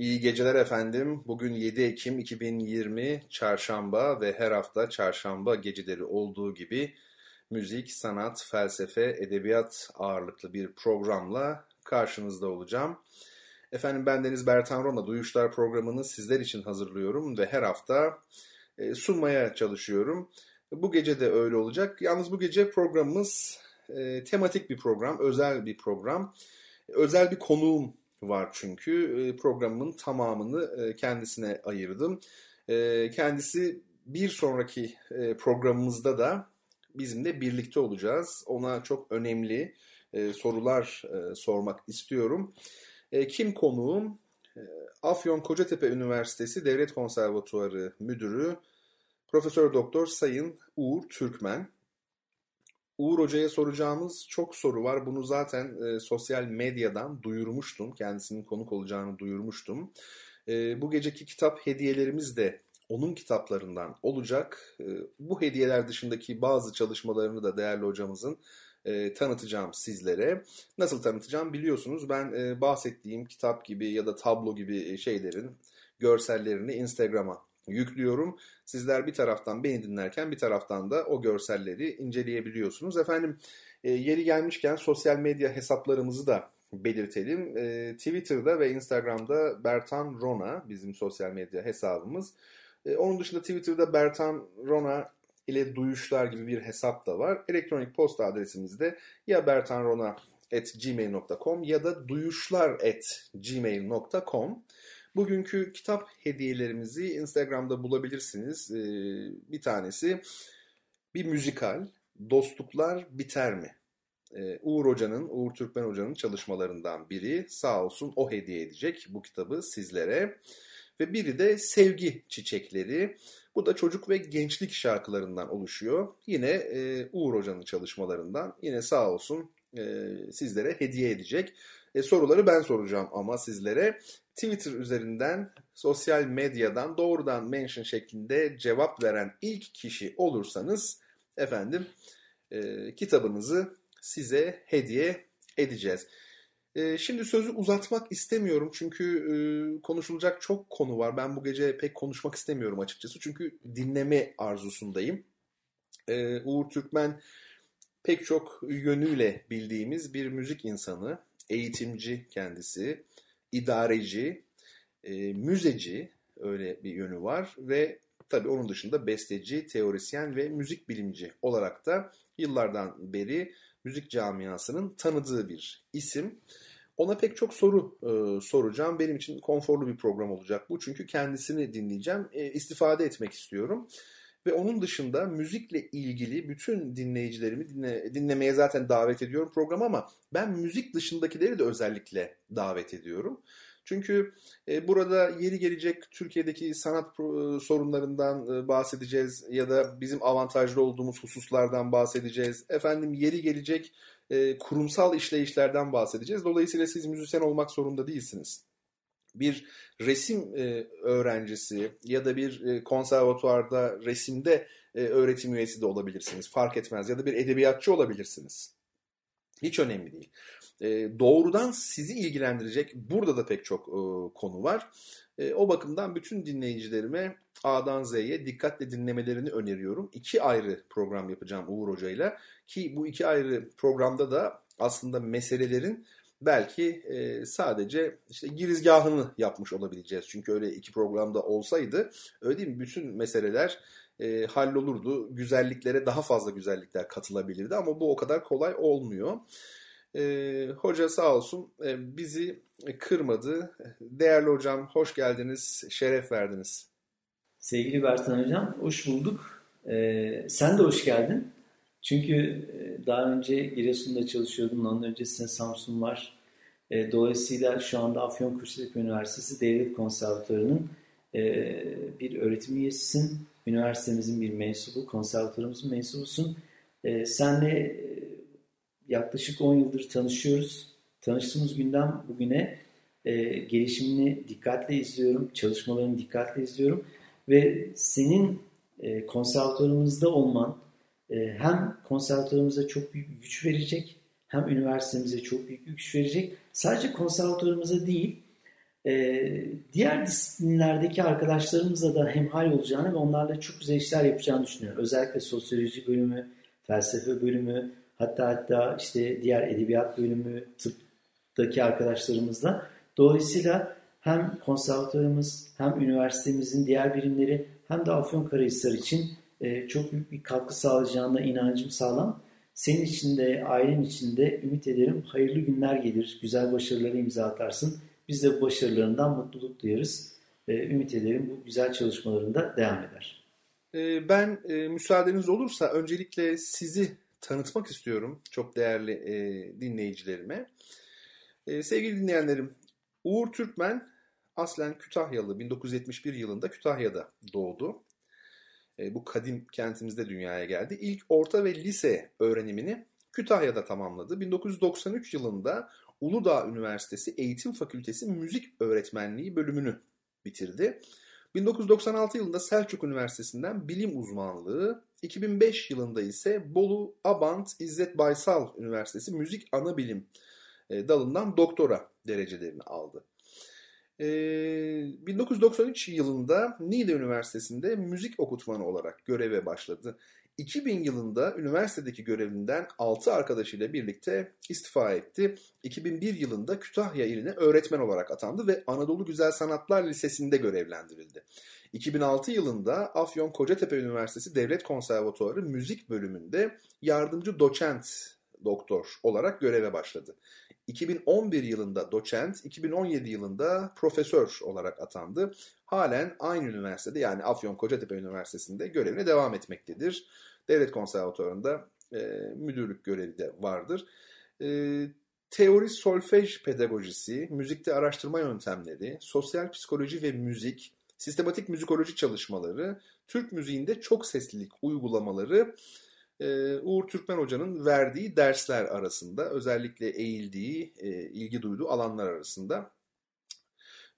İyi geceler efendim. Bugün 7 Ekim 2020 Çarşamba ve her hafta Çarşamba geceleri olduğu gibi müzik, sanat, felsefe, edebiyat ağırlıklı bir programla karşınızda olacağım. Efendim ben Deniz Bertan Rona Duyuşlar programını sizler için hazırlıyorum ve her hafta e, sunmaya çalışıyorum. Bu gece de öyle olacak. Yalnız bu gece programımız e, tematik bir program, özel bir program. Özel bir konuğum var çünkü. E, programın tamamını e, kendisine ayırdım. E, kendisi bir sonraki programımızda da bizimle birlikte olacağız. Ona çok önemli sorular sormak istiyorum. Kim konuğum? Afyon Kocatepe Üniversitesi Devlet Konservatuarı Müdürü Profesör Doktor Sayın Uğur Türkmen. Uğur Hoca'ya soracağımız çok soru var. Bunu zaten e, sosyal medyadan duyurmuştum. Kendisinin konuk olacağını duyurmuştum. E, bu geceki kitap hediyelerimiz de onun kitaplarından olacak. E, bu hediyeler dışındaki bazı çalışmalarını da değerli hocamızın e, tanıtacağım sizlere. Nasıl tanıtacağım biliyorsunuz ben e, bahsettiğim kitap gibi ya da tablo gibi şeylerin görsellerini Instagram'a yüklüyorum. Sizler bir taraftan beni dinlerken bir taraftan da o görselleri inceleyebiliyorsunuz. Efendim e, yeri gelmişken sosyal medya hesaplarımızı da belirtelim. E, Twitter'da ve Instagram'da Bertan Rona bizim sosyal medya hesabımız. E, onun dışında Twitter'da Bertan Rona ile duyuşlar gibi bir hesap da var. Elektronik posta adresimizde ya bertanrona@gmail.com ya da duyuşlar@gmail.com. Bugünkü kitap hediyelerimizi Instagram'da bulabilirsiniz. Ee, bir tanesi bir müzikal Dostluklar Biter mi? Ee, Uğur Hoca'nın, Uğur Türkmen Hoca'nın çalışmalarından biri. Sağ olsun o hediye edecek bu kitabı sizlere. Ve biri de Sevgi Çiçekleri. Bu da çocuk ve gençlik şarkılarından oluşuyor. Yine e, Uğur Hoca'nın çalışmalarından. Yine sağ olsun e, sizlere hediye edecek. E, soruları ben soracağım ama sizlere. Twitter üzerinden sosyal medyadan doğrudan mention şeklinde cevap veren ilk kişi olursanız efendim e, kitabınızı size hediye edeceğiz. E, şimdi sözü uzatmak istemiyorum çünkü e, konuşulacak çok konu var. Ben bu gece pek konuşmak istemiyorum açıkçası çünkü dinleme arzusundayım. E, Uğur Türkmen pek çok yönüyle bildiğimiz bir müzik insanı, eğitimci kendisi idareci, e, müzeci öyle bir yönü var ve tabii onun dışında besteci, teorisyen ve müzik bilimci olarak da yıllardan beri müzik camiasının tanıdığı bir isim. Ona pek çok soru e, soracağım. Benim için konforlu bir program olacak bu. Çünkü kendisini dinleyeceğim. E, istifade etmek istiyorum. Ve onun dışında müzikle ilgili bütün dinleyicilerimi dinle, dinlemeye zaten davet ediyorum program ama ben müzik dışındakileri de özellikle davet ediyorum. Çünkü e, burada yeri gelecek Türkiye'deki sanat e, sorunlarından e, bahsedeceğiz ya da bizim avantajlı olduğumuz hususlardan bahsedeceğiz. Efendim yeri gelecek e, kurumsal işleyişlerden bahsedeceğiz. Dolayısıyla siz müzisyen olmak zorunda değilsiniz bir resim e, öğrencisi ya da bir e, konservatuvarda resimde e, öğretim üyesi de olabilirsiniz. Fark etmez. Ya da bir edebiyatçı olabilirsiniz. Hiç önemli değil. E, doğrudan sizi ilgilendirecek burada da pek çok konu var. O bakımdan bütün dinleyicilerime A'dan Z'ye dikkatle dinlemelerini öneriyorum. İki ayrı program yapacağım Uğur Hoca ile ki bu iki ayrı programda da aslında meselelerin belki e, sadece işte girizgahını yapmış olabileceğiz. Çünkü öyle iki programda olsaydı öyle değil mi? Bütün meseleler e, hallolurdu. Güzelliklere daha fazla güzellikler katılabilirdi ama bu o kadar kolay olmuyor. E, hoca sağ olsun e, bizi kırmadı. Değerli hocam hoş geldiniz, şeref verdiniz. Sevgili Bertan Hocam hoş bulduk. Ee, sen de hoş geldin. Çünkü e, daha önce Giresun'da çalışıyordun, onun öncesinde Samsun var. E, dolayısıyla şu anda Afyonkarahisar Üniversitesi Devlet Konservatuarı'nın e, bir öğretim üyesisin. Üniversitemizin bir mensubu, konservatuarımızın mensubusun. Senle yaklaşık 10 yıldır tanışıyoruz. Tanıştığımız günden bugüne gelişimini dikkatle izliyorum, çalışmalarını dikkatle izliyorum ve senin konservatuarımızda olman hem konservatuarımıza çok büyük güç verecek hem üniversitemize çok büyük güç verecek. Sadece konservatuarımıza değil, e, diğer disiplinlerdeki arkadaşlarımızla da hemhal olacağını ve onlarla çok güzel işler yapacağını düşünüyorum. Özellikle sosyoloji bölümü, felsefe bölümü, hatta hatta işte diğer edebiyat bölümü, tıptaki arkadaşlarımızla. Dolayısıyla hem konservatuarımız hem üniversitemizin diğer birimleri hem de Afyonkarahisar için e, çok büyük bir katkı sağlayacağına inancım sağlam. Senin için de ailen için de ümit ederim hayırlı günler gelir, güzel başarıları imza atarsın. Biz de bu başarılarından mutluluk duyarız. Ümit ederim bu güzel çalışmalarında devam eder. E, ben e, müsaadeniz olursa öncelikle sizi tanıtmak istiyorum çok değerli dinleyicilerime. Sevgili dinleyenlerim, Uğur Türkmen aslen Kütahyalı 1971 yılında Kütahya'da doğdu. E, bu kadim kentimizde dünyaya geldi. İlk orta ve lise öğrenimini Kütahya'da tamamladı. 1993 yılında Uludağ Üniversitesi Eğitim Fakültesi Müzik Öğretmenliği bölümünü bitirdi. 1996 yılında Selçuk Üniversitesi'nden bilim uzmanlığı, 2005 yılında ise Bolu Abant İzzet Baysal Üniversitesi Müzik Anabilim e, dalından doktora derecelerini aldı. 1993 ee, yılında Niğde Üniversitesi'nde müzik okutmanı olarak göreve başladı. 2000 yılında üniversitedeki görevinden 6 arkadaşıyla birlikte istifa etti. 2001 yılında Kütahya iline öğretmen olarak atandı ve Anadolu Güzel Sanatlar Lisesi'nde görevlendirildi. 2006 yılında Afyon Kocatepe Üniversitesi Devlet Konservatuarı Müzik Bölümünde yardımcı doçent doktor olarak göreve başladı. 2011 yılında doçent, 2017 yılında profesör olarak atandı. Halen aynı üniversitede yani Afyon Kocatepe Üniversitesi'nde görevine devam etmektedir. Devlet Konservatuvarı'nda e, müdürlük görevi de vardır. E, teori solfej pedagojisi, müzikte araştırma yöntemleri, sosyal psikoloji ve müzik, sistematik müzikoloji çalışmaları, Türk müziğinde çok seslilik uygulamaları ee, Uğur Türkmen Hoca'nın verdiği dersler arasında özellikle eğildiği, e, ilgi duyduğu alanlar arasında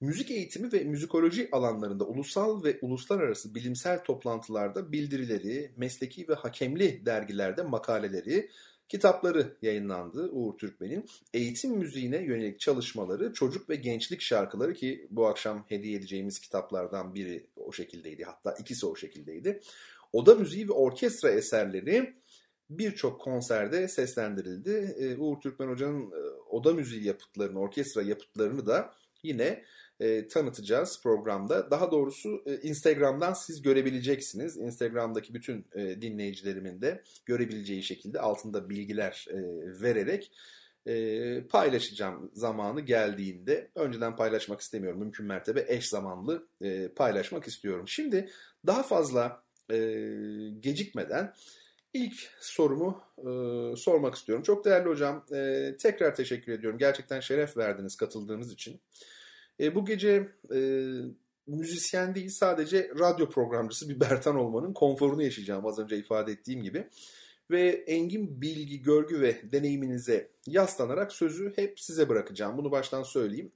müzik eğitimi ve müzikoloji alanlarında ulusal ve uluslararası bilimsel toplantılarda bildirileri, mesleki ve hakemli dergilerde makaleleri, kitapları yayınlandı Uğur Türkmen'in. Eğitim müziğine yönelik çalışmaları, çocuk ve gençlik şarkıları ki bu akşam hediye edeceğimiz kitaplardan biri o şekildeydi. Hatta ikisi o şekildeydi. Oda müziği ve orkestra eserleri birçok konserde seslendirildi. E, Uğur Türkmen Hoca'nın e, oda müziği yapıtlarını, orkestra yapıtlarını da yine e, tanıtacağız programda. Daha doğrusu e, Instagram'dan siz görebileceksiniz. Instagram'daki bütün e, dinleyicilerimin de görebileceği şekilde altında bilgiler e, vererek e, paylaşacağım zamanı geldiğinde. Önceden paylaşmak istemiyorum. Mümkün mertebe eş zamanlı e, paylaşmak istiyorum. Şimdi daha fazla e, gecikmeden ilk sorumu e, sormak istiyorum. Çok değerli hocam e, tekrar teşekkür ediyorum. Gerçekten şeref verdiniz katıldığınız için. E, bu gece e, müzisyen değil sadece radyo programcısı bir Bertan olmanın konforunu yaşayacağım az önce ifade ettiğim gibi. Ve engin bilgi, görgü ve deneyiminize yaslanarak sözü hep size bırakacağım. Bunu baştan söyleyeyim.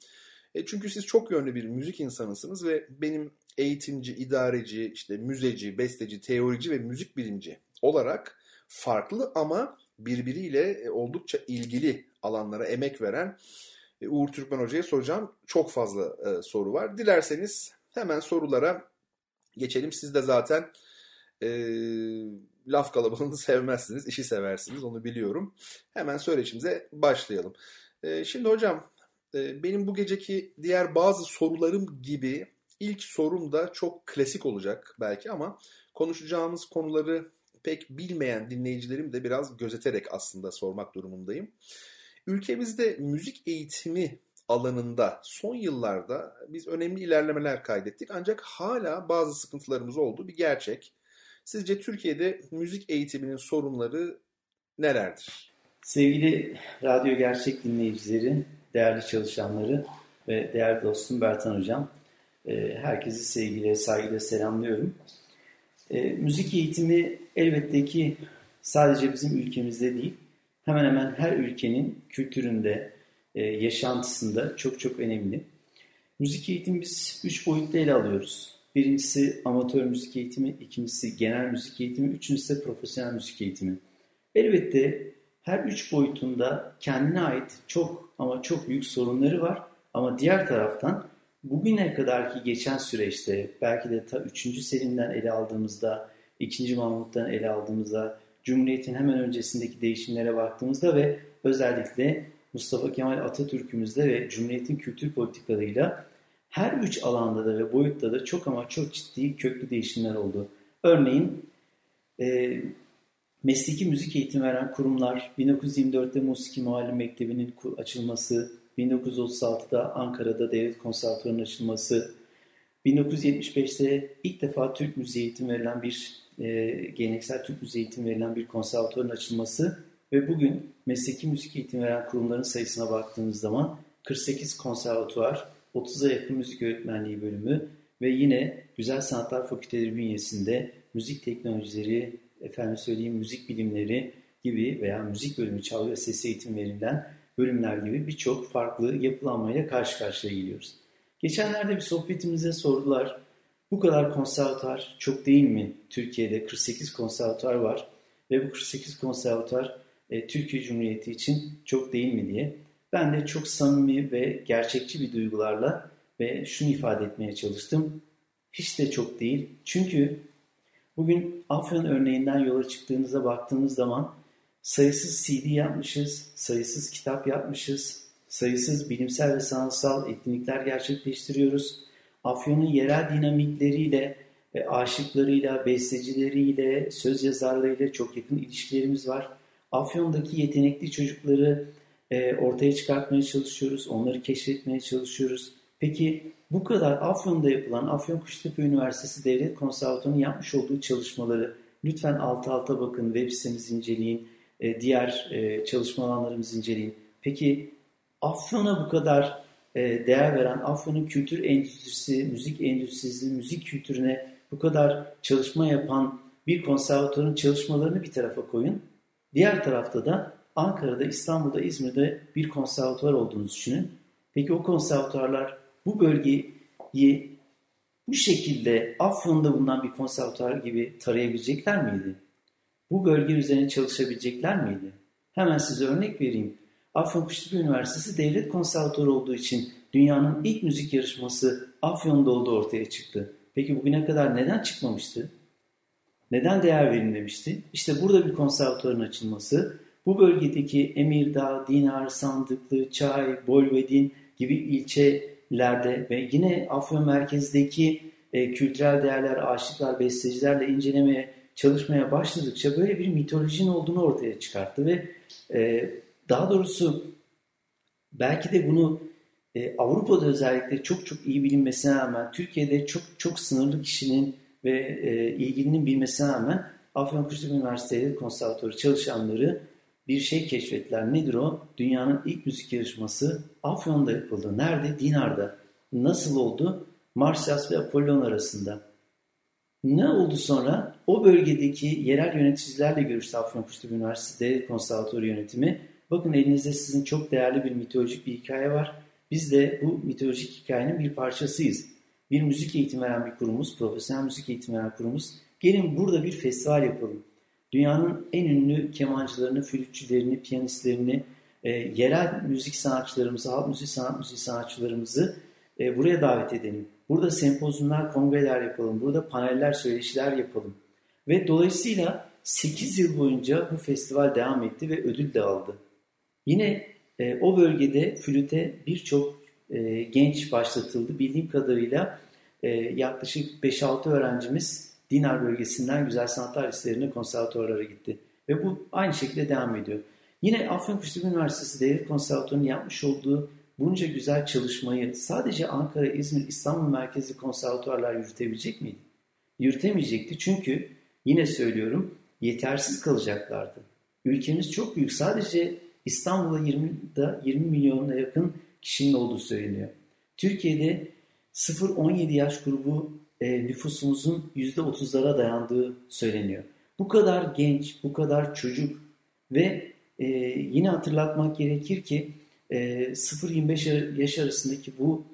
E, çünkü siz çok yönlü bir müzik insanısınız ve benim eğitimci, idareci, işte müzeci, besteci, teorici ve müzik bilimci olarak farklı ama birbiriyle e, oldukça ilgili alanlara emek veren e, Uğur Türkmen Hoca'ya soracağım çok fazla e, soru var. Dilerseniz hemen sorulara geçelim. Siz de zaten e, laf kalabalığını sevmezsiniz, işi seversiniz onu biliyorum. Hemen söyleşimize başlayalım. E, şimdi hocam e, benim bu geceki diğer bazı sorularım gibi ilk sorum da çok klasik olacak belki ama konuşacağımız konuları pek bilmeyen dinleyicilerim de biraz gözeterek aslında sormak durumundayım. Ülkemizde müzik eğitimi alanında son yıllarda biz önemli ilerlemeler kaydettik ancak hala bazı sıkıntılarımız olduğu bir gerçek. Sizce Türkiye'de müzik eğitiminin sorunları nelerdir? Sevgili radyo gerçek dinleyicileri, değerli çalışanları ve değerli dostum Bertan Hocam. E, herkesi sevgiyle, saygıyla selamlıyorum. E, müzik eğitimi elbette ki sadece bizim ülkemizde değil, hemen hemen her ülkenin kültüründe, e, yaşantısında çok çok önemli. Müzik eğitimi biz üç boyutta ele alıyoruz. Birincisi amatör müzik eğitimi, ikincisi genel müzik eğitimi, üçüncüsü de profesyonel müzik eğitimi. Elbette her üç boyutunda kendine ait çok ama çok büyük sorunları var. Ama diğer taraftan bugüne kadarki geçen süreçte belki de ta 3. Selim'den ele aldığımızda, 2. Mahmut'tan ele aldığımızda, Cumhuriyet'in hemen öncesindeki değişimlere baktığımızda ve özellikle Mustafa Kemal Atatürk'ümüzde ve Cumhuriyet'in kültür politikalarıyla her üç alanda da ve boyutta da çok ama çok ciddi köklü değişimler oldu. Örneğin e, mesleki müzik eğitimi veren kurumlar 1924'te Musiki Muallim Mektebi'nin açılması, 1936'da Ankara'da Devlet Konservatuvarı'nın açılması, 1975'te ilk defa Türk müziği eğitimi verilen bir e, geleneksel Türk müziği eğitimi verilen bir konservatuvarın açılması ve bugün mesleki müzik eğitimi veren kurumların sayısına baktığımız zaman 48 konservatuvar, 30'a yakın müzik öğretmenliği bölümü ve yine Güzel Sanatlar Fakülteleri bünyesinde müzik teknolojileri, efendim söyleyeyim müzik bilimleri gibi veya müzik bölümü çalgı ve ses eğitim verilen bölümler gibi birçok farklı yapılanmayla karşı karşıya geliyoruz. Geçenlerde bir sohbetimize sordular. Bu kadar konservatuar çok değil mi? Türkiye'de 48 konservatuar var ve bu 48 konservatuar e, Türkiye Cumhuriyeti için çok değil mi diye. Ben de çok samimi ve gerçekçi bir duygularla ve şunu ifade etmeye çalıştım. Hiç de çok değil. Çünkü bugün Afyon örneğinden yola çıktığınızda baktığınız zaman sayısız CD yapmışız, sayısız kitap yapmışız, sayısız bilimsel ve sanatsal etkinlikler gerçekleştiriyoruz. Afyon'un yerel dinamikleriyle, ve aşıklarıyla, bestecileriyle, söz yazarlarıyla çok yakın ilişkilerimiz var. Afyon'daki yetenekli çocukları e, ortaya çıkartmaya çalışıyoruz, onları keşfetmeye çalışıyoruz. Peki bu kadar Afyon'da yapılan Afyon Kuştepe Üniversitesi Devlet Konservatuvarı'nın yapmış olduğu çalışmaları lütfen alt alta bakın, web sitemizi inceleyin, e, diğer e, çalışma alanlarımızı inceleyin. Peki Afyon'a bu kadar e, değer veren, Afyon'un kültür endüstrisi, müzik endüstrisi, müzik kültürüne bu kadar çalışma yapan bir konservatuarın çalışmalarını bir tarafa koyun. Diğer tarafta da Ankara'da, İstanbul'da, İzmir'de bir konservatuvar olduğunu düşünün. Peki o konservatuarlar bu bölgeyi bu şekilde Afyon'da bulunan bir konservatuar gibi tarayabilecekler miydi? Bu bölge üzerine çalışabilecekler miydi? Hemen size örnek vereyim. Afyon Kuştepe Üniversitesi devlet konservatuarı olduğu için dünyanın ilk müzik yarışması Afyon'da olduğu ortaya çıktı. Peki bugüne kadar neden çıkmamıştı? Neden değer verilmemişti? İşte burada bir konservatuarın açılması, bu bölgedeki Emirdağ, Dinar, Sandıklı, Çay, Bolvedin gibi ilçelerde ve yine Afyon merkezdeki e, kültürel değerler, aşıklar, bestecilerle incelemeye, çalışmaya başladıkça böyle bir mitolojinin olduğunu ortaya çıkarttı ve e, daha doğrusu belki de bunu e, Avrupa'da özellikle çok çok iyi bilinmesine rağmen Türkiye'de çok çok sınırlı kişinin ve e, ilgilinin bilmesine rağmen Afyonkuştepe Üniversitesi konservatuarı çalışanları bir şey keşfettiler. Nedir o? Dünyanın ilk müzik yarışması Afyon'da yapıldı. Nerede? Dinar'da. Nasıl oldu? Marsyas ve Apollon arasında. Ne oldu sonra? O bölgedeki yerel yöneticilerle görüştü Afyonkuştepe Üniversitesi Konservatuarı Yönetimi. Bakın elinizde sizin çok değerli bir mitolojik bir hikaye var. Biz de bu mitolojik hikayenin bir parçasıyız. Bir müzik eğitimi veren bir kurumuz, profesyonel müzik eğitimi veren kurumuz. Gelin burada bir festival yapalım. Dünyanın en ünlü kemancılarını, flütçülerini, piyanistlerini, e, yerel müzik sanatçılarımızı, halk müzik sanat müzik sanatçılarımızı e, buraya davet edelim. Burada sempozyumlar, kongreler yapalım. Burada paneller, söyleşiler yapalım. Ve dolayısıyla 8 yıl boyunca bu festival devam etti ve ödül de aldı. Yine e, o bölgede flüte birçok e, genç başlatıldı. Bildiğim kadarıyla e, yaklaşık 5-6 öğrencimiz Dinar bölgesinden Güzel Sanatlar Liselerine konservatuarlara gitti. Ve bu aynı şekilde devam ediyor. Yine Afyonkuştepe Üniversitesi Devlet Konservatuarı'nın yapmış olduğu bunca güzel çalışmayı sadece Ankara, İzmir, İstanbul merkezli konservatuarlar yürütebilecek miydi? Yürütemeyecekti çünkü yine söylüyorum yetersiz kalacaklardı. Ülkemiz çok büyük. Sadece İstanbul'da 20, 20 milyona yakın kişinin olduğu söyleniyor. Türkiye'de 0-17 yaş grubu e, nüfusumuzun %30'lara dayandığı söyleniyor. Bu kadar genç, bu kadar çocuk ve e, yine hatırlatmak gerekir ki 0-25 yaş arasındaki bu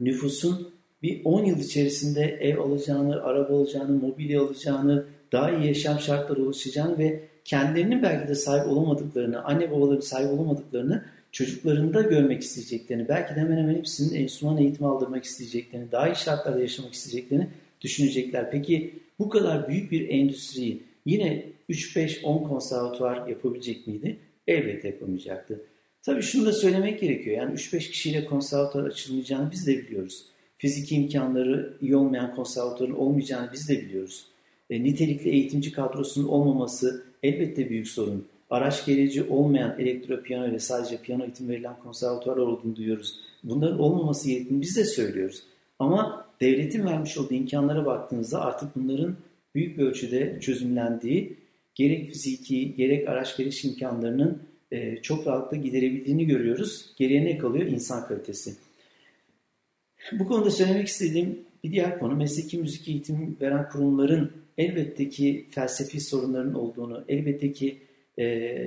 nüfusun bir 10 yıl içerisinde ev alacağını, araba alacağını, mobilya alacağını, daha iyi yaşam şartları oluşacağını ve kendilerinin belki de sahip olamadıklarını, anne babaların sahip olamadıklarını çocuklarında görmek isteyeceklerini, belki de hemen hemen hepsinin enstrüman eğitimi aldırmak isteyeceklerini, daha iyi şartlarda yaşamak isteyeceklerini düşünecekler. Peki bu kadar büyük bir endüstriyi yine 3-5-10 konservatuvar yapabilecek miydi? Elbette yapamayacaktı. Tabii şunu da söylemek gerekiyor. Yani 3-5 kişiyle konservatuvar açılmayacağını biz de biliyoruz. Fiziki imkanları iyi olmayan konservatuvarın olmayacağını biz de biliyoruz. E, nitelikli eğitimci kadrosunun olmaması elbette büyük sorun. Araç gereci olmayan elektro piyano ile sadece piyano eğitim verilen konservatuvarlar olduğunu duyuyoruz. Bunların olmaması gerektiğini biz de söylüyoruz. Ama devletin vermiş olduğu imkanlara baktığınızda artık bunların büyük bir ölçüde çözümlendiği, gerek fiziki gerek araç geliş imkanlarının e, çok rahatlıkla giderebildiğini görüyoruz. Geriye ne kalıyor? İnsan kalitesi. Bu konuda söylemek istediğim bir diğer konu mesleki müzik eğitimi veren kurumların elbette ki felsefi sorunların olduğunu, elbette ki e,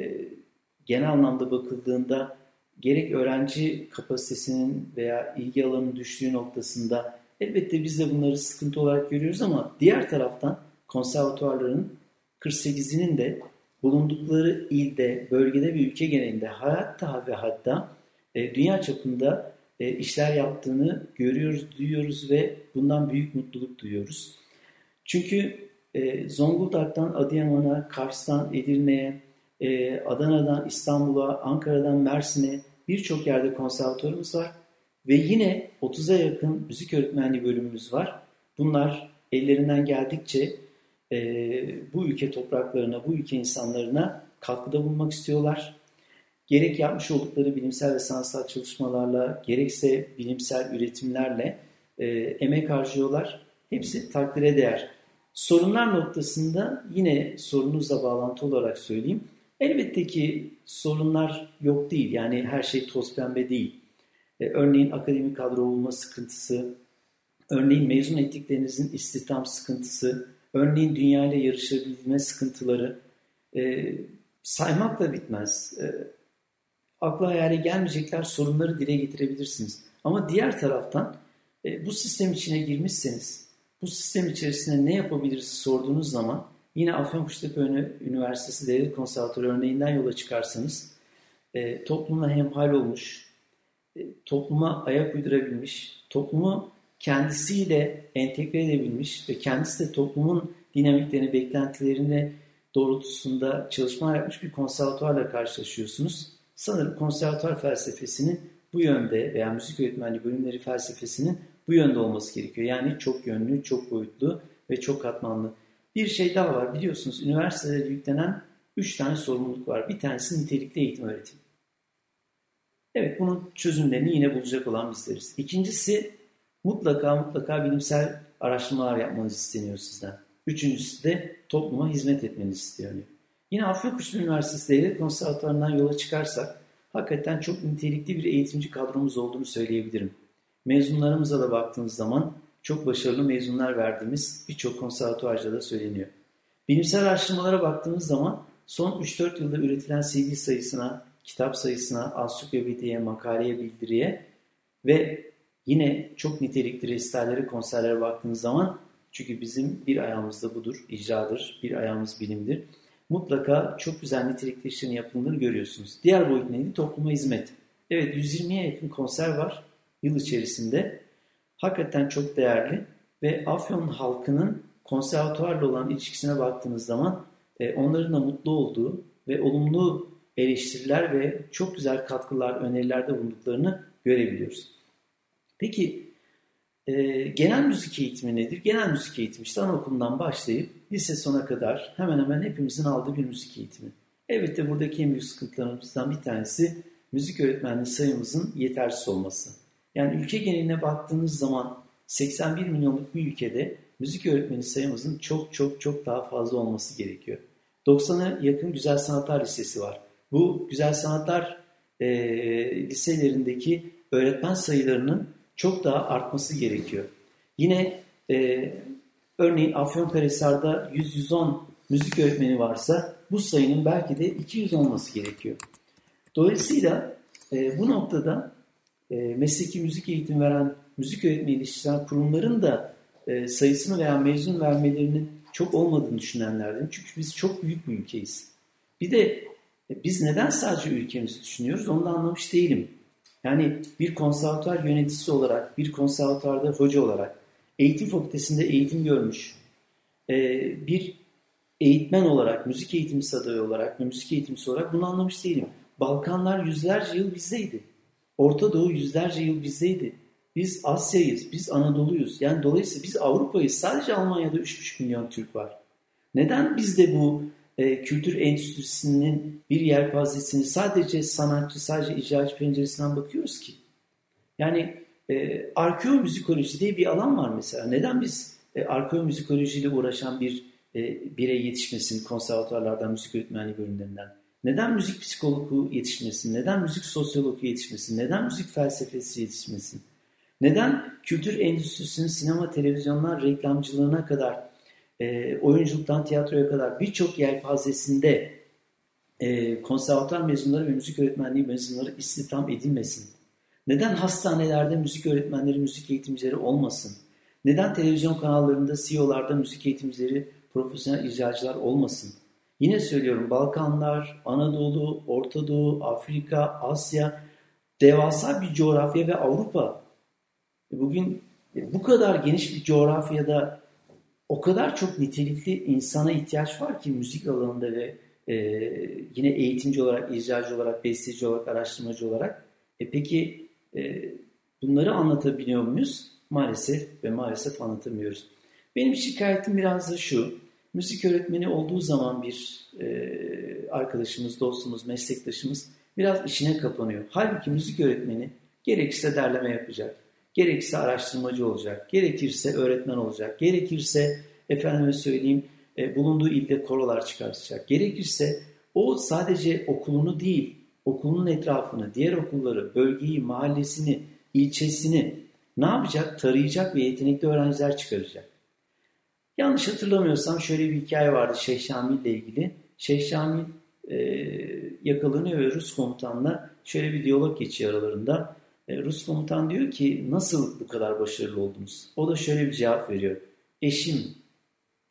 genel anlamda bakıldığında gerek öğrenci kapasitesinin veya ilgi alanının düştüğü noktasında elbette biz de bunları sıkıntı olarak görüyoruz ama diğer taraftan konservatuarların 48'inin de bulundukları ilde, bölgede ve ülke genelinde hatta ve hatta e, dünya çapında e, işler yaptığını görüyoruz, duyuyoruz ve bundan büyük mutluluk duyuyoruz. Çünkü e, Zonguldak'tan Adıyaman'a, Kars'tan Edirne'ye, e, Adana'dan İstanbul'a, Ankara'dan Mersin'e birçok yerde konservatuarımız var. Ve yine 30'a yakın müzik öğretmenliği bölümümüz var. Bunlar ellerinden geldikçe e, bu ülke topraklarına, bu ülke insanlarına katkıda bulunmak istiyorlar. Gerek yapmış oldukları bilimsel ve sanatsal çalışmalarla, gerekse bilimsel üretimlerle e, emek harcıyorlar. Hepsi takdire değer. Sorunlar noktasında yine sorunuzla bağlantı olarak söyleyeyim. Elbette ki sorunlar yok değil. Yani her şey toz pembe değil. E, örneğin akademik kadro olma sıkıntısı, örneğin mezun ettiklerinizin istihdam sıkıntısı, örneğin dünya ile yarışabilme sıkıntıları e, saymakla bitmez. E, akla hayale gelmeyecekler sorunları dile getirebilirsiniz. Ama diğer taraftan e, bu sistem içine girmişseniz, bu sistem içerisinde ne yapabiliriz sorduğunuz zaman yine Afyonkuştepe Üniversitesi Devlet Konservatuarı örneğinden yola çıkarsanız e, toplumla hemhal olmuş, e, topluma ayak uydurabilmiş, toplumu kendisiyle entegre edebilmiş ve kendisi de toplumun dinamiklerini, beklentilerini doğrultusunda çalışma yapmış bir konservatuarla karşılaşıyorsunuz. Sanırım konservatuar felsefesinin bu yönde veya müzik öğretmenliği bölümleri felsefesinin bu yönde olması gerekiyor. Yani çok yönlü, çok boyutlu ve çok katmanlı. Bir şey daha var biliyorsunuz üniversitede yüklenen 3 tane sorumluluk var. Bir tanesi nitelikli eğitim öğretim. Evet bunun çözümlerini yine bulacak olan bizleriz. İkincisi mutlaka mutlaka bilimsel araştırmalar yapmanız isteniyor sizden. Üçüncüsü de topluma hizmet etmeniz isteniyor. Yine Afyonkuşlu Üniversitesi Devlet Konservatuvarı'ndan yola çıkarsak hakikaten çok nitelikli bir eğitimci kadromuz olduğunu söyleyebilirim. Mezunlarımıza da baktığımız zaman çok başarılı mezunlar verdiğimiz birçok konservatuvarcıda da söyleniyor. Bilimsel araştırmalara baktığımız zaman son 3-4 yılda üretilen CD sayısına, kitap sayısına, ansiklopediye, makaleye, bildiriye ve yine çok nitelikli resitallere, konserlere baktığınız zaman çünkü bizim bir ayağımızda budur, icradır, bir ayağımız bilimdir. Mutlaka çok güzel nitelikli işlerin yapıldığını görüyorsunuz. Diğer boyut neydi? Topluma hizmet. Evet 120'ye yakın konser var yıl içerisinde. Hakikaten çok değerli ve Afyon halkının konservatuarla olan ilişkisine baktığınız zaman e, onların da mutlu olduğu ve olumlu eleştiriler ve çok güzel katkılar, önerilerde bulunduklarını görebiliyoruz. Peki e, genel müzik eğitimi nedir? Genel müzik eğitimi işte anaokulundan başlayıp lise sona kadar hemen hemen hepimizin aldığı bir müzik eğitimi. Elbette buradaki en büyük sıkıntılarımızdan bir tanesi müzik öğretmenliği sayımızın yetersiz olması. Yani ülke geneline baktığınız zaman 81 milyonluk bir ülkede müzik öğretmeni sayımızın çok çok çok daha fazla olması gerekiyor. 90'a yakın Güzel Sanatlar Lisesi var. Bu Güzel Sanatlar e, liselerindeki öğretmen sayılarının çok daha artması gerekiyor. Yine e, örneğin Afyonkarahisar'da 100-110 müzik öğretmeni varsa bu sayının belki de 200 olması gerekiyor. Dolayısıyla e, bu noktada e, mesleki müzik eğitim veren müzik öğretmeni yetiştiren kurumların da e, sayısını veya mezun vermelerinin çok olmadığını düşünenlerden. Çünkü biz çok büyük bir ülkeyiz. Bir de e, biz neden sadece ülkemizi düşünüyoruz onu da anlamış değilim. Yani bir konservatuar yöneticisi olarak, bir konservatuarda hoca olarak, eğitim fakültesinde eğitim görmüş, e, bir eğitmen olarak, müzik eğitimcisi adayı olarak ve müzik eğitimcisi olarak bunu anlamış değilim. Balkanlar yüzlerce yıl bizdeydi. Orta Doğu yüzlerce yıl bizdeydi. Biz Asya'yız, biz Anadolu'yuz. Yani dolayısıyla biz Avrupa'yız. Sadece Almanya'da 3,5 milyon Türk var. Neden bizde bu e, kültür endüstrisinin bir yelpazesini sadece sanatçı, sadece icracı penceresinden bakıyoruz ki? Yani e, arkeomüzikoloji diye bir alan var mesela. Neden biz e, arkeomüzikolojiyle uğraşan bir e, birey yetişmesin konservatuarlardan, müzik öğretmenliği bölümlerinden? Neden müzik psikologu yetişmesin? Neden müzik sosyologu yetişmesin? Neden müzik felsefesi yetişmesin? Neden kültür endüstrisinin sinema, televizyonlar, reklamcılığına kadar, e, oyunculuktan tiyatroya kadar birçok yelpazesinde e, konservatuar mezunları ve müzik öğretmenliği mezunları istihdam edilmesin? Neden hastanelerde müzik öğretmenleri, müzik eğitimcileri olmasın? Neden televizyon kanallarında, CEO'larda müzik eğitimcileri, profesyonel icracılar olmasın? Yine söylüyorum Balkanlar, Anadolu, Orta Doğu, Afrika, Asya devasa bir coğrafya ve Avrupa. E, bugün e, bu kadar geniş bir coğrafyada o kadar çok nitelikli insana ihtiyaç var ki müzik alanında ve e, yine eğitimci olarak, icracı olarak, besteci olarak, araştırmacı olarak. E peki e, bunları anlatabiliyor muyuz? Maalesef ve maalesef anlatamıyoruz. Benim şikayetim biraz da şu. Müzik öğretmeni olduğu zaman bir e, arkadaşımız, dostumuz, meslektaşımız biraz işine kapanıyor. Halbuki müzik öğretmeni gerekirse derleme yapacak, gerekirse araştırmacı olacak, gerekirse öğretmen olacak, gerekirse efendime söyleyeyim e, bulunduğu ilde korolar çıkartacak, gerekirse o sadece okulunu değil, okulun etrafını, diğer okulları, bölgeyi, mahallesini, ilçesini ne yapacak? Tarayacak ve yetenekli öğrenciler çıkaracak. Yanlış hatırlamıyorsam şöyle bir hikaye vardı Şeyh Şamil ile ilgili. Şeyh Şamil e, yakalanıyor ve Rus komutanla şöyle bir diyalog geçiyor aralarında. E, Rus komutan diyor ki nasıl bu kadar başarılı oldunuz? O da şöyle bir cevap veriyor. Eşim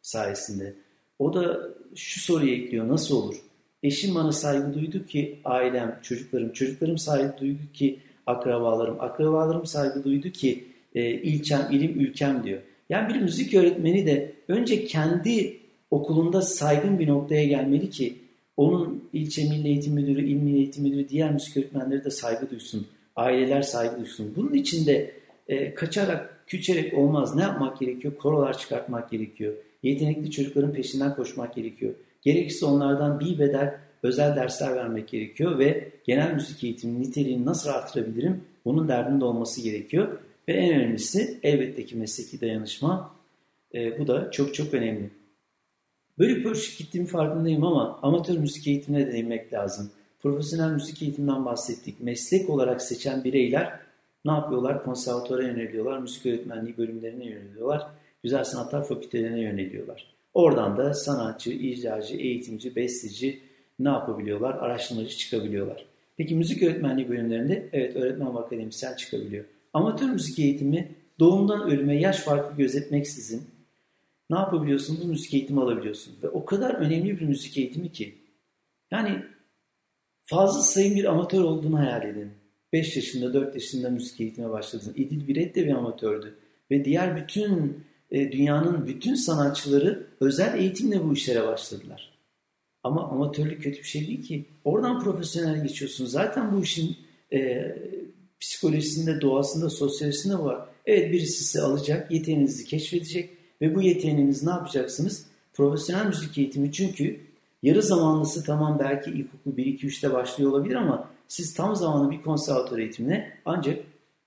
sayesinde. O da şu soruyu ekliyor nasıl olur? Eşim bana saygı duydu ki ailem, çocuklarım, çocuklarım saygı duydu ki akrabalarım, akrabalarım saygı duydu ki e, ilçem, ilim, ülkem diyor. Yani bir müzik öğretmeni de önce kendi okulunda saygın bir noktaya gelmeli ki onun ilçe milli eğitim müdürü, il milli eğitim müdürü, diğer müzik öğretmenleri de saygı duysun. Aileler saygı duysun. Bunun için de e, kaçarak, küçerek olmaz. Ne yapmak gerekiyor? Korolar çıkartmak gerekiyor. Yetenekli çocukların peşinden koşmak gerekiyor. Gerekirse onlardan bir bedel özel dersler vermek gerekiyor ve genel müzik eğitiminin niteliğini nasıl artırabilirim? Bunun derdinde olması gerekiyor. Ve en önemlisi elbette ki mesleki dayanışma. E, bu da çok çok önemli. Böyle bir gittiğim farkındayım ama amatör müzik eğitimine de değinmek lazım. Profesyonel müzik eğitiminden bahsettik. Meslek olarak seçen bireyler ne yapıyorlar? Konservatuara yöneliyorlar, müzik öğretmenliği bölümlerine yöneliyorlar, güzel sanatlar fakültelerine yöneliyorlar. Oradan da sanatçı, icracı, eğitimci, besteci ne yapabiliyorlar? Araştırmacı çıkabiliyorlar. Peki müzik öğretmenliği bölümlerinde evet öğretmen ve akademisyen çıkabiliyor. Amatör müzik eğitimi doğumdan ölüme yaş farkı gözetmeksizin ne yapabiliyorsun? Bu müzik eğitimi alabiliyorsun. Ve o kadar önemli bir müzik eğitimi ki. Yani fazla sayın bir amatör olduğunu hayal edin. 5 yaşında, 4 yaşında müzik eğitime başladın. İdil Biret de bir amatördü. Ve diğer bütün e, dünyanın bütün sanatçıları özel eğitimle bu işlere başladılar. Ama amatörlük kötü bir şey değil ki. Oradan profesyonel geçiyorsun. Zaten bu işin e, psikolojisinde, doğasında, sosyolojisinde var. Evet birisi sizi alacak, yeteneğinizi keşfedecek ve bu yeteneğinizi ne yapacaksınız? Profesyonel müzik eğitimi çünkü yarı zamanlısı tamam belki ilkokul 1-2-3'te başlıyor olabilir ama siz tam zamanlı bir konservatuar eğitimine ancak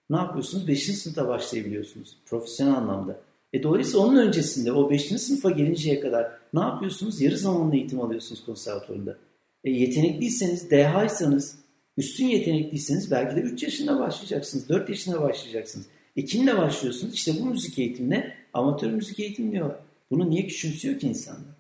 ne yapıyorsunuz? 5. sınıfta başlayabiliyorsunuz profesyonel anlamda. E dolayısıyla onun öncesinde o 5. sınıfa gelinceye kadar ne yapıyorsunuz? Yarı zamanlı eğitim alıyorsunuz konservatuarında. E yetenekliyseniz, dehaysanız, üstün yetenekliyseniz belki de 3 yaşında başlayacaksınız, 4 yaşında başlayacaksınız. E kimle başlıyorsunuz? İşte bu müzik eğitimine amatör müzik eğitim diyor. Bunu niye küçümsüyor ki insanlar?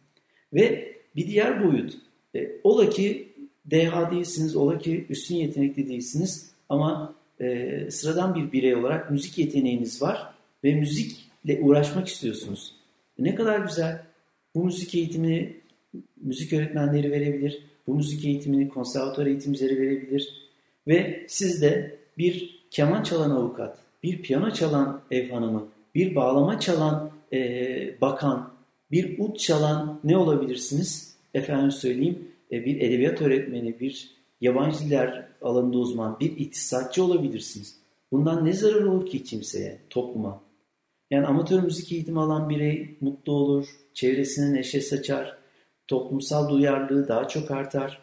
Ve bir diğer boyut. E, ola ki DH değilsiniz, ola ki üstün yetenekli değilsiniz ama e, sıradan bir birey olarak müzik yeteneğiniz var ve müzikle uğraşmak istiyorsunuz. Ne kadar güzel. Bu müzik eğitimini müzik öğretmenleri verebilir. Bu müzik eğitimini konservatuar eğitimcileri verebilir. Ve siz de bir keman çalan avukat, bir piyano çalan ev hanımı, bir bağlama çalan e, bakan, bir ut çalan ne olabilirsiniz? Efendim söyleyeyim e, bir edebiyat öğretmeni, bir yabancı diller alanında uzman, bir iktisatçı olabilirsiniz. Bundan ne zarar olur ki kimseye, topluma? Yani amatör müzik eğitimi alan birey mutlu olur, çevresine neşe saçar, toplumsal duyarlılığı daha çok artar.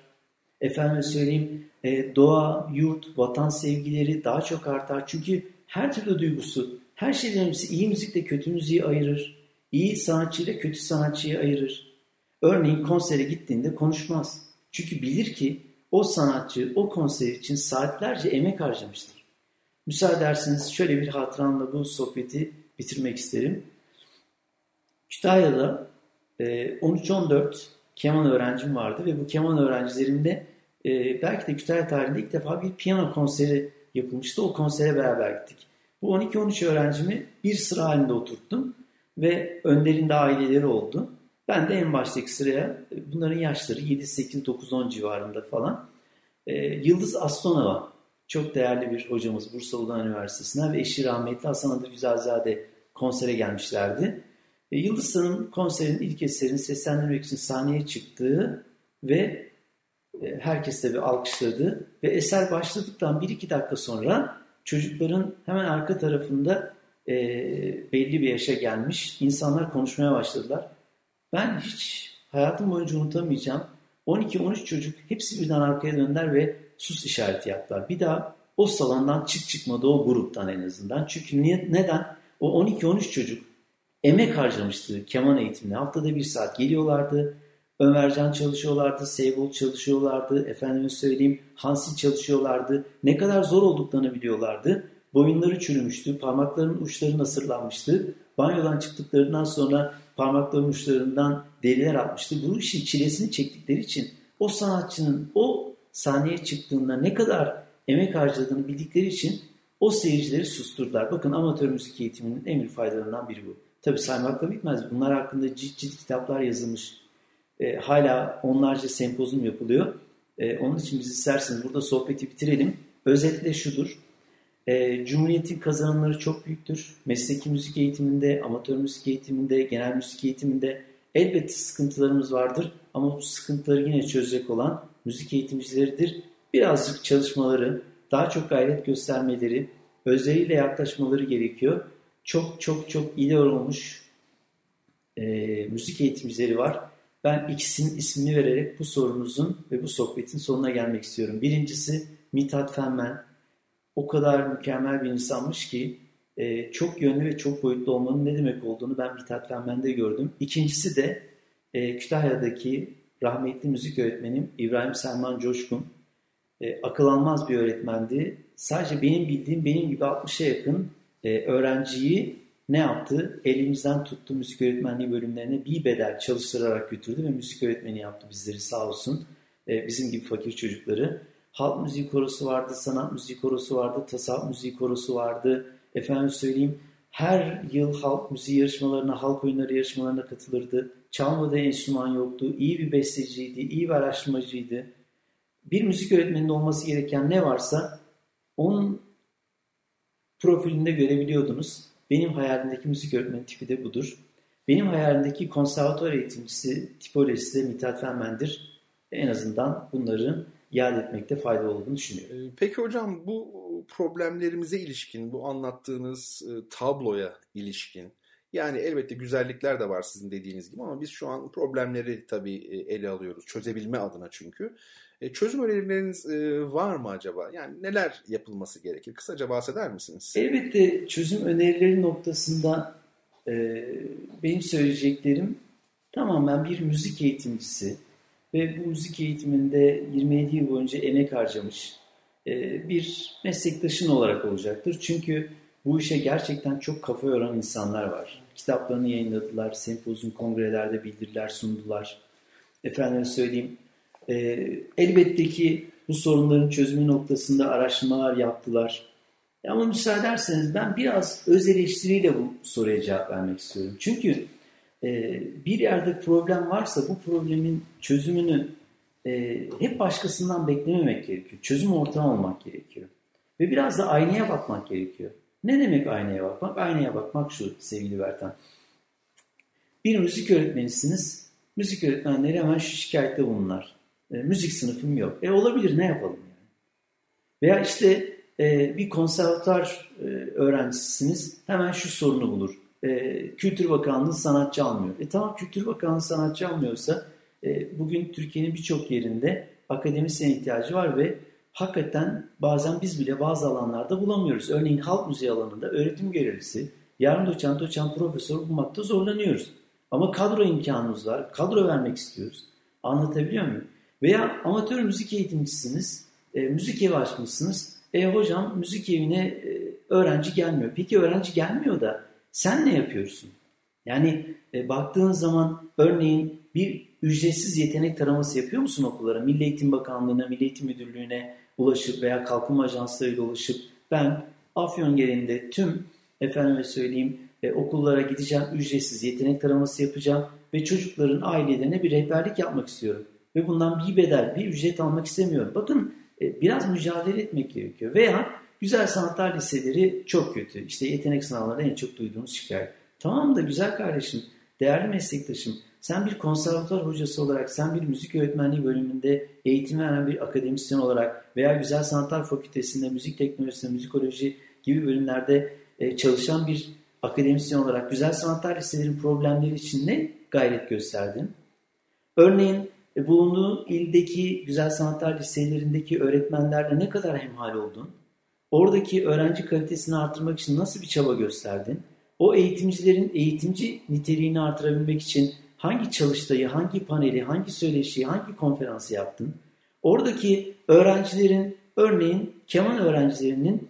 Efendim söyleyeyim e, doğa, yurt, vatan sevgileri daha çok artar. Çünkü her türlü duygusu, her şeyden önemlisi iyi müzikle kötü müziği ayırır. İyi sanatçıyla kötü sanatçıyı ayırır. Örneğin konsere gittiğinde konuşmaz. Çünkü bilir ki o sanatçı o konser için saatlerce emek harcamıştır. Müsaade ederseniz şöyle bir hatıramla bu sohbeti bitirmek isterim. Kütahya'da 13-14 e, keman öğrencim vardı ve bu keman öğrencilerimde e, belki de Kütahya tarihinde ilk defa bir piyano konseri yapılmıştı. O konsere beraber gittik. Bu 12-13 öğrencimi bir sıra halinde oturttum ve önlerinde aileleri oldu. Ben de en baştaki sıraya bunların yaşları 7, 8, 9, 10 civarında falan. E, Yıldız Astonova çok değerli bir hocamız Bursa Uludağ Üniversitesi'nden ve eşi rahmetli Hasan Adır Güzelzade konsere gelmişlerdi. E, Yıldız Hanım konserin ilk eserini seslendirmek için sahneye çıktığı ve e, herkes tabi alkışladı ve eser başladıktan 1-2 dakika sonra çocukların hemen arka tarafında e, belli bir yaşa gelmiş insanlar konuşmaya başladılar. Ben hiç hayatım boyunca unutamayacağım. 12-13 çocuk hepsi birden arkaya döndüler ve sus işareti yaptılar. Bir daha o salondan çık çıkmadı o gruptan en azından. Çünkü niye, neden? O 12-13 çocuk emek harcamıştı keman eğitimine. Haftada bir saat geliyorlardı. Ömercan çalışıyorlardı, Seybold çalışıyorlardı, efendime söyleyeyim Hansi çalışıyorlardı. Ne kadar zor olduklarını biliyorlardı. Boyunları çürümüştü, parmaklarının uçları nasırlanmıştı. Banyodan çıktıklarından sonra parmaklarının uçlarından deriler atmıştı. Bu işin çilesini çektikleri için o sanatçının o sahneye çıktığında ne kadar emek harcadığını bildikleri için o seyircileri susturdular. Bakın amatör müzik eğitiminin en büyük faydalarından biri bu. Tabi saymakla bitmez. Bunlar hakkında cilt cilt kitaplar yazılmış. E, hala onlarca sempozum yapılıyor. E, onun için biz isterseniz burada sohbeti bitirelim. Özetle şudur. E, Cumhuriyet'in kazanımları çok büyüktür. Mesleki müzik eğitiminde, amatör müzik eğitiminde, genel müzik eğitiminde elbette sıkıntılarımız vardır. Ama bu sıkıntıları yine çözecek olan müzik eğitimcileridir. Birazcık çalışmaları, daha çok gayret göstermeleri, özleriyle yaklaşmaları gerekiyor. Çok çok çok iyi olmuş e, müzik eğitimcileri var. Ben ikisinin ismini vererek bu sorunuzun ve bu sohbetin sonuna gelmek istiyorum. Birincisi Mithat Fenmen. O kadar mükemmel bir insanmış ki e, çok yönlü ve çok boyutlu olmanın ne demek olduğunu ben Mithat Fenmen'de gördüm. İkincisi de e, Kütahya'daki rahmetli müzik öğretmenim İbrahim Selman Coşkun. E, akıl almaz bir öğretmendi. Sadece benim bildiğim benim gibi 60'a yakın e, öğrenciyi ne yaptı? Elimizden tuttu müzik öğretmenliği bölümlerine bir bedel çalıştırarak götürdü ve müzik öğretmeni yaptı bizleri sağ olsun. E, bizim gibi fakir çocukları. Halk müziği korosu vardı, sanat müziği korosu vardı, tasavvuf müziği korosu vardı. Efendim söyleyeyim her yıl halk müziği yarışmalarına, halk oyunları yarışmalarına katılırdı. Çalmadığı enstrüman yoktu. İyi bir besteciydi, iyi bir araştırmacıydı. Bir müzik öğretmeninin olması gereken ne varsa onun profilinde görebiliyordunuz. Benim hayalimdeki müzik öğretmeni tipi de budur. Benim hayalimdeki konservatuar eğitimcisi tipolojisi de Mithat Fenmen'dir. En azından bunların yad etmekte fayda olduğunu düşünüyorum. Ee, peki hocam bu problemlerimize ilişkin, bu anlattığınız e, tabloya ilişkin, yani elbette güzellikler de var sizin dediğiniz gibi ama biz şu an problemleri tabii e, ele alıyoruz. Çözebilme adına çünkü. E, çözüm önerileriniz var mı acaba? Yani neler yapılması gerekir? Kısaca bahseder misiniz? Elbette çözüm önerileri noktasında benim söyleyeceklerim tamamen bir müzik eğitimcisi ve bu müzik eğitiminde 27 yıl boyunca emek harcamış bir meslektaşın olarak olacaktır. Çünkü bu işe gerçekten çok kafa yoran insanlar var. Kitaplarını yayınladılar, sempozyum kongrelerde bildiriler sundular. Efendim söyleyeyim, e, elbette ki bu sorunların çözümü noktasında araştırmalar yaptılar. Ama müsaade ederseniz ben biraz öz eleştiriyle bu soruya cevap vermek istiyorum. Çünkü e, bir yerde problem varsa bu problemin çözümünü e, hep başkasından beklememek gerekiyor. Çözüm ortağı olmak gerekiyor. Ve biraz da aynaya bakmak gerekiyor. Ne demek aynaya bakmak? Aynaya bakmak şu sevgili Bertan. Bir müzik öğretmenisiniz. Müzik öğretmenleri hemen şu şikayette bulunlar. E, müzik sınıfım yok. E olabilir ne yapalım yani? Veya işte e, bir konservatuar e, öğrencisisiniz. Hemen şu sorunu bulur. E, Kültür Bakanlığı sanatçı almıyor. E tamam Kültür Bakanlığı sanatçı almıyorsa e, bugün Türkiye'nin birçok yerinde akademisyen ihtiyacı var ve hakikaten bazen biz bile bazı alanlarda bulamıyoruz. Örneğin halk müziği alanında öğretim görevlisi, yarım doçent, doçent, profesör bulmakta zorlanıyoruz. Ama kadro imkanımız var, kadro vermek istiyoruz. Anlatabiliyor muyum? Veya amatör müzik eğitimcisiniz, e, müzik evi açmışsınız. E hocam müzik evine e, öğrenci gelmiyor. Peki öğrenci gelmiyor da sen ne yapıyorsun? Yani e, baktığın zaman örneğin bir ücretsiz yetenek taraması yapıyor musun okullara? Milli Eğitim Bakanlığı'na, Milli Eğitim Müdürlüğü'ne ulaşıp veya kalkınma ajanslarıyla ulaşıp ben Afyon genelinde tüm efendime söyleyeyim e, okullara gideceğim, ücretsiz yetenek taraması yapacağım ve çocukların ailelerine bir rehberlik yapmak istiyorum. Ve bundan bir bedel, bir ücret almak istemiyorum. Bakın e, biraz mücadele etmek gerekiyor. Veya güzel sanatlar liseleri çok kötü. İşte yetenek sınavlarında en çok duyduğunuz şikayet. Tamam da güzel kardeşim, değerli meslektaşım sen bir konservatuar hocası olarak, sen bir müzik öğretmenliği bölümünde eğitim veren bir akademisyen olarak veya Güzel Sanatlar Fakültesinde, müzik teknolojisinde, müzikoloji gibi bölümlerde e, çalışan bir akademisyen olarak Güzel Sanatlar Liselerinin problemleri için ne gayret gösterdin? Örneğin e, bulunduğun ildeki Güzel Sanatlar Liselerindeki öğretmenlerle ne kadar hemhal oldun? Oradaki öğrenci kalitesini artırmak için nasıl bir çaba gösterdin? O eğitimcilerin eğitimci niteliğini artırabilmek için hangi çalıştayı, hangi paneli, hangi söyleşiyi, hangi konferansı yaptın? Oradaki öğrencilerin, örneğin keman öğrencilerinin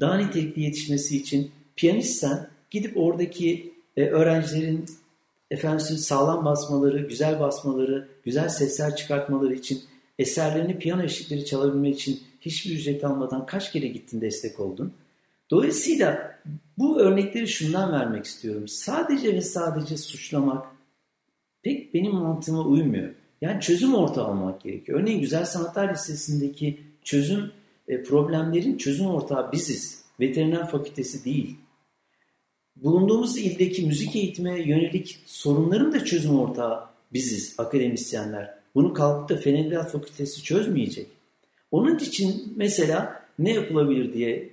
daha nitelikli yetişmesi için piyanistsen gidip oradaki e, öğrencilerin efendim sağlam basmaları, güzel basmaları, güzel sesler çıkartmaları için eserlerini piyano eşlikleri çalabilmek için hiçbir ücret almadan kaç kere gittin destek oldun? Dolayısıyla bu örnekleri şundan vermek istiyorum. Sadece ve sadece suçlamak, pek benim mantığıma uymuyor. Yani çözüm ortağı olmak gerekiyor. Örneğin Güzel Sanatlar Lisesi'ndeki çözüm e, problemlerin çözüm ortağı biziz. Veteriner fakültesi değil. Bulunduğumuz ildeki müzik eğitime yönelik sorunların da çözüm ortağı biziz, akademisyenler. Bunu kalkıp da Fen Edebiyat Fakültesi çözmeyecek. Onun için mesela ne yapılabilir diye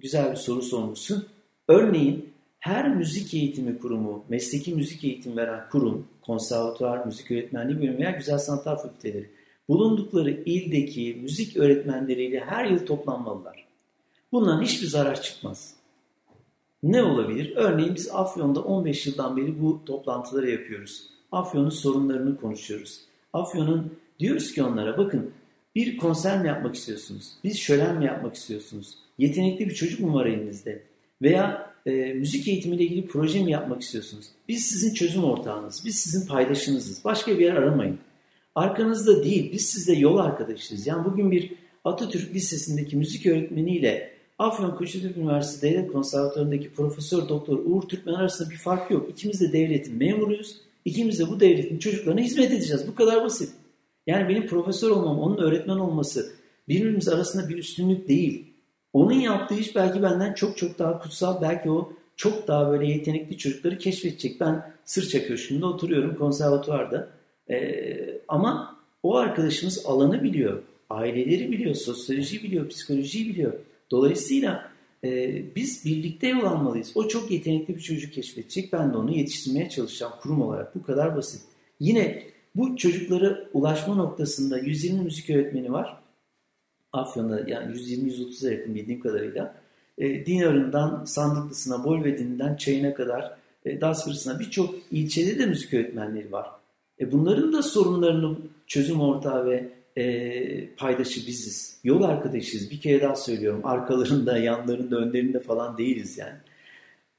güzel bir soru sormuşsun. Örneğin her müzik eğitimi kurumu, mesleki müzik eğitim veren kurum, konservatuvar, müzik öğretmenliği bölümü veya güzel sanatlar fakülteleri bulundukları ildeki müzik öğretmenleriyle her yıl toplanmalılar. Bundan hiçbir zarar çıkmaz. Ne olabilir? Örneğin biz Afyon'da 15 yıldan beri bu toplantıları yapıyoruz. Afyon'un sorunlarını konuşuyoruz. Afyon'un diyoruz ki onlara bakın bir konser mi yapmak istiyorsunuz? Bir şölen mi yapmak istiyorsunuz? Yetenekli bir çocuk mu var elinizde? Veya e, müzik eğitimiyle ilgili proje mi yapmak istiyorsunuz? Biz sizin çözüm ortağınız, biz sizin paydaşınızız. Başka bir yer aramayın. Arkanızda değil, biz sizde yol arkadaşıyız. Yani bugün bir Atatürk Lisesi'ndeki müzik öğretmeniyle Afyon Koçyatepe Üniversitesi Devlet Konservatuvarı'ndaki Profesör Doktor Uğur Türkmen arasında bir fark yok. İkimiz de devletin memuruyuz. İkimiz de bu devletin çocuklarına hizmet edeceğiz. Bu kadar basit. Yani benim profesör olmam, onun öğretmen olması birbirimiz arasında bir üstünlük değil. Onun yaptığı iş belki benden çok çok daha kutsal. Belki o çok daha böyle yetenekli çocukları keşfedecek. Ben Sırça Köşkü'nde oturuyorum konservatuvarda. Ee, ama o arkadaşımız alanı biliyor. Aileleri biliyor, sosyolojiyi biliyor, psikolojiyi biliyor. Dolayısıyla e, biz birlikte yol almalıyız. O çok yetenekli bir çocuk keşfedecek. Ben de onu yetiştirmeye çalışacağım kurum olarak. Bu kadar basit. Yine bu çocuklara ulaşma noktasında 120 müzik öğretmeni var. Afyon'da yani 120-130'a yakın bildiğim kadarıyla. E, Dinar'ından Sandıklısına, Bolvedin'den Çayına kadar e, Dasfırısına birçok ilçede de müzik öğretmenleri var. E, bunların da sorunlarının çözüm ortağı ve e, paydaşı biziz. Yol arkadaşıyız. Bir kere daha söylüyorum. Arkalarında, yanlarında, önlerinde falan değiliz yani.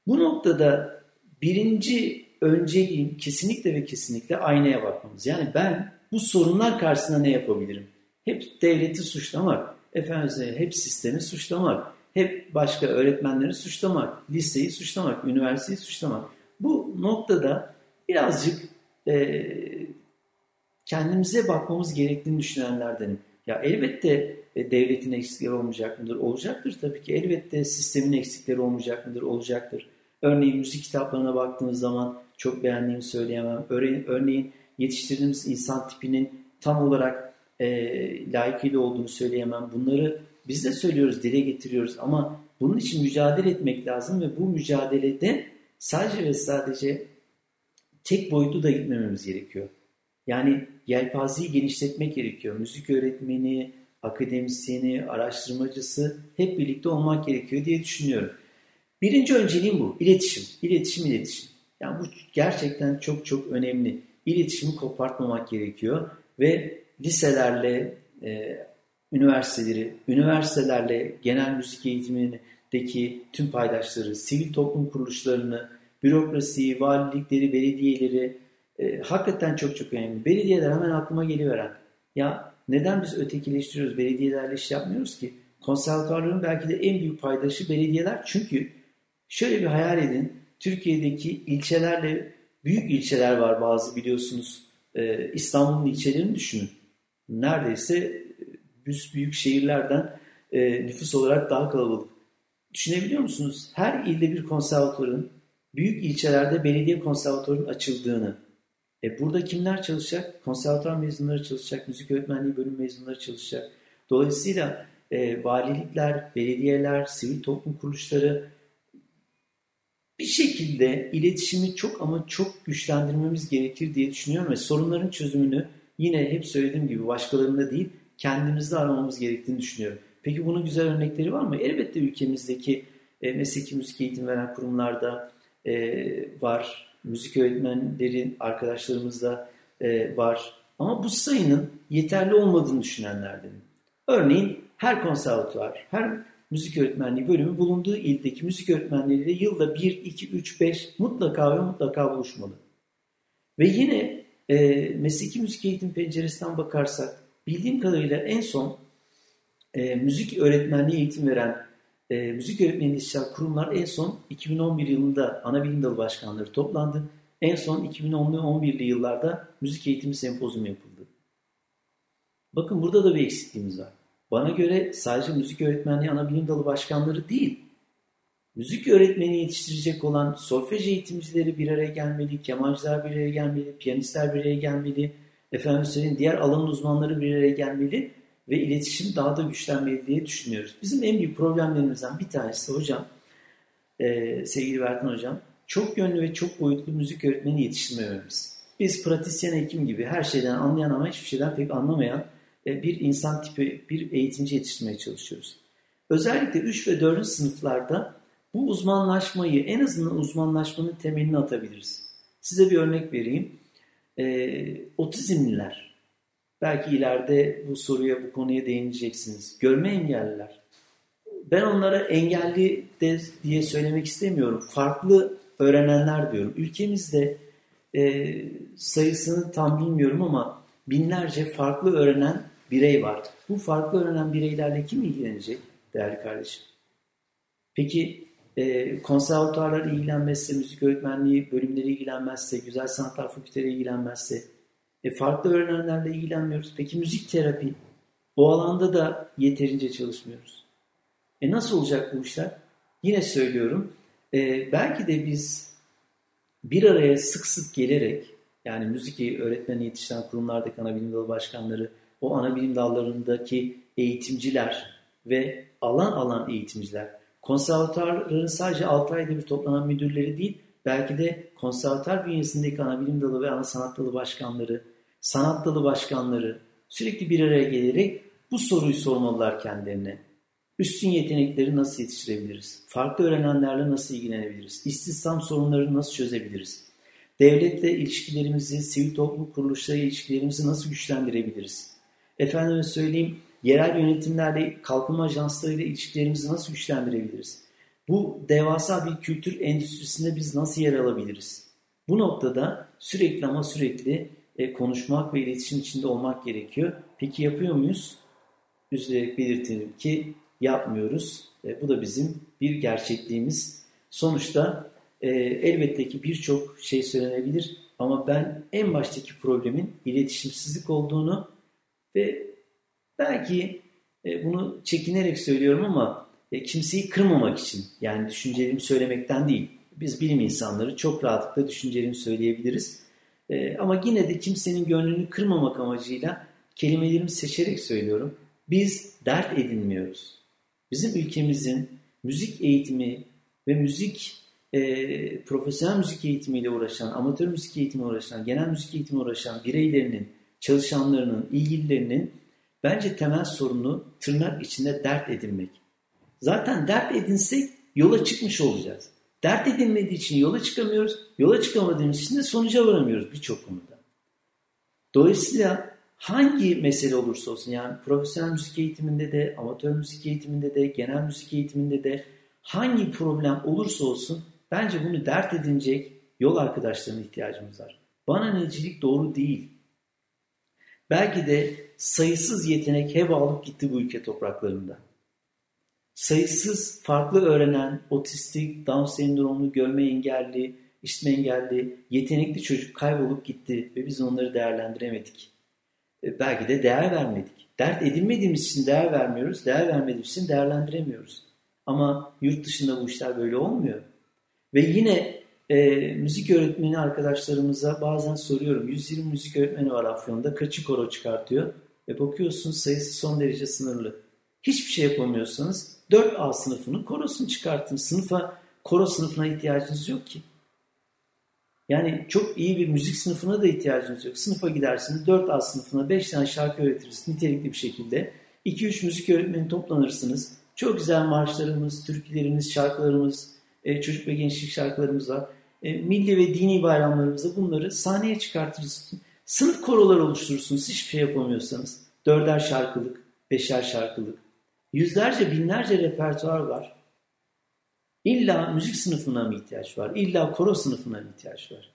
Bu noktada birinci önceliğim kesinlikle ve kesinlikle aynaya bakmamız. Yani ben bu sorunlar karşısında ne yapabilirim? Hep devleti suçlamak, efendim hep sistemi suçlamak, hep başka öğretmenleri suçlamak, liseyi suçlamak, üniversiteyi suçlamak. Bu noktada birazcık e, kendimize bakmamız gerektiğini düşünenlerdenim. Ya elbette e, devletin eksikleri olmayacak mıdır? Olacaktır tabii ki. Elbette sistemin eksikleri olmayacak mıdır? Olacaktır. Örneğin müzik kitaplarına baktığımız zaman çok beğendiğimi söyleyemem. Örneğin, yetiştirdiğimiz insan tipinin tam olarak e, layıkıyla olduğunu söyleyemem. Bunları biz de söylüyoruz, dile getiriyoruz ama bunun için mücadele etmek lazım ve bu mücadelede sadece ve sadece tek boyutu da gitmememiz gerekiyor. Yani yelpazeyi genişletmek gerekiyor. Müzik öğretmeni, akademisyeni, araştırmacısı hep birlikte olmak gerekiyor diye düşünüyorum. Birinci önceliğim bu. İletişim. İletişim, iletişim. Yani bu gerçekten çok çok önemli. İletişimi kopartmamak gerekiyor ve liselerle e, üniversiteleri, üniversitelerle genel müzik eğitimindeki tüm paydaşları, sivil toplum kuruluşlarını, bürokrasiyi, valilikleri, belediyeleri e, hakikaten çok çok önemli. Belediyeler hemen aklıma geliveren. Ya neden biz ötekileştiriyoruz? Belediyelerle iş yapmıyoruz ki. Konservatuarların belki de en büyük paydaşı belediyeler. Çünkü şöyle bir hayal edin. Türkiye'deki ilçelerle büyük ilçeler var bazı biliyorsunuz. Ee, İstanbul'un ilçelerini düşünün. Neredeyse e, büyük şehirlerden e, nüfus olarak daha kalabalık. Düşünebiliyor musunuz? Her ilde bir konservatuarın büyük ilçelerde belediye konservatuarının açıldığını. E burada kimler çalışacak? Konservatuar mezunları çalışacak, müzik öğretmenliği bölüm mezunları çalışacak. Dolayısıyla e, valilikler, belediyeler, sivil toplum kuruluşları bir şekilde iletişimi çok ama çok güçlendirmemiz gerekir diye düşünüyorum ve sorunların çözümünü yine hep söylediğim gibi başkalarında değil kendimizde aramamız gerektiğini düşünüyorum. Peki bunun güzel örnekleri var mı? Elbette ülkemizdeki e, mesleki müzik eğitim veren kurumlarda e, var. Müzik öğretmenlerin arkadaşlarımız da e, var. Ama bu sayının yeterli olmadığını düşünenlerdenim. Örneğin her konservatuvar, her müzik öğretmenliği bölümü bulunduğu ildeki müzik öğretmenleriyle yılda 1, 2, 3, 5 mutlaka ve mutlaka buluşmalı. Ve yine e, mesleki müzik eğitim penceresinden bakarsak bildiğim kadarıyla en son e, müzik öğretmenliği eğitim veren e, müzik öğretmeni istişare kurumlar en son 2011 yılında ana bilim dalı başkanları toplandı. En son 2010'lu 11'li yıllarda müzik eğitimi sempozyumu yapıldı. Bakın burada da bir eksikliğimiz var. Bana göre sadece müzik öğretmenliği ana bilim dalı başkanları değil, müzik öğretmeni yetiştirecek olan solfej eğitimcileri bir araya gelmeli, kemancılar bir araya gelmeli, piyanistler bir araya gelmeli, efendim söyleyeyim diğer alanın uzmanları bir araya gelmeli ve iletişim daha da güçlenmeli diye düşünüyoruz. Bizim en büyük problemlerimizden bir tanesi hocam, e, sevgili Bertan hocam, çok yönlü ve çok boyutlu müzik öğretmeni yetiştirmememiz. Biz pratisyen hekim gibi her şeyden anlayan ama hiçbir şeyden pek anlamayan bir insan tipi, bir eğitimci yetiştirmeye çalışıyoruz. Özellikle 3 ve 4. sınıflarda bu uzmanlaşmayı, en azından uzmanlaşmanın temelini atabiliriz. Size bir örnek vereyim. E, otizmliler, belki ileride bu soruya, bu konuya değineceksiniz. Görme engelliler. Ben onlara engelli de diye söylemek istemiyorum. Farklı öğrenenler diyorum. Ülkemizde e, sayısını tam bilmiyorum ama binlerce farklı öğrenen birey var. Bu farklı öğrenen bireylerle kim ilgilenecek değerli kardeşim? Peki e, konservatuarlar ilgilenmezse, müzik öğretmenliği bölümleri ilgilenmezse, güzel sanatlar fakülteleri ilgilenmezse, e, farklı öğrenenlerle ilgilenmiyoruz. Peki müzik terapi? O alanda da yeterince çalışmıyoruz. E nasıl olacak bu işler? Yine söylüyorum, e, belki de biz bir araya sık sık gelerek, yani müzik öğretmeni yetiştiren kurumlardaki ana bilim dalı başkanları, o ana bilim dallarındaki eğitimciler ve alan alan eğitimciler, konservatuarların sadece 6 ayda bir toplanan müdürleri değil, belki de konservatuar bünyesindeki ana bilim dalı ve ana sanat dalı başkanları, sanat dalı başkanları sürekli bir araya gelerek bu soruyu sormalılar kendilerine. Üstün yetenekleri nasıl yetiştirebiliriz? Farklı öğrenenlerle nasıl ilgilenebiliriz? İstihdam sorunlarını nasıl çözebiliriz? Devletle ilişkilerimizi, sivil toplum kuruluşları ilişkilerimizi nasıl güçlendirebiliriz? Efendime söyleyeyim yerel yönetimlerle, kalkınma ajanslarıyla ilişkilerimizi nasıl güçlendirebiliriz? Bu devasa bir kültür endüstrisinde biz nasıl yer alabiliriz? Bu noktada sürekli ama sürekli e, konuşmak ve iletişim içinde olmak gerekiyor. Peki yapıyor muyuz? Üzülerek belirtelim ki yapmıyoruz. E, bu da bizim bir gerçekliğimiz. Sonuçta e, elbette ki birçok şey söylenebilir ama ben en baştaki problemin iletişimsizlik olduğunu ve belki e, bunu çekinerek söylüyorum ama e, kimseyi kırmamak için yani düşüncelerimi söylemekten değil. Biz bilim insanları çok rahatlıkla düşüncelerimi söyleyebiliriz. E, ama yine de kimsenin gönlünü kırmamak amacıyla kelimelerimi seçerek söylüyorum. Biz dert edinmiyoruz. Bizim ülkemizin müzik eğitimi ve müzik e, profesyonel müzik eğitimiyle uğraşan, amatör müzik eğitimi uğraşan, genel müzik eğitimi uğraşan bireylerinin, çalışanlarının, ilgililerinin bence temel sorunu tırnak içinde dert edinmek. Zaten dert edinsek yola çıkmış olacağız. Dert edinmediği için yola çıkamıyoruz. Yola çıkamadığımız için de sonuca varamıyoruz birçok konuda. Dolayısıyla hangi mesele olursa olsun yani profesyonel müzik eğitiminde de, amatör müzik eğitiminde de, genel müzik eğitiminde de hangi problem olursa olsun bence bunu dert edinecek yol arkadaşlarına ihtiyacımız var. Bana necilik doğru değil. Belki de sayısız yetenek heba alıp gitti bu ülke topraklarında sayısız farklı öğrenen, otistik, Down sendromlu, görme engelli, işitme engelli, yetenekli çocuk kaybolup gitti ve biz onları değerlendiremedik. E, belki de değer vermedik. Dert edinmediğimiz için değer vermiyoruz, değer vermediğimiz için değerlendiremiyoruz. Ama yurt dışında bu işler böyle olmuyor. Ve yine e, müzik öğretmeni arkadaşlarımıza bazen soruyorum. 120 müzik öğretmeni var Afyon'da. Kaçı koro çıkartıyor? Ve bakıyorsun sayısı son derece sınırlı. Hiçbir şey yapamıyorsanız 4A sınıfının korosunu çıkartın. Sınıfa, koro sınıfına ihtiyacınız yok ki. Yani çok iyi bir müzik sınıfına da ihtiyacınız yok. Sınıfa gidersiniz 4A sınıfına 5 tane şarkı öğretirsiniz nitelikli bir şekilde. 2-3 müzik öğretmeni toplanırsınız. Çok güzel marşlarımız, türkülerimiz, şarkılarımız, e, çocuk ve gençlik şarkılarımız var. E, milli ve dini bayramlarımızda bunları sahneye çıkartırsınız. Sınıf korolar oluşturursunuz hiçbir şey yapamıyorsanız. Dörder şarkılık, beşer şarkılık. Yüzlerce, binlerce repertuar var. İlla müzik sınıfına mı ihtiyaç var? İlla koro sınıfına mı ihtiyaç var?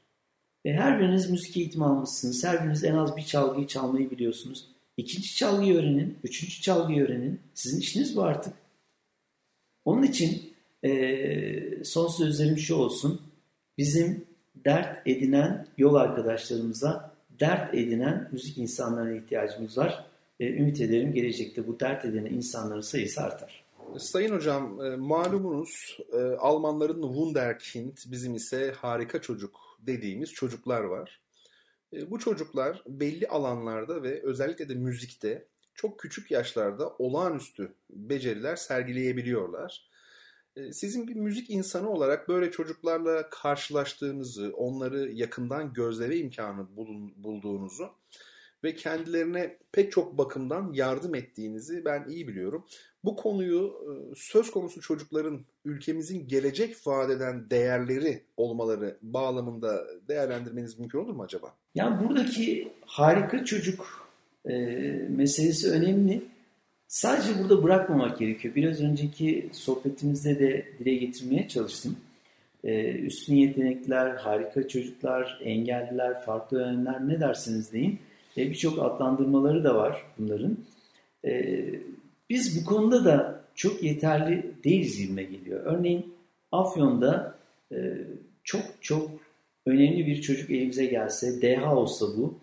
Ve her biriniz müzik eğitimi almışsınız. Her biriniz en az bir çalgıyı çalmayı biliyorsunuz. İkinci çalgıyı öğrenin, üçüncü çalgıyı öğrenin. Sizin işiniz bu artık. Onun için e, son sözlerim şu olsun. Bizim dert edinen yol arkadaşlarımıza dert edinen müzik insanlarına ihtiyacımız var ümit ederim gelecekte bu dert edenen insanların sayısı artar. Sayın hocam e, malumunuz e, Almanların Wunderkind bizim ise harika çocuk dediğimiz çocuklar var. E, bu çocuklar belli alanlarda ve özellikle de müzikte çok küçük yaşlarda olağanüstü beceriler sergileyebiliyorlar. E, sizin bir müzik insanı olarak böyle çocuklarla karşılaştığınızı, onları yakından gözleme imkanı bulduğunuzu ve kendilerine pek çok bakımdan yardım ettiğinizi ben iyi biliyorum. Bu konuyu e, söz konusu çocukların ülkemizin gelecek vadeden değerleri olmaları bağlamında değerlendirmeniz mümkün olur mu acaba? Yani buradaki harika çocuk e, meselesi önemli. Sadece burada bırakmamak gerekiyor. Biraz önceki sohbetimizde de dile getirmeye çalıştım. Ee, üstün yetenekler, harika çocuklar, engelliler, farklı öğrenler ne dersiniz deyin. E, Birçok adlandırmaları da var bunların. E, biz bu konuda da çok yeterli değiliz gibime geliyor. Örneğin Afyon'da e, çok çok önemli bir çocuk elimize gelse, DH olsa bu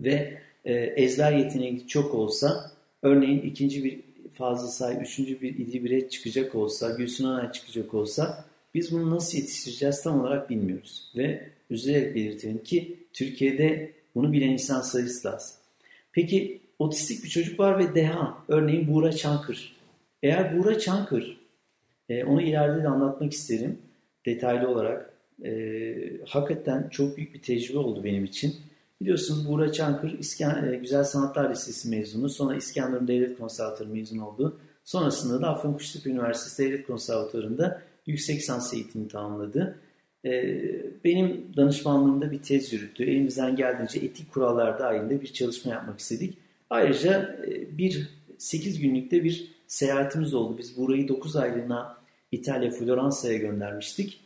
ve e, ezber yeteneği çok olsa, örneğin ikinci bir fazla say, üçüncü bir İdil Biret çıkacak olsa, Gülsün Anay çıkacak olsa biz bunu nasıl yetiştireceğiz tam olarak bilmiyoruz. Ve üzülerek belirtelim ki Türkiye'de bunu bilen insan sayısı lazım. Peki otistik bir çocuk var ve deha. Örneğin Buğra Çankır. Eğer Buğra Çankır, e, onu ileride de anlatmak isterim detaylı olarak. E, hakikaten çok büyük bir tecrübe oldu benim için. Biliyorsunuz Buğra Çankır İskan, e, Güzel Sanatlar Lisesi mezunu. Sonra İskenderun Devlet Konservatuarı mezunu oldu. Sonrasında da Afyon Kuştepe Üniversitesi Devlet Konservatuarı'nda yüksek sans eğitimi tamamladı. Ee, benim danışmanlığımda bir tez yürüttü. Elimizden geldiğince etik kurallar dahilinde bir çalışma yapmak istedik. Ayrıca e, bir 8 günlükte bir seyahatimiz oldu. Biz burayı 9 aylığına İtalya Floransa'ya göndermiştik.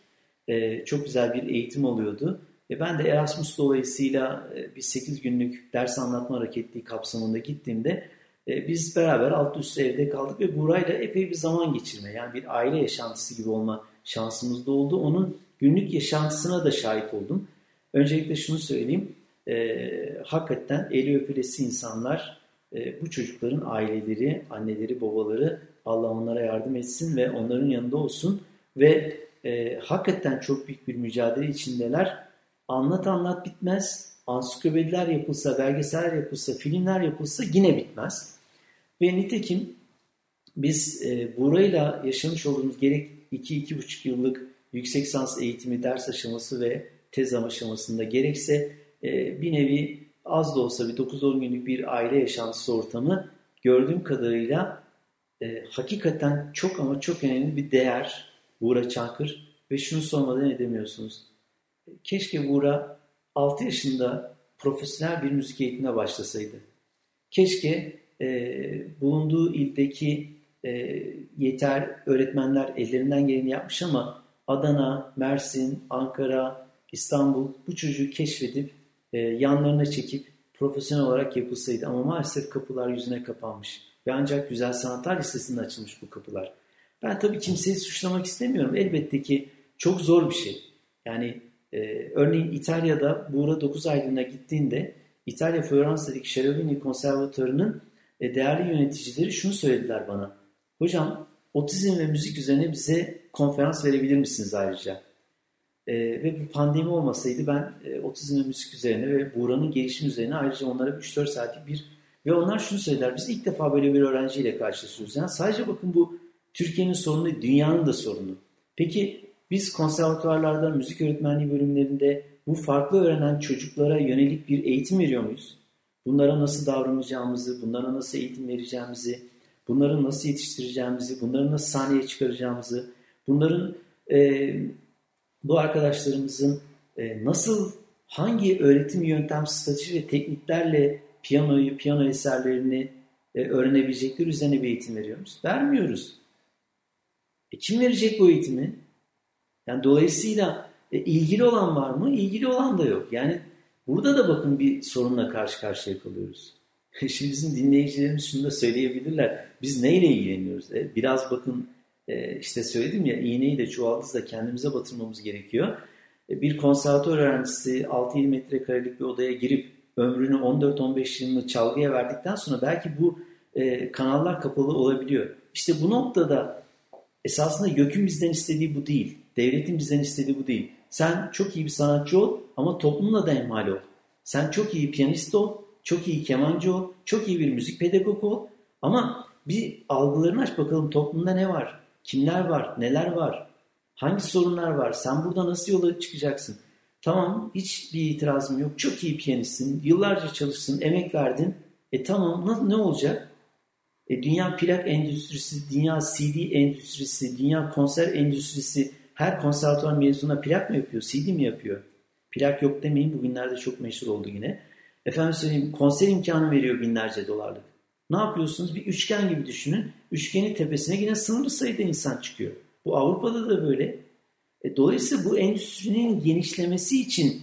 E, çok güzel bir eğitim oluyordu. E, ben de Erasmus dolayısıyla e, bir 8 günlük ders anlatma hareketliği kapsamında gittiğimde e, biz beraber alt üst evde kaldık ve burayla epey bir zaman geçirme yani bir aile yaşantısı gibi olma şansımız da oldu. Onun günlük yaşantısına da şahit oldum. Öncelikle şunu söyleyeyim. E, hakikaten eli öpülesi insanlar e, bu çocukların aileleri, anneleri, babaları Allah onlara yardım etsin ve onların yanında olsun ve e, hakikaten çok büyük bir mücadele içindeler. Anlat anlat bitmez. Ansiklopediler yapılsa, belgeseller yapılsa, filmler yapılsa yine bitmez. Ve nitekim biz e, burayla yaşamış olduğumuz gerek 2-2,5 yıllık yüksek sans eğitimi, ders aşaması ve tez aşamasında gerekse e, bir nevi az da olsa bir 9-10 günlük bir aile yaşantısı ortamı gördüğüm kadarıyla e, hakikaten çok ama çok önemli bir değer Buğra Çankır ve şunu sormadan edemiyorsunuz. Keşke Buğra 6 yaşında profesyonel bir müzik eğitimine başlasaydı. Keşke e, bulunduğu ildeki e, yeter öğretmenler ellerinden geleni yapmış ama Adana, Mersin, Ankara, İstanbul bu çocuğu keşfedip e, yanlarına çekip profesyonel olarak yapılsaydı. Ama maalesef kapılar yüzüne kapanmış. Ve ancak Güzel Sanatlar Lisesi'nde açılmış bu kapılar. Ben tabii kimseyi suçlamak istemiyorum. Elbette ki çok zor bir şey. Yani e, örneğin İtalya'da Buğra 9 aylığına gittiğinde İtalya Floransa'daki Cherubini Konservatuarı'nın e, değerli yöneticileri şunu söylediler bana. Hocam otizm ve müzik üzerine bize konferans verebilir misiniz ayrıca? E, ve bu pandemi olmasaydı ben e, otizm ve müzik üzerine ve Buğra'nın gelişimi üzerine ayrıca onlara 3-4 saatlik bir ve onlar şunu söylediler. Biz ilk defa böyle bir öğrenciyle karşılaşıyoruz. Yani sadece bakın bu Türkiye'nin sorunu dünyanın da sorunu. Peki biz konservatuvarlarda, müzik öğretmenliği bölümlerinde bu farklı öğrenen çocuklara yönelik bir eğitim veriyor muyuz? Bunlara nasıl davranacağımızı, bunlara nasıl eğitim vereceğimizi, bunları nasıl yetiştireceğimizi, bunları nasıl sahneye çıkaracağımızı, bunların e, bu arkadaşlarımızın e, nasıl hangi öğretim yöntem, strateji ve tekniklerle piyanoyu, piyano eserlerini e, öğrenebilecekleri üzerine bir eğitim veriyoruz. Vermiyoruz. E, kim verecek bu eğitimi? Yani dolayısıyla e, ilgili olan var mı? İlgili olan da yok. Yani burada da bakın bir sorunla karşı karşıya kalıyoruz. Şimdi bizim dinleyicilerimiz şunu da söyleyebilirler. Biz neyle ilgileniyoruz? E, biraz bakın e, işte söyledim ya iğneyi de çuvaldızı da kendimize batırmamız gerekiyor. E, bir konservatör öğrencisi 6-7 metrekarelik bir odaya girip ömrünü 14-15 yılını çalgıya verdikten sonra belki bu e, kanallar kapalı olabiliyor. İşte bu noktada esasında YÖK'ün bizden istediği bu değil. Devletin bizden istediği bu değil. Sen çok iyi bir sanatçı ol ama toplumla da emmal ol. Sen çok iyi piyanist ol, çok iyi kemancı ol, çok iyi bir müzik pedagogu ol. Ama bir algılarını aç bakalım toplumda ne var? Kimler var? Neler var? Hangi sorunlar var? Sen burada nasıl yola çıkacaksın? Tamam hiç bir itirazım yok. Çok iyi piyanistsin. Yıllarca çalıştın, emek verdin. E tamam ne olacak? E, dünya plak endüstrisi, dünya CD endüstrisi, dünya konser endüstrisi her konservatuvar mezununa plak mı yapıyor, CD mi yapıyor? Plak yok demeyin bugünlerde çok meşhur oldu yine. Efendim söyleyeyim konser imkanı veriyor binlerce dolarlık. Ne yapıyorsunuz? Bir üçgen gibi düşünün. Üçgenin tepesine yine sınırlı sayıda insan çıkıyor. Bu Avrupa'da da böyle. E, dolayısıyla bu endüstrinin genişlemesi için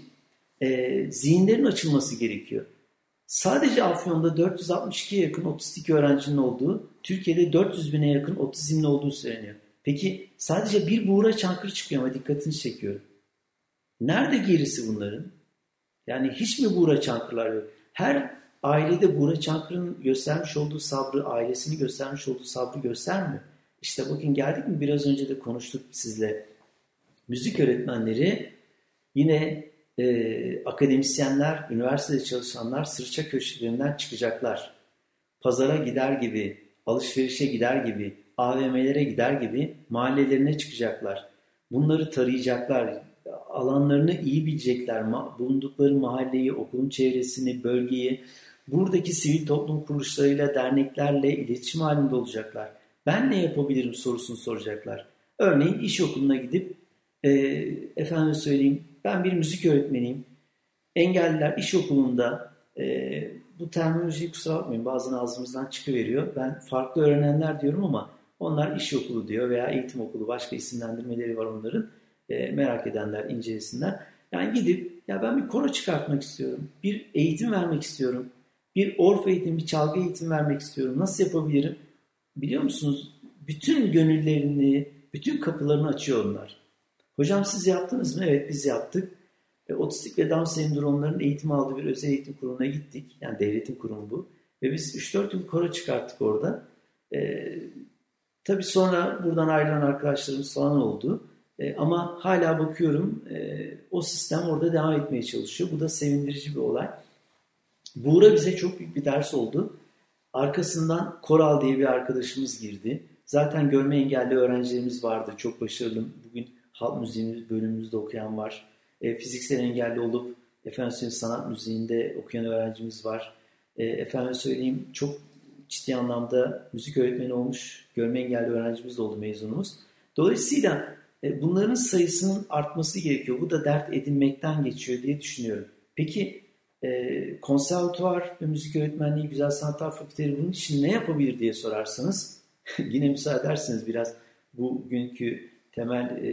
e, zihinlerin açılması gerekiyor. Sadece Afyon'da 462'ye yakın otistik öğrencinin olduğu, Türkiye'de 400 bine yakın otizmli olduğu söyleniyor. Peki sadece bir buğra çankırı çıkıyor ama dikkatini çekiyorum. Nerede gerisi bunların? Yani hiç mi buğra çankırılar yok? Her ailede Buğra Çankırı'nın göstermiş olduğu sabrı, ailesini göstermiş olduğu sabrı göstermiyor. İşte bakın geldik mi biraz önce de konuştuk sizle. Müzik öğretmenleri yine e, akademisyenler, üniversitede çalışanlar sırça köşelerinden çıkacaklar. Pazara gider gibi, alışverişe gider gibi, AVM'lere gider gibi mahallelerine çıkacaklar. Bunları tarayacaklar, alanlarını iyi bilecekler, bulundukları mahalleyi, okulun çevresini, bölgeyi, buradaki sivil toplum kuruluşlarıyla, derneklerle iletişim halinde olacaklar. Ben ne yapabilirim sorusunu soracaklar. Örneğin iş okuluna gidip e, efendim söyleyeyim ben bir müzik öğretmeniyim. Engelliler iş okulunda e, bu terminolojiyi kusura bakmayın bazen ağzımızdan çıkıveriyor. Ben farklı öğrenenler diyorum ama onlar iş okulu diyor veya eğitim okulu başka isimlendirmeleri var onların. E, merak edenler incelesinler. Yani gidip ya ben bir koro çıkartmak istiyorum. Bir eğitim vermek istiyorum. Bir orf eğitim, bir çalgı eğitim vermek istiyorum. Nasıl yapabilirim? Biliyor musunuz? Bütün gönüllerini, bütün kapılarını açıyor onlar. Hocam siz yaptınız mı? Evet biz yaptık. E, otistik ve Down sendromların eğitim aldığı bir özel eğitim kurumuna gittik. Yani devletin kurumu bu. Ve biz 3-4 yıl koro çıkarttık orada. E, tabii sonra buradan ayrılan arkadaşlarımız falan oldu. E, ama hala bakıyorum e, o sistem orada devam etmeye çalışıyor. Bu da sevindirici bir olay. Buğra bize çok büyük bir ders oldu. Arkasından Koral diye bir arkadaşımız girdi. Zaten görme engelli öğrencilerimiz vardı. Çok başarılı. Bugün halk müziğimiz bölümümüzde okuyan var. E, fiziksel engelli olup efendim sanat müziğinde okuyan öğrencimiz var. E, efendim söyleyeyim çok ciddi anlamda müzik öğretmeni olmuş görme engelli öğrencimiz oldu mezunumuz. Dolayısıyla e, bunların sayısının artması gerekiyor. Bu da dert edinmekten geçiyor diye düşünüyorum. Peki e, konservatuvar ve müzik öğretmenliği, güzel sanatlar fakülteleri bunun için ne yapabilir diye sorarsanız yine müsaade ederseniz biraz bugünkü temel e,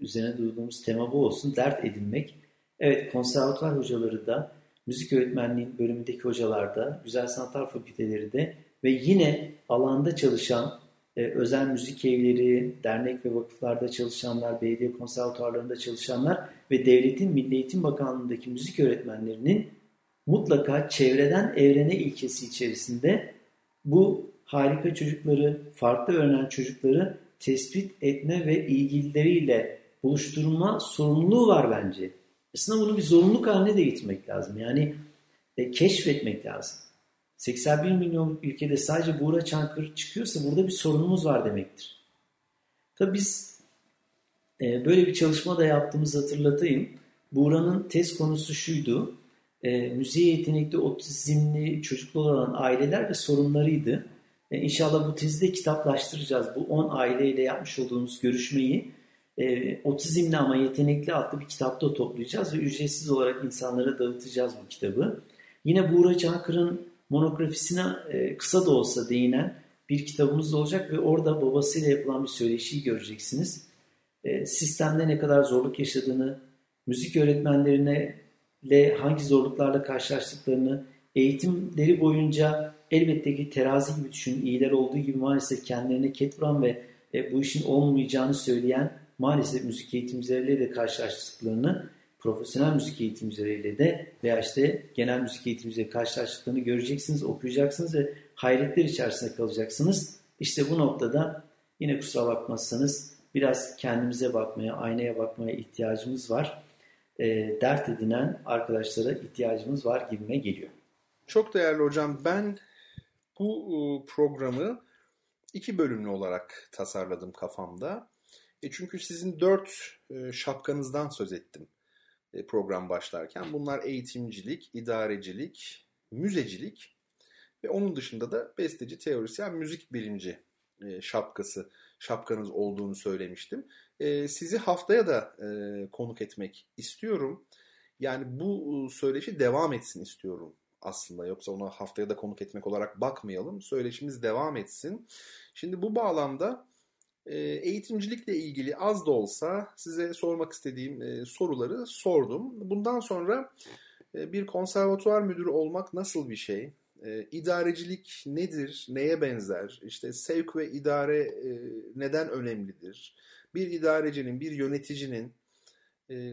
üzerine durduğumuz tema bu olsun. Dert edinmek. Evet konservatuvar hocaları da, müzik öğretmenliği bölümündeki hocalar da, güzel sanatlar fakülteleri de ve yine alanda çalışan e, özel müzik evleri, dernek ve vakıflarda çalışanlar, belediye konservatuarlarında çalışanlar ve devletin Milli Eğitim Bakanlığı'ndaki müzik öğretmenlerinin mutlaka çevreden evrene ilkesi içerisinde bu harika çocukları, farklı öğrenen çocukları tespit etme ve ilgilileriyle buluşturma sorumluluğu var bence. Aslında bunu bir zorunluluk haline de gitmek lazım. Yani e, keşfetmek lazım. 81 milyon ülkede sadece Buğra Çankır çıkıyorsa burada bir sorunumuz var demektir. Tabii biz e, böyle bir çalışma da yaptığımızı hatırlatayım. Buğra'nın tez konusu şuydu. E, müziğe yetenekli otizmli çocuklu olan aileler ve sorunlarıydı. E, inşallah bu tezi de kitaplaştıracağız. Bu 10 aileyle yapmış olduğumuz görüşmeyi e, otizmli ama yetenekli adlı bir kitapta toplayacağız ve ücretsiz olarak insanlara dağıtacağız bu kitabı. Yine Buğra Çankır'ın monografisine e, kısa da olsa değinen bir kitabımız da olacak ve orada babasıyla yapılan bir söyleşiyi göreceksiniz. E, sistemde ne kadar zorluk yaşadığını, müzik öğretmenlerine ile hangi zorluklarla karşılaştıklarını, eğitimleri boyunca elbette ki terazi gibi düşünün, iyiler olduğu gibi maalesef kendilerine ket vuran ve e, bu işin olmayacağını söyleyen maalesef müzik eğitimcileriyle de karşılaştıklarını profesyonel müzik eğitimcileriyle de veya işte genel müzik eğitimcileriyle karşılaştıklarını göreceksiniz, okuyacaksınız ve hayretler içerisinde kalacaksınız. İşte bu noktada yine kusura bakmazsanız biraz kendimize bakmaya, aynaya bakmaya ihtiyacımız var. E, dert edinen arkadaşlara ihtiyacımız var gibime geliyor. Çok değerli hocam ben bu e, programı iki bölümlü olarak tasarladım kafamda. E çünkü sizin dört e, şapkanızdan söz ettim. E, program başlarken. Bunlar eğitimcilik, idarecilik, müzecilik ve onun dışında da besteci, teorisyen, müzik bilimci e, şapkası, şapkanız olduğunu söylemiştim. E, sizi haftaya da konuk etmek istiyorum. Yani bu söyleşi devam etsin istiyorum aslında. Yoksa ona haftaya da konuk etmek olarak bakmayalım. Söyleşimiz devam etsin. Şimdi bu bağlamda eğitimcilikle ilgili az da olsa size sormak istediğim e, soruları sordum. Bundan sonra e, bir konservatuvar müdürü olmak nasıl bir şey? E, idarecilik nedir? Neye benzer? İşte sevk ve idare neden önemlidir? Bir idarecinin, bir yöneticinin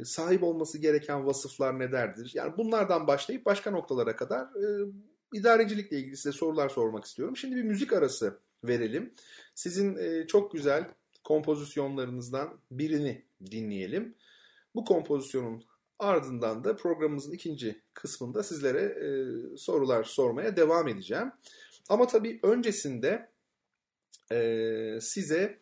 sahip olması gereken vasıflar nelerdir? Yani bunlardan başlayıp başka noktalara kadar idarecilikle ilgili size sorular sormak istiyorum. Şimdi bir müzik arası verelim. Sizin e, çok güzel kompozisyonlarınızdan birini dinleyelim. Bu kompozisyonun ardından da programımızın ikinci kısmında sizlere e, sorular sormaya devam edeceğim. Ama tabii öncesinde e, size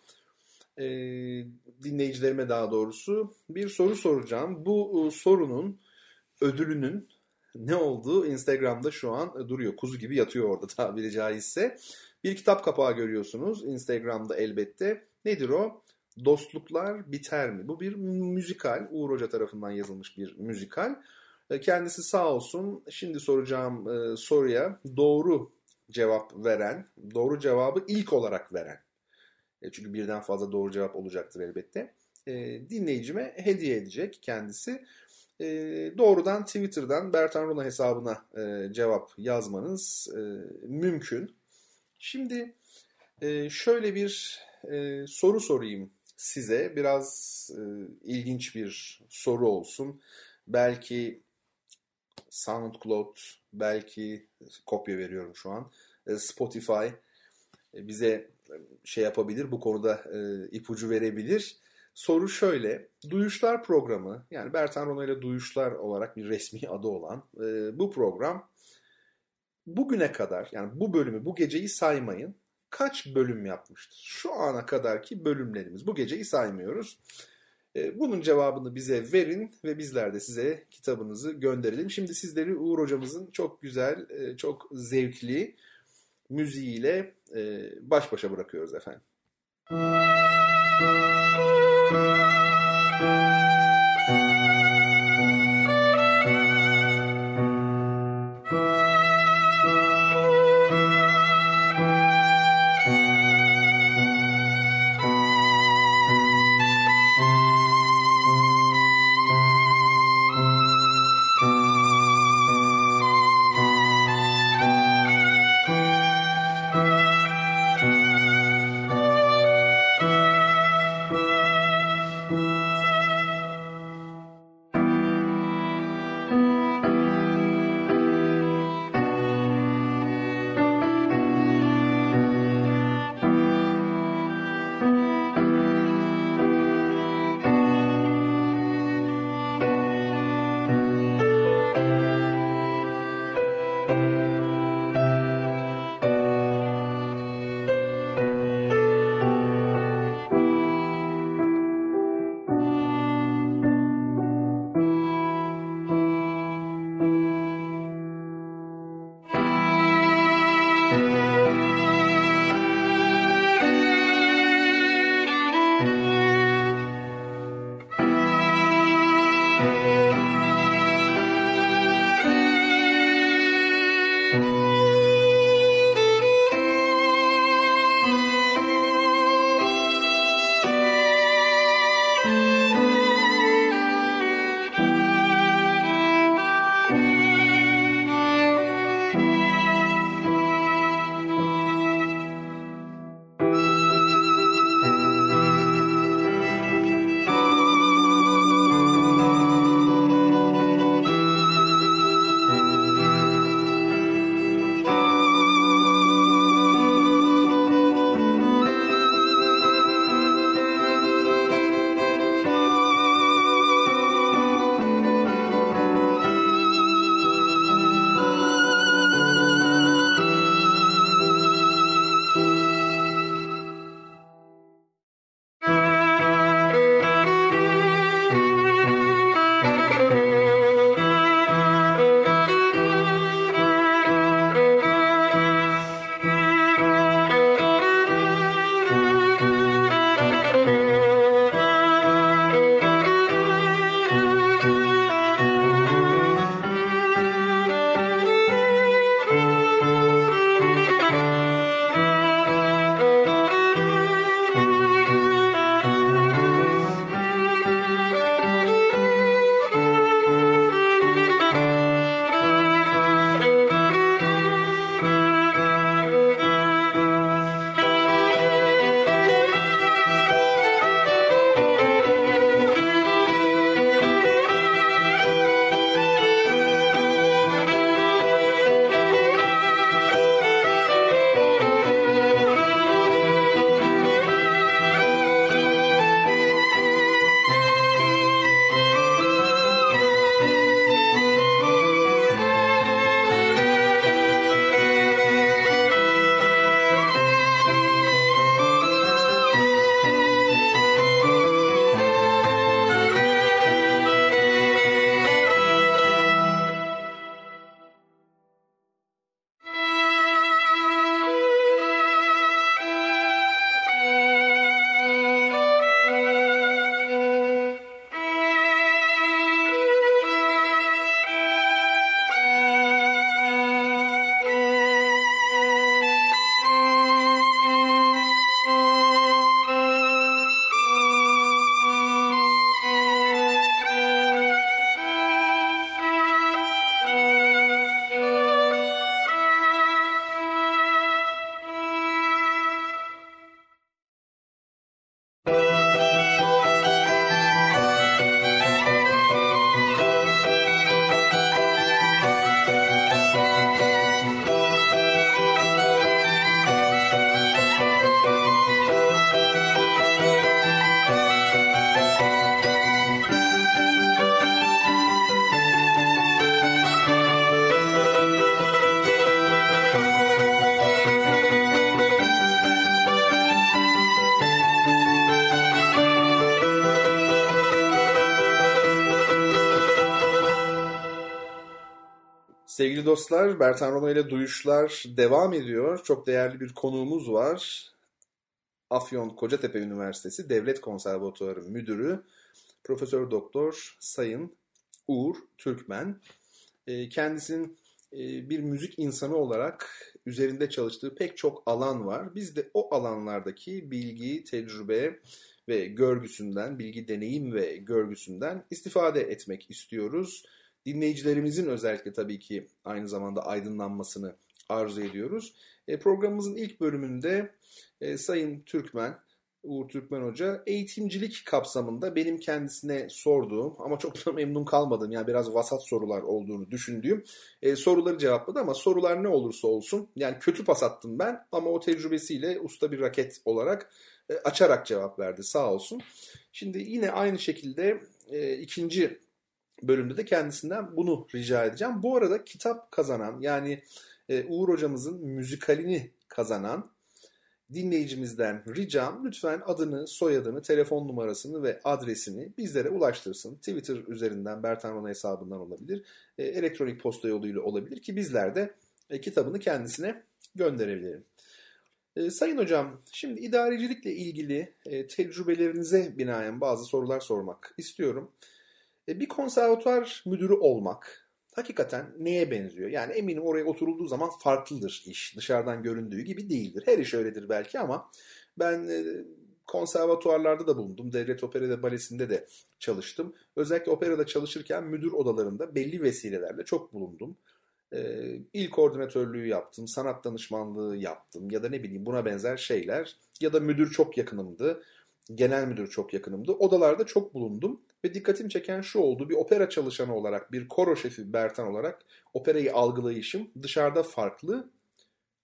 dinleyicilerime daha doğrusu bir soru soracağım. Bu sorunun ödülünün ne olduğu Instagram'da şu an duruyor. Kuzu gibi yatıyor orada tabiri caizse. Bir kitap kapağı görüyorsunuz Instagram'da elbette. Nedir o? Dostluklar biter mi? Bu bir müzikal. Uğur Hoca tarafından yazılmış bir müzikal. E, kendisi sağ olsun şimdi soracağım e, soruya doğru cevap veren, doğru cevabı ilk olarak veren. E, çünkü birden fazla doğru cevap olacaktır elbette. Dinleyicime hediye edecek kendisi. Doğrudan Twitter'dan Bertan Rona hesabına cevap yazmanız mümkün. Şimdi e, şöyle bir e, soru sorayım size. Biraz e, ilginç bir soru olsun. Belki SoundCloud, belki kopya veriyorum şu an. Spotify bize şey yapabilir, bu konuda ipucu verebilir. Soru şöyle, Duyuşlar programı, yani Bertan Rona ile Duyuşlar olarak bir resmi adı olan bu program bugüne kadar, yani bu bölümü, bu geceyi saymayın, kaç bölüm yapmıştır? Şu ana kadarki bölümlerimiz, bu geceyi saymıyoruz. E, bunun cevabını bize verin ve bizler de size kitabınızı gönderelim. Şimdi sizleri Uğur hocamızın çok güzel, e, çok zevkli müziğiyle e, baş başa bırakıyoruz efendim. Sevgili dostlar, Bertan Rona ile Duyuşlar devam ediyor. Çok değerli bir konuğumuz var. Afyon Kocatepe Üniversitesi Devlet Konservatuarı Müdürü Profesör Doktor Sayın Uğur Türkmen. Ee, kendisinin e, bir müzik insanı olarak üzerinde çalıştığı pek çok alan var. Biz de o alanlardaki bilgi, tecrübe ve görgüsünden, bilgi, deneyim ve görgüsünden istifade etmek istiyoruz. Dinleyicilerimizin özellikle tabii ki aynı zamanda aydınlanmasını arzu ediyoruz. E, programımızın ilk bölümünde e, Sayın Türkmen, Uğur Türkmen Hoca eğitimcilik kapsamında benim kendisine sorduğum ama çok da memnun kalmadım yani biraz vasat sorular olduğunu düşündüğüm e, soruları cevapladı ama sorular ne olursa olsun yani kötü pas attım ben ama o tecrübesiyle usta bir raket olarak e, açarak cevap verdi sağ olsun. Şimdi yine aynı şekilde e, ikinci bölümde de kendisinden bunu rica edeceğim. Bu arada kitap kazanan yani e, Uğur hocamızın müzikalini kazanan dinleyicimizden ricam lütfen adını, soyadını, telefon numarasını ve adresini bizlere ulaştırsın. Twitter üzerinden Bertan Rona hesabından olabilir. E, elektronik posta yoluyla olabilir ki bizler de e, kitabını kendisine gönderebilirim. Sayın hocam, şimdi idarecilikle ilgili tecrübelerinize binaen bazı sorular sormak istiyorum. E, bir konservatuar müdürü olmak hakikaten neye benziyor? Yani eminim oraya oturulduğu zaman farklıdır iş. Dışarıdan göründüğü gibi değildir. Her iş öyledir belki ama ben e, konservatuarlarda da bulundum. Devlet Operada Balesi'nde de çalıştım. Özellikle operada çalışırken müdür odalarında belli vesilelerle çok bulundum. Ee, il koordinatörlüğü yaptım, sanat danışmanlığı yaptım ya da ne bileyim buna benzer şeyler. Ya da müdür çok yakınımdı, genel müdür çok yakınımdı. Odalarda çok bulundum. Ve dikkatim çeken şu oldu. Bir opera çalışanı olarak, bir koro şefi Bertan olarak operayı algılayışım dışarıda farklı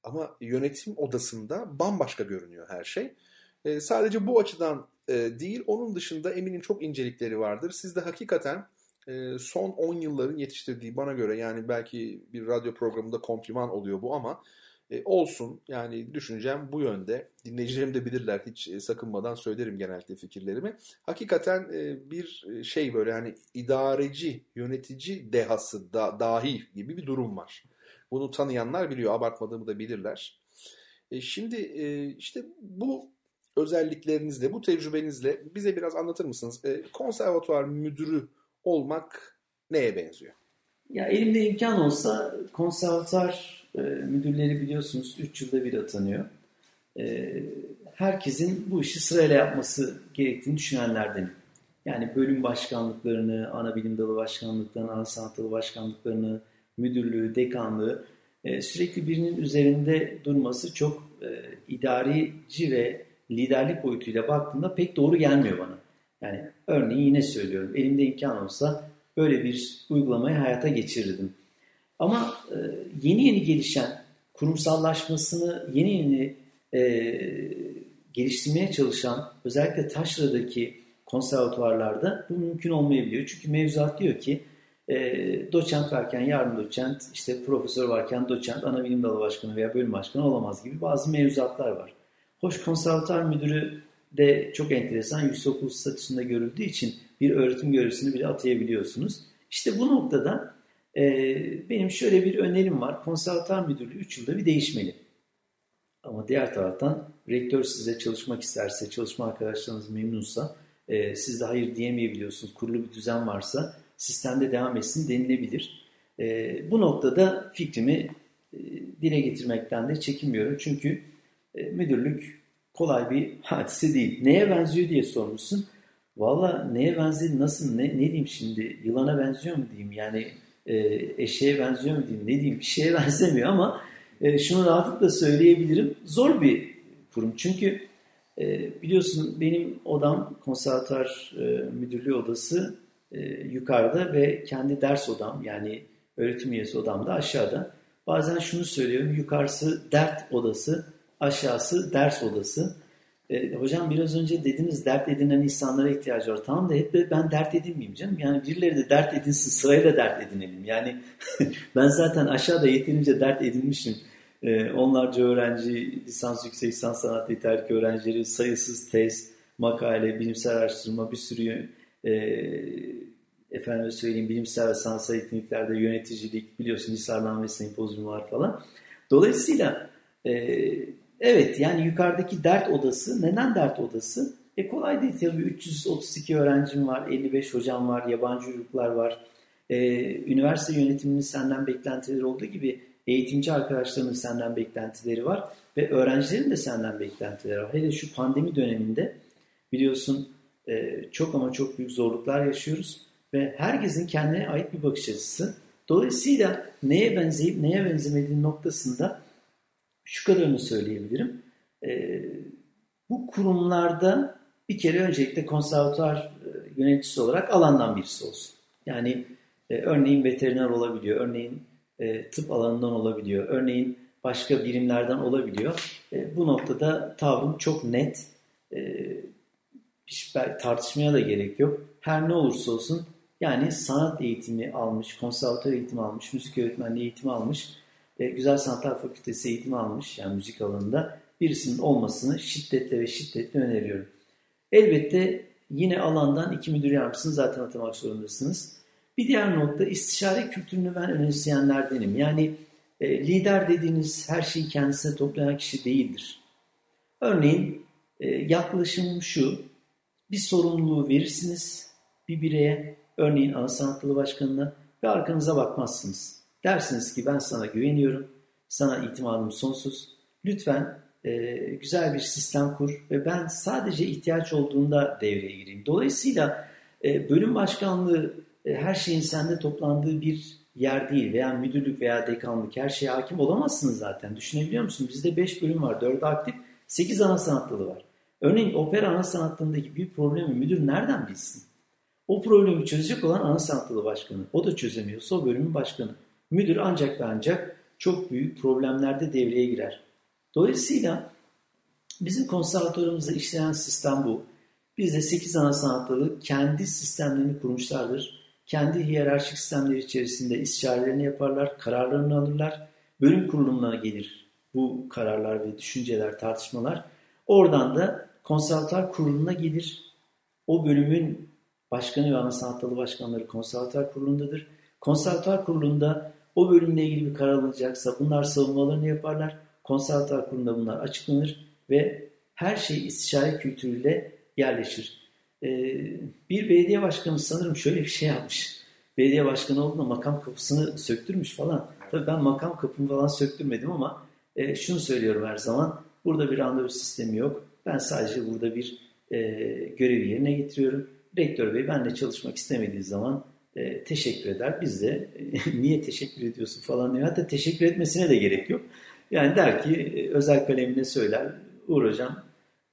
ama yönetim odasında bambaşka görünüyor her şey. E, sadece bu açıdan e, değil, onun dışında eminim çok incelikleri vardır. Siz de hakikaten e, son 10 yılların yetiştirdiği bana göre yani belki bir radyo programında kompliman oluyor bu ama e, olsun yani düşüncem bu yönde. Dinleyicilerim de bilirler hiç e, sakınmadan söylerim genellikle fikirlerimi. Hakikaten e, bir e, şey böyle hani idareci, yönetici dehası da, dahi gibi bir durum var. Bunu tanıyanlar biliyor, abartmadığımı da bilirler. E, şimdi e, işte bu özelliklerinizle, bu tecrübenizle bize biraz anlatır mısınız? E, konservatuvar müdürü olmak neye benziyor? Ya elimde imkan olsa konservatuar e, müdürleri biliyorsunuz 3 yılda bir atanıyor. E, herkesin bu işi sırayla yapması gerektiğini düşünenlerdenim. Yani bölüm başkanlıklarını, ana bilim dalı başkanlıklarını, ana sanat dalı başkanlıklarını, müdürlüğü, dekanlığı e, sürekli birinin üzerinde durması çok idarici ve liderlik boyutuyla baktığımda pek doğru gelmiyor bana. Yani örneğin yine söylüyorum elimde imkan olsa böyle bir uygulamayı hayata geçirirdim. Ama e, yeni yeni gelişen kurumsallaşmasını yeni yeni e, geliştirmeye çalışan özellikle taşradaki konservatuvarlarda bu mümkün olmayabiliyor. Çünkü mevzuat diyor ki e, doçent varken yardım doçent, işte profesör varken doçent, ana bilim dalı başkanı veya bölüm başkanı olamaz gibi bazı mevzuatlar var. Hoş konservatuar müdürü de çok enteresan yüksekokul statüsünde görüldüğü için bir öğretim görevlisini bile atayabiliyorsunuz. İşte bu noktada ee, benim şöyle bir önerim var. Konservatuar müdürlüğü 3 yılda bir değişmeli. Ama diğer taraftan rektör size çalışmak isterse, çalışma arkadaşlarınız memnunsa, e, siz de hayır diyemeyebiliyorsunuz, kurulu bir düzen varsa sistemde devam etsin denilebilir. E, bu noktada fikrimi e, dile getirmekten de çekinmiyorum. Çünkü e, müdürlük kolay bir hadise değil. Neye benziyor diye sormuşsun. Valla neye benziyor, nasıl, ne, ne diyeyim şimdi, yılana benziyor mu diyeyim? Yani e, eşeğe benziyor mu diyeyim ne diyeyim bir şeye benzemiyor ama e, şunu rahatlıkla söyleyebilirim. Zor bir kurum. Çünkü e, biliyorsun benim odam konservatuar e, müdürlüğü odası e, yukarıda ve kendi ders odam yani öğretim üyesi odam da aşağıda. Bazen şunu söylüyorum yukarısı dert odası aşağısı ders odası. E, hocam biraz önce dediniz dert edinen insanlara ihtiyacı var. Tamam da hep ben dert edinmeyeyim canım. Yani birileri de dert edinsin sırayla dert edinelim. Yani ben zaten aşağıda yeterince dert edinmişim. E, onlarca öğrenci, lisans, yüksek lisans sanat yeterlik öğrencileri, sayısız tez, makale, bilimsel araştırma, bir sürü e, efendim söyleyeyim bilimsel ve sanatsal etkinliklerde yöneticilik biliyorsun Hisarlan ve var falan. Dolayısıyla e, evet yani yukarıdaki dert odası neden dert odası? E kolay değil tabii 332 öğrencim var, 55 hocam var, yabancı uyruklar var. E, üniversite yönetiminin senden beklentileri olduğu gibi eğitimci arkadaşlarının senden beklentileri var ve öğrencilerin de senden beklentileri var. Hele şu pandemi döneminde biliyorsun e, çok ama çok büyük zorluklar yaşıyoruz ve herkesin kendine ait bir bakış açısı. Dolayısıyla neye benzeyip neye benzemediği noktasında şu kadarını söyleyebilirim. E, bu kurumlarda bir kere öncelikle konservatuar e, yöneticisi olarak alandan birisi olsun. Yani e, örneğin veteriner olabiliyor, örneğin e, tıp alanından olabiliyor, örneğin başka birimlerden olabiliyor. E, bu noktada tavrım çok net. E, tartışmaya da gerek yok. Her ne olursa olsun yani sanat eğitimi almış, konservatuar eğitimi almış, müzik öğretmenliği eğitimi almış, e, Güzel Sanatlar Fakültesi eğitimi almış yani müzik alanında birisinin olmasını şiddetle ve şiddetle öneriyorum. Elbette yine alandan iki müdür yardımcısını zaten atamak zorundasınız. Bir diğer nokta istişare kültürünü ben önemseyenlerdenim. Yani e, lider dediğiniz her şeyi kendisine toplayan kişi değildir. Örneğin e, yaklaşımım şu, bir sorumluluğu verirsiniz bir bireye, örneğin ana sanatlı başkanına ve arkanıza bakmazsınız. Dersiniz ki ben sana güveniyorum, sana itimadım sonsuz. Lütfen e, güzel bir sistem kur ve ben sadece ihtiyaç olduğunda devreye gireyim. Dolayısıyla e, bölüm başkanlığı e, her şeyin sende toplandığı bir yer değil veya müdürlük veya dekanlık her şeye hakim olamazsınız zaten. Düşünebiliyor musun? Bizde 5 bölüm var, 4'ü aktif, 8 ana sanat dalı var. Örneğin opera ana sanatlarındaki bir problemi müdür nereden bilsin? O problemi çözecek olan ana sanat dalı başkanı. O da çözemiyorsa o bölümün başkanı. Müdür ancak ve ancak çok büyük problemlerde devreye girer. Dolayısıyla bizim konservatuarımızda işleyen sistem bu. Bizde 8 ana sanat dalı kendi sistemlerini kurmuşlardır. Kendi hiyerarşik sistemleri içerisinde istişarelerini yaparlar, kararlarını alırlar. Bölüm kurulumuna gelir bu kararlar ve düşünceler, tartışmalar. Oradan da konservatuar kuruluna gelir. O bölümün başkanı ve ana sanat dalı başkanları konservatuar kurulundadır. Konservatuar kurulunda o bölümle ilgili bir karar alınacaksa bunlar savunmalarını yaparlar. Konservatuar kurulunda bunlar açıklanır ve her şey istişare kültürüyle yerleşir. Ee, bir belediye başkanı sanırım şöyle bir şey yapmış. Belediye başkanı olduğunda makam kapısını söktürmüş falan. Tabii ben makam kapımı falan söktürmedim ama e, şunu söylüyorum her zaman. Burada bir randevu sistemi yok. Ben sadece burada bir e, görevi yerine getiriyorum. Rektör bey benle çalışmak istemediği zaman e, teşekkür eder. Biz de niye teşekkür ediyorsun falan diyor. Hatta teşekkür etmesine de gerek yok. Yani der ki e, özel kalemine söyler. Uğur hocam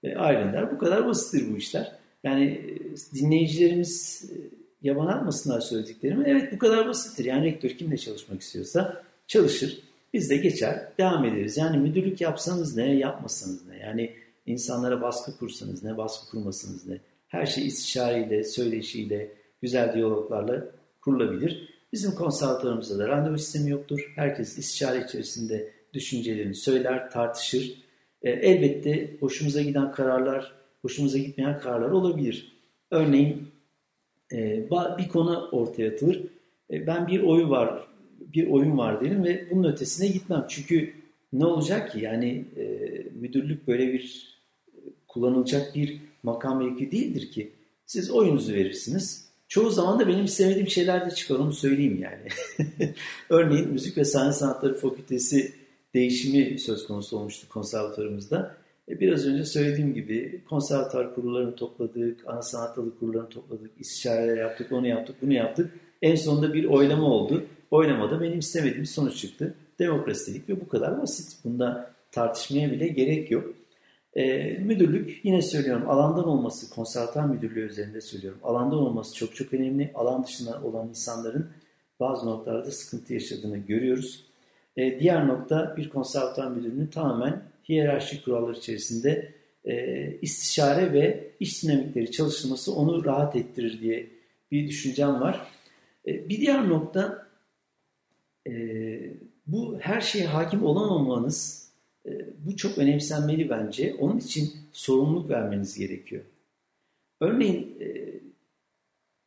e, ayrılın der. Bu kadar basittir bu işler. Yani e, dinleyicilerimiz e, yaban atmasınlar söylediklerimi. Evet bu kadar basittir. Yani rektör kimle çalışmak istiyorsa çalışır. Biz de geçer, devam ederiz. Yani müdürlük yapsanız ne, yapmasanız ne. Yani insanlara baskı kursanız ne, baskı kurmasanız ne. Her şey istişareyle, söyleşiyle, güzel diyaloglarla kurulabilir. Bizim konservatuarımızda da randevu sistemi yoktur. Herkes istişare içerisinde düşüncelerini söyler, tartışır. E, elbette hoşumuza giden kararlar, hoşumuza gitmeyen kararlar olabilir. Örneğin e, bir konu ortaya atılır. E, ben bir oyun var, bir oyun var derim ve bunun ötesine gitmem. Çünkü ne olacak ki? Yani e, müdürlük böyle bir kullanılacak bir makam mevki değildir ki. Siz oyunuzu verirsiniz. Çoğu zaman da benim sevmediğim şeyler de çıkar onu söyleyeyim yani. Örneğin Müzik ve Sahne Sanatları Fakültesi değişimi söz konusu olmuştu konservatuarımızda. E, biraz önce söylediğim gibi konservatuar kurullarını topladık, ana sanat dalı kurullarını topladık, istişareler yaptık, onu yaptık, bunu yaptık. En sonunda bir oylama oldu. Oylamada benim istemediğim sonuç çıktı. Demokrasi dedik ve bu kadar basit. Bunda tartışmaya bile gerek yok. E, müdürlük yine söylüyorum alandan olması, konservatuar müdürlüğü üzerinde söylüyorum. Alandan olması çok çok önemli. Alan dışında olan insanların bazı noktalarda sıkıntı yaşadığını görüyoruz. E, diğer nokta bir konservatuar müdürünün tamamen hiyerarşik kurallar içerisinde e, istişare ve iş dinamikleri çalışılması onu rahat ettirir diye bir düşüncem var. E, bir diğer nokta e, bu her şeye hakim olamamanız e, bu çok önemsenmeli bence. Onun için sorumluluk vermeniz gerekiyor. Örneğin e,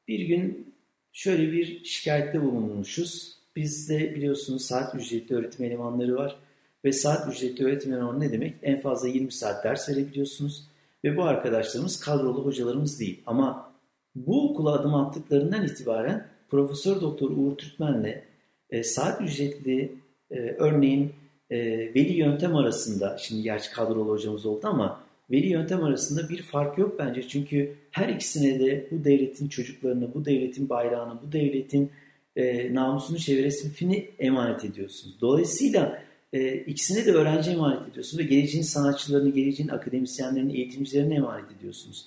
bir gün şöyle bir şikayette bulunmuşuz. Bizde biliyorsunuz saat ücretli öğretim elemanları var. Ve saat ücretli öğretim elemanı ne demek? En fazla 20 saat ders verebiliyorsunuz. Ve bu arkadaşlarımız kadrolu hocalarımız değil. Ama bu okula adım attıklarından itibaren Profesör Doktor Uğur Türkmen'le e, saat ücretli e, örneğin e, veli yöntem arasında, şimdi gerçi kadrolu hocamız oldu ama veli yöntem arasında bir fark yok bence. Çünkü her ikisine de bu devletin çocuklarını, bu devletin bayrağını, bu devletin e, namusunu, çevresini emanet ediyorsunuz. Dolayısıyla e, ikisine de öğrenci emanet ediyorsunuz ve geleceğin sanatçılarını, geleceğin akademisyenlerini, eğitimcilerini emanet ediyorsunuz.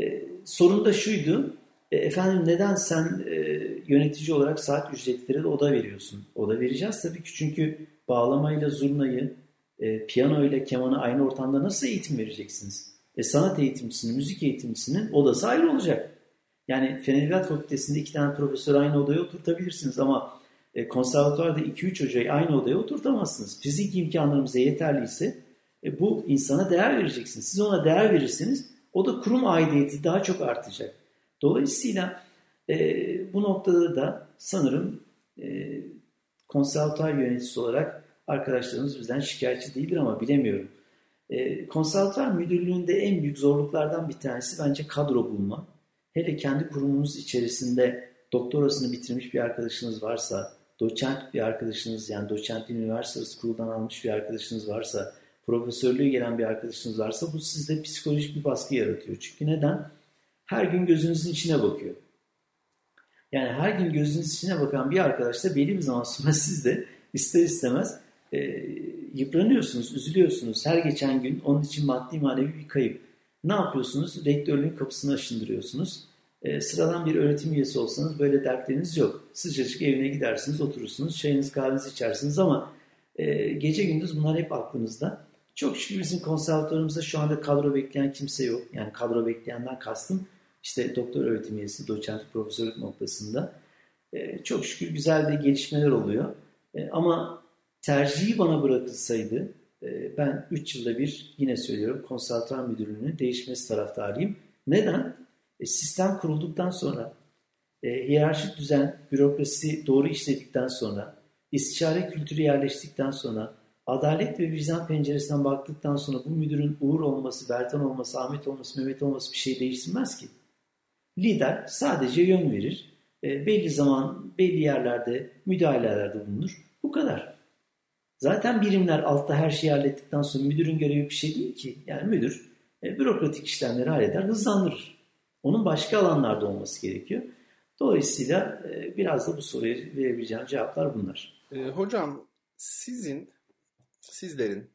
E, sorun da şuydu, e, efendim neden sen e, yönetici olarak saat ücretleri de oda veriyorsun? Oda vereceğiz tabii ki çünkü bağlamayla zurnayı, e, piyano ile kemanı aynı ortamda nasıl eğitim vereceksiniz? E, sanat eğitimcisinin, müzik eğitimcisinin odası ayrı olacak. Yani Fen Edebiyat Fakültesi'nde iki tane profesör aynı odaya oturtabilirsiniz ama e, konservatuvarda 2-3 hocayı aynı odaya oturtamazsınız. Fizik imkanlarımıza yeterliyse e, bu insana değer vereceksiniz. Siz ona değer verirseniz o da kurum aidiyeti daha çok artacak. Dolayısıyla e, bu noktada da sanırım e, konservatuar yöneticisi olarak arkadaşlarımız bizden şikayetçi değildir ama bilemiyorum. E, konservatuar müdürlüğünde en büyük zorluklardan bir tanesi bence kadro bulma. Hele kendi kurumunuz içerisinde doktorasını bitirmiş bir arkadaşınız varsa, doçent bir arkadaşınız yani doçentliğin üniversitesi kuruldan almış bir arkadaşınız varsa, profesörlüğe gelen bir arkadaşınız varsa bu sizde psikolojik bir baskı yaratıyor. Çünkü neden? Her gün gözünüzün içine bakıyor. Yani her gün gözünüzün içine bakan bir arkadaş da belli bir zaman sonra siz de ister istemez e, yıpranıyorsunuz, üzülüyorsunuz. Her geçen gün onun için maddi manevi bir kayıp. Ne yapıyorsunuz? Rektörlüğün kapısını aşındırıyorsunuz. E, sıradan bir öğretim üyesi olsanız böyle dertleriniz yok. Sıcacık evine gidersiniz, oturursunuz, çayınız kahvenizi içersiniz ama e, gece gündüz bunlar hep aklınızda. Çok şükür bizim konservatuarımızda şu anda kadro bekleyen kimse yok. Yani kadro bekleyenden kastım işte doktor öğretim üyesi, doçent, profesörlük noktasında. E, çok şükür güzel de gelişmeler oluyor. E, ama tercihi bana bırakılsaydı e, ben 3 yılda bir yine söylüyorum konservatuar müdürlüğünün değişmesi taraftarıyım. Neden? E, sistem kurulduktan sonra, e, hiyerarşik düzen, bürokrasi doğru işledikten sonra, istişare kültürü yerleştikten sonra, adalet ve vicdan penceresinden baktıktan sonra bu müdürün Uğur olması, Bertan olması, Ahmet olması, Mehmet olması bir şey değiştirmez ki. Lider sadece yön verir, e, belli zaman, belli yerlerde müdahalelerde bulunur. Bu kadar. Zaten birimler altta her şeyi hallettikten sonra müdürün görevi bir şey değil ki. Yani müdür e, bürokratik işlemleri halleder, hızlandırır. Onun başka alanlarda olması gerekiyor. Dolayısıyla e, biraz da bu soruya verebileceğim cevaplar bunlar. E, hocam sizin, sizlerin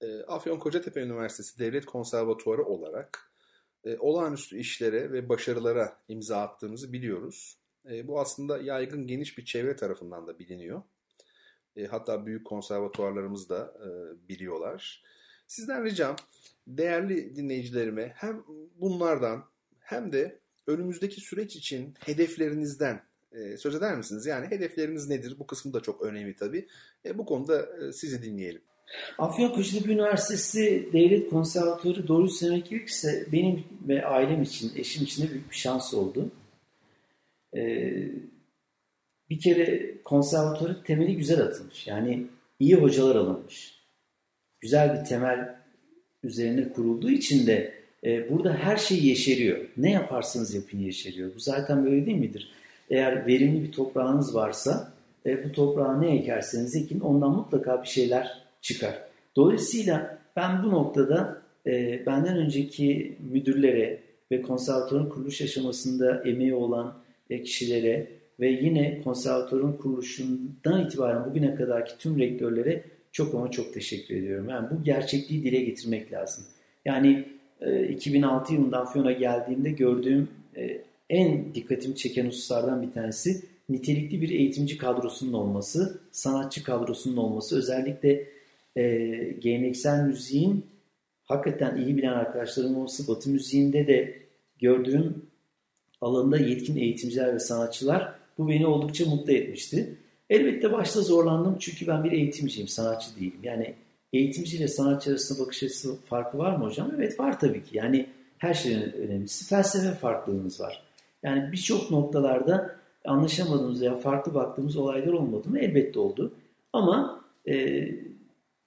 e, Afyonkarahisar Üniversitesi Devlet Konservatuarı olarak e, olağanüstü işlere ve başarılara imza attığınızı biliyoruz. E, bu aslında yaygın geniş bir çevre tarafından da biliniyor. E, hatta büyük konservatuarlarımız da e, biliyorlar. Sizden ricam değerli dinleyicilerime hem bunlardan hem de önümüzdeki süreç için hedeflerinizden e, söz eder misiniz? Yani hedefleriniz nedir? Bu kısmı da çok önemli tabii. E, bu konuda e, sizi dinleyelim. Afyonkarahisar Üniversitesi Devlet Konservatuarı doğru söylemek gerekirse benim ve ailem için, eşim için de büyük bir şans oldu. Ee, bir kere konservatuarın temeli güzel atılmış. Yani iyi hocalar alınmış. Güzel bir temel üzerine kurulduğu için de e, burada her şey yeşeriyor. Ne yaparsanız yapın yeşeriyor. Bu zaten böyle değil midir? Eğer verimli bir toprağınız varsa e, bu toprağa ne ekerseniz ekin ondan mutlaka bir şeyler çıkar. Dolayısıyla ben bu noktada e, benden önceki müdürlere ve konservatuarın kuruluş aşamasında emeği olan e, kişilere ve yine konservatuarın kuruluşundan itibaren bugüne kadarki tüm rektörlere çok ama çok teşekkür ediyorum. Yani bu gerçekliği dile getirmek lazım. Yani 2006 e, yılında Afyon'a geldiğimde gördüğüm e, en dikkatimi çeken hususlardan bir tanesi nitelikli bir eğitimci kadrosunun olması, sanatçı kadrosunun olması. Özellikle e, geleneksel müziğin hakikaten iyi bilen arkadaşlarım olması, Batı müziğinde de gördüğüm alanında yetkin eğitimciler ve sanatçılar bu beni oldukça mutlu etmişti. Elbette başta zorlandım çünkü ben bir eğitimciyim, sanatçı değilim. Yani eğitimci ile sanatçı arasında bakış açısı farkı var mı hocam? Evet var tabii ki. Yani her şeyin önemlisi felsefe farklılığımız var. Yani birçok noktalarda anlaşamadığımız veya farklı baktığımız olaylar olmadı mı? Elbette oldu. Ama e,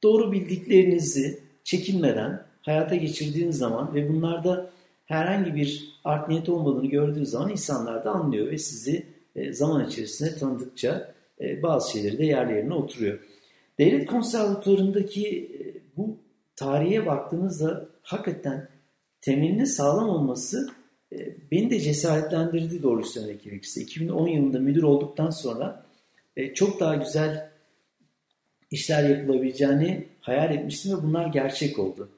doğru bildiklerinizi çekinmeden hayata geçirdiğiniz zaman ve bunlarda herhangi bir art niyet olmadığını gördüğünüz zaman insanlar da anlıyor ve sizi e, zaman içerisinde tanıdıkça e, bazı şeyleri de yerli yerine oturuyor. Devlet konservatuarındaki e, bu tarihe baktığınızda hakikaten temelinin sağlam olması beni de cesaretlendirdi doğrusu söylemek gerekirse. 2010 yılında müdür olduktan sonra çok daha güzel işler yapılabileceğini hayal etmiştim ve bunlar gerçek oldu.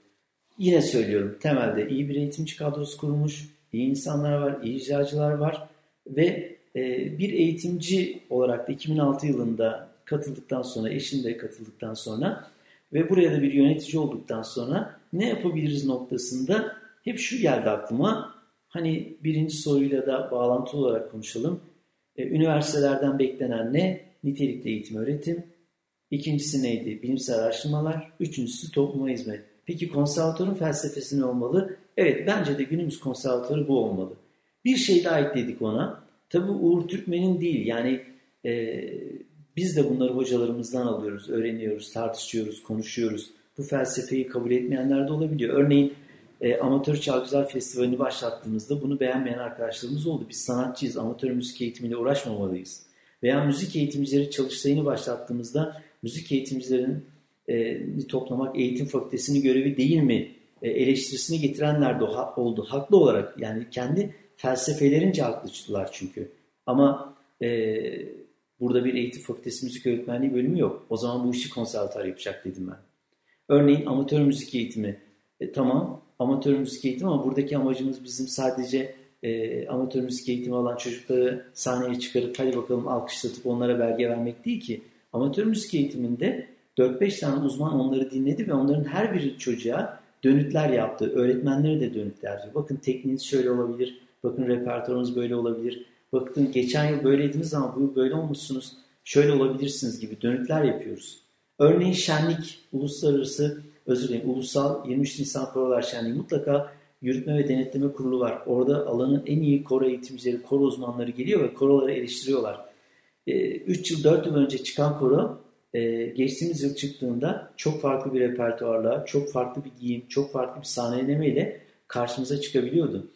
Yine söylüyorum temelde iyi bir eğitimci kadrosu kurulmuş, iyi insanlar var, iyi icracılar var ve e, bir eğitimci olarak da 2006 yılında katıldıktan sonra, eşim de katıldıktan sonra ve buraya da bir yönetici olduktan sonra ne yapabiliriz noktasında hep şu geldi aklıma. Hani birinci soruyla da bağlantılı olarak konuşalım. E, üniversitelerden beklenen ne? Nitelikli eğitim öğretim. İkincisi neydi? Bilimsel araştırmalar. Üçüncüsü topluma hizmet. Peki konservatörün felsefesi ne olmalı? Evet bence de günümüz konservatörü bu olmalı. Bir şey daha ekledik ona. Tabi Uğur Türkmen'in değil yani e, biz de bunları hocalarımızdan alıyoruz, öğreniyoruz, tartışıyoruz, konuşuyoruz. Bu felsefeyi kabul etmeyenler de olabiliyor. Örneğin e, Amatör Çalgıcılar Festivali'ni başlattığımızda bunu beğenmeyen arkadaşlarımız oldu. Biz sanatçıyız, amatör müzik eğitimiyle uğraşmamalıyız. Veya müzik eğitimcileri çalıştayını başlattığımızda müzik eğitimcilerin e, toplamak eğitim fakültesinin görevi değil mi e, eleştirisini getirenler de oldu. Haklı olarak yani kendi felsefelerince haklılar çünkü. Ama e, burada bir eğitim fakültesi müzik öğretmenliği bölümü yok. O zaman bu işi konservatuar yapacak dedim ben. Örneğin amatör müzik eğitimi. E, tamam amatör müzik eğitimi ama buradaki amacımız bizim sadece e, amatör müzik eğitimi alan çocukları sahneye çıkarıp hadi bakalım alkışlatıp onlara belge vermek değil ki. Amatör müzik eğitiminde 4-5 tane uzman onları dinledi ve onların her biri çocuğa dönütler yaptı. Öğretmenleri de dönütler yaptı. Bakın tekniğiniz şöyle olabilir. Bakın repertuarınız böyle olabilir. Bakın geçen yıl böyleydiniz ama bu yıl böyle olmuşsunuz. Şöyle olabilirsiniz gibi dönütler yapıyoruz. Örneğin şenlik, uluslararası, özür dilerim, ulusal 23 Nisan Korolar Şenliği mutlaka yürütme ve denetleme kurulu var. Orada alanın en iyi koro eğitimcileri, koro uzmanları geliyor ve koroları eleştiriyorlar. 3 ee, yıl, 4 yıl önce çıkan koro e, geçtiğimiz yıl çıktığında çok farklı bir repertuarla, çok farklı bir giyim, çok farklı bir sahneleme ile karşımıza çıkabiliyordu.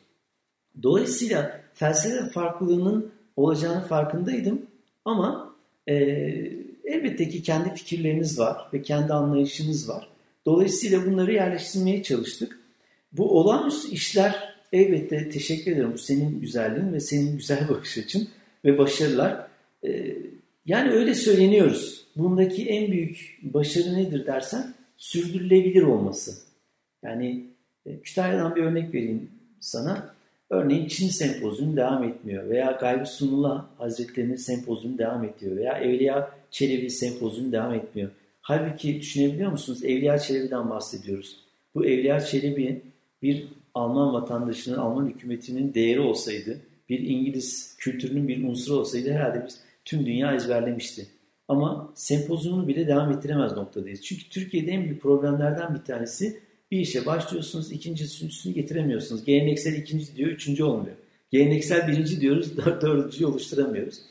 Dolayısıyla felsefe farklılığının olacağını farkındaydım ama e, elbette ki kendi fikirleriniz var ve kendi anlayışınız var. Dolayısıyla bunları yerleştirmeye çalıştık. Bu olağanüstü işler elbette teşekkür ederim. Bu senin güzelliğin ve senin güzel bakış açın ve başarılar. E, yani öyle söyleniyoruz. Bundaki en büyük başarı nedir dersen sürdürülebilir olması. Yani e, Kütahya'dan bir örnek vereyim sana. Örneğin Çin sempozyumu devam etmiyor veya Gaybı Sunullah Hazretleri'nin sempozyumu devam ediyor veya Evliya Çelebi sempozyumu devam etmiyor. Halbuki düşünebiliyor musunuz? Evliya Çelebi'den bahsediyoruz. Bu Evliya Çelebi bir Alman vatandaşının, Alman hükümetinin değeri olsaydı, bir İngiliz kültürünün bir unsuru olsaydı herhalde biz tüm dünya ezberlemişti. Ama sempozyumunu bile devam ettiremez noktadayız. Çünkü Türkiye'de en büyük problemlerden bir tanesi bir işe başlıyorsunuz, ikinci üçüncüsünü getiremiyorsunuz. Geleneksel ikinci diyor, üçüncü olmuyor. Geleneksel birinci diyoruz, dördüncüyü oluşturamıyoruz.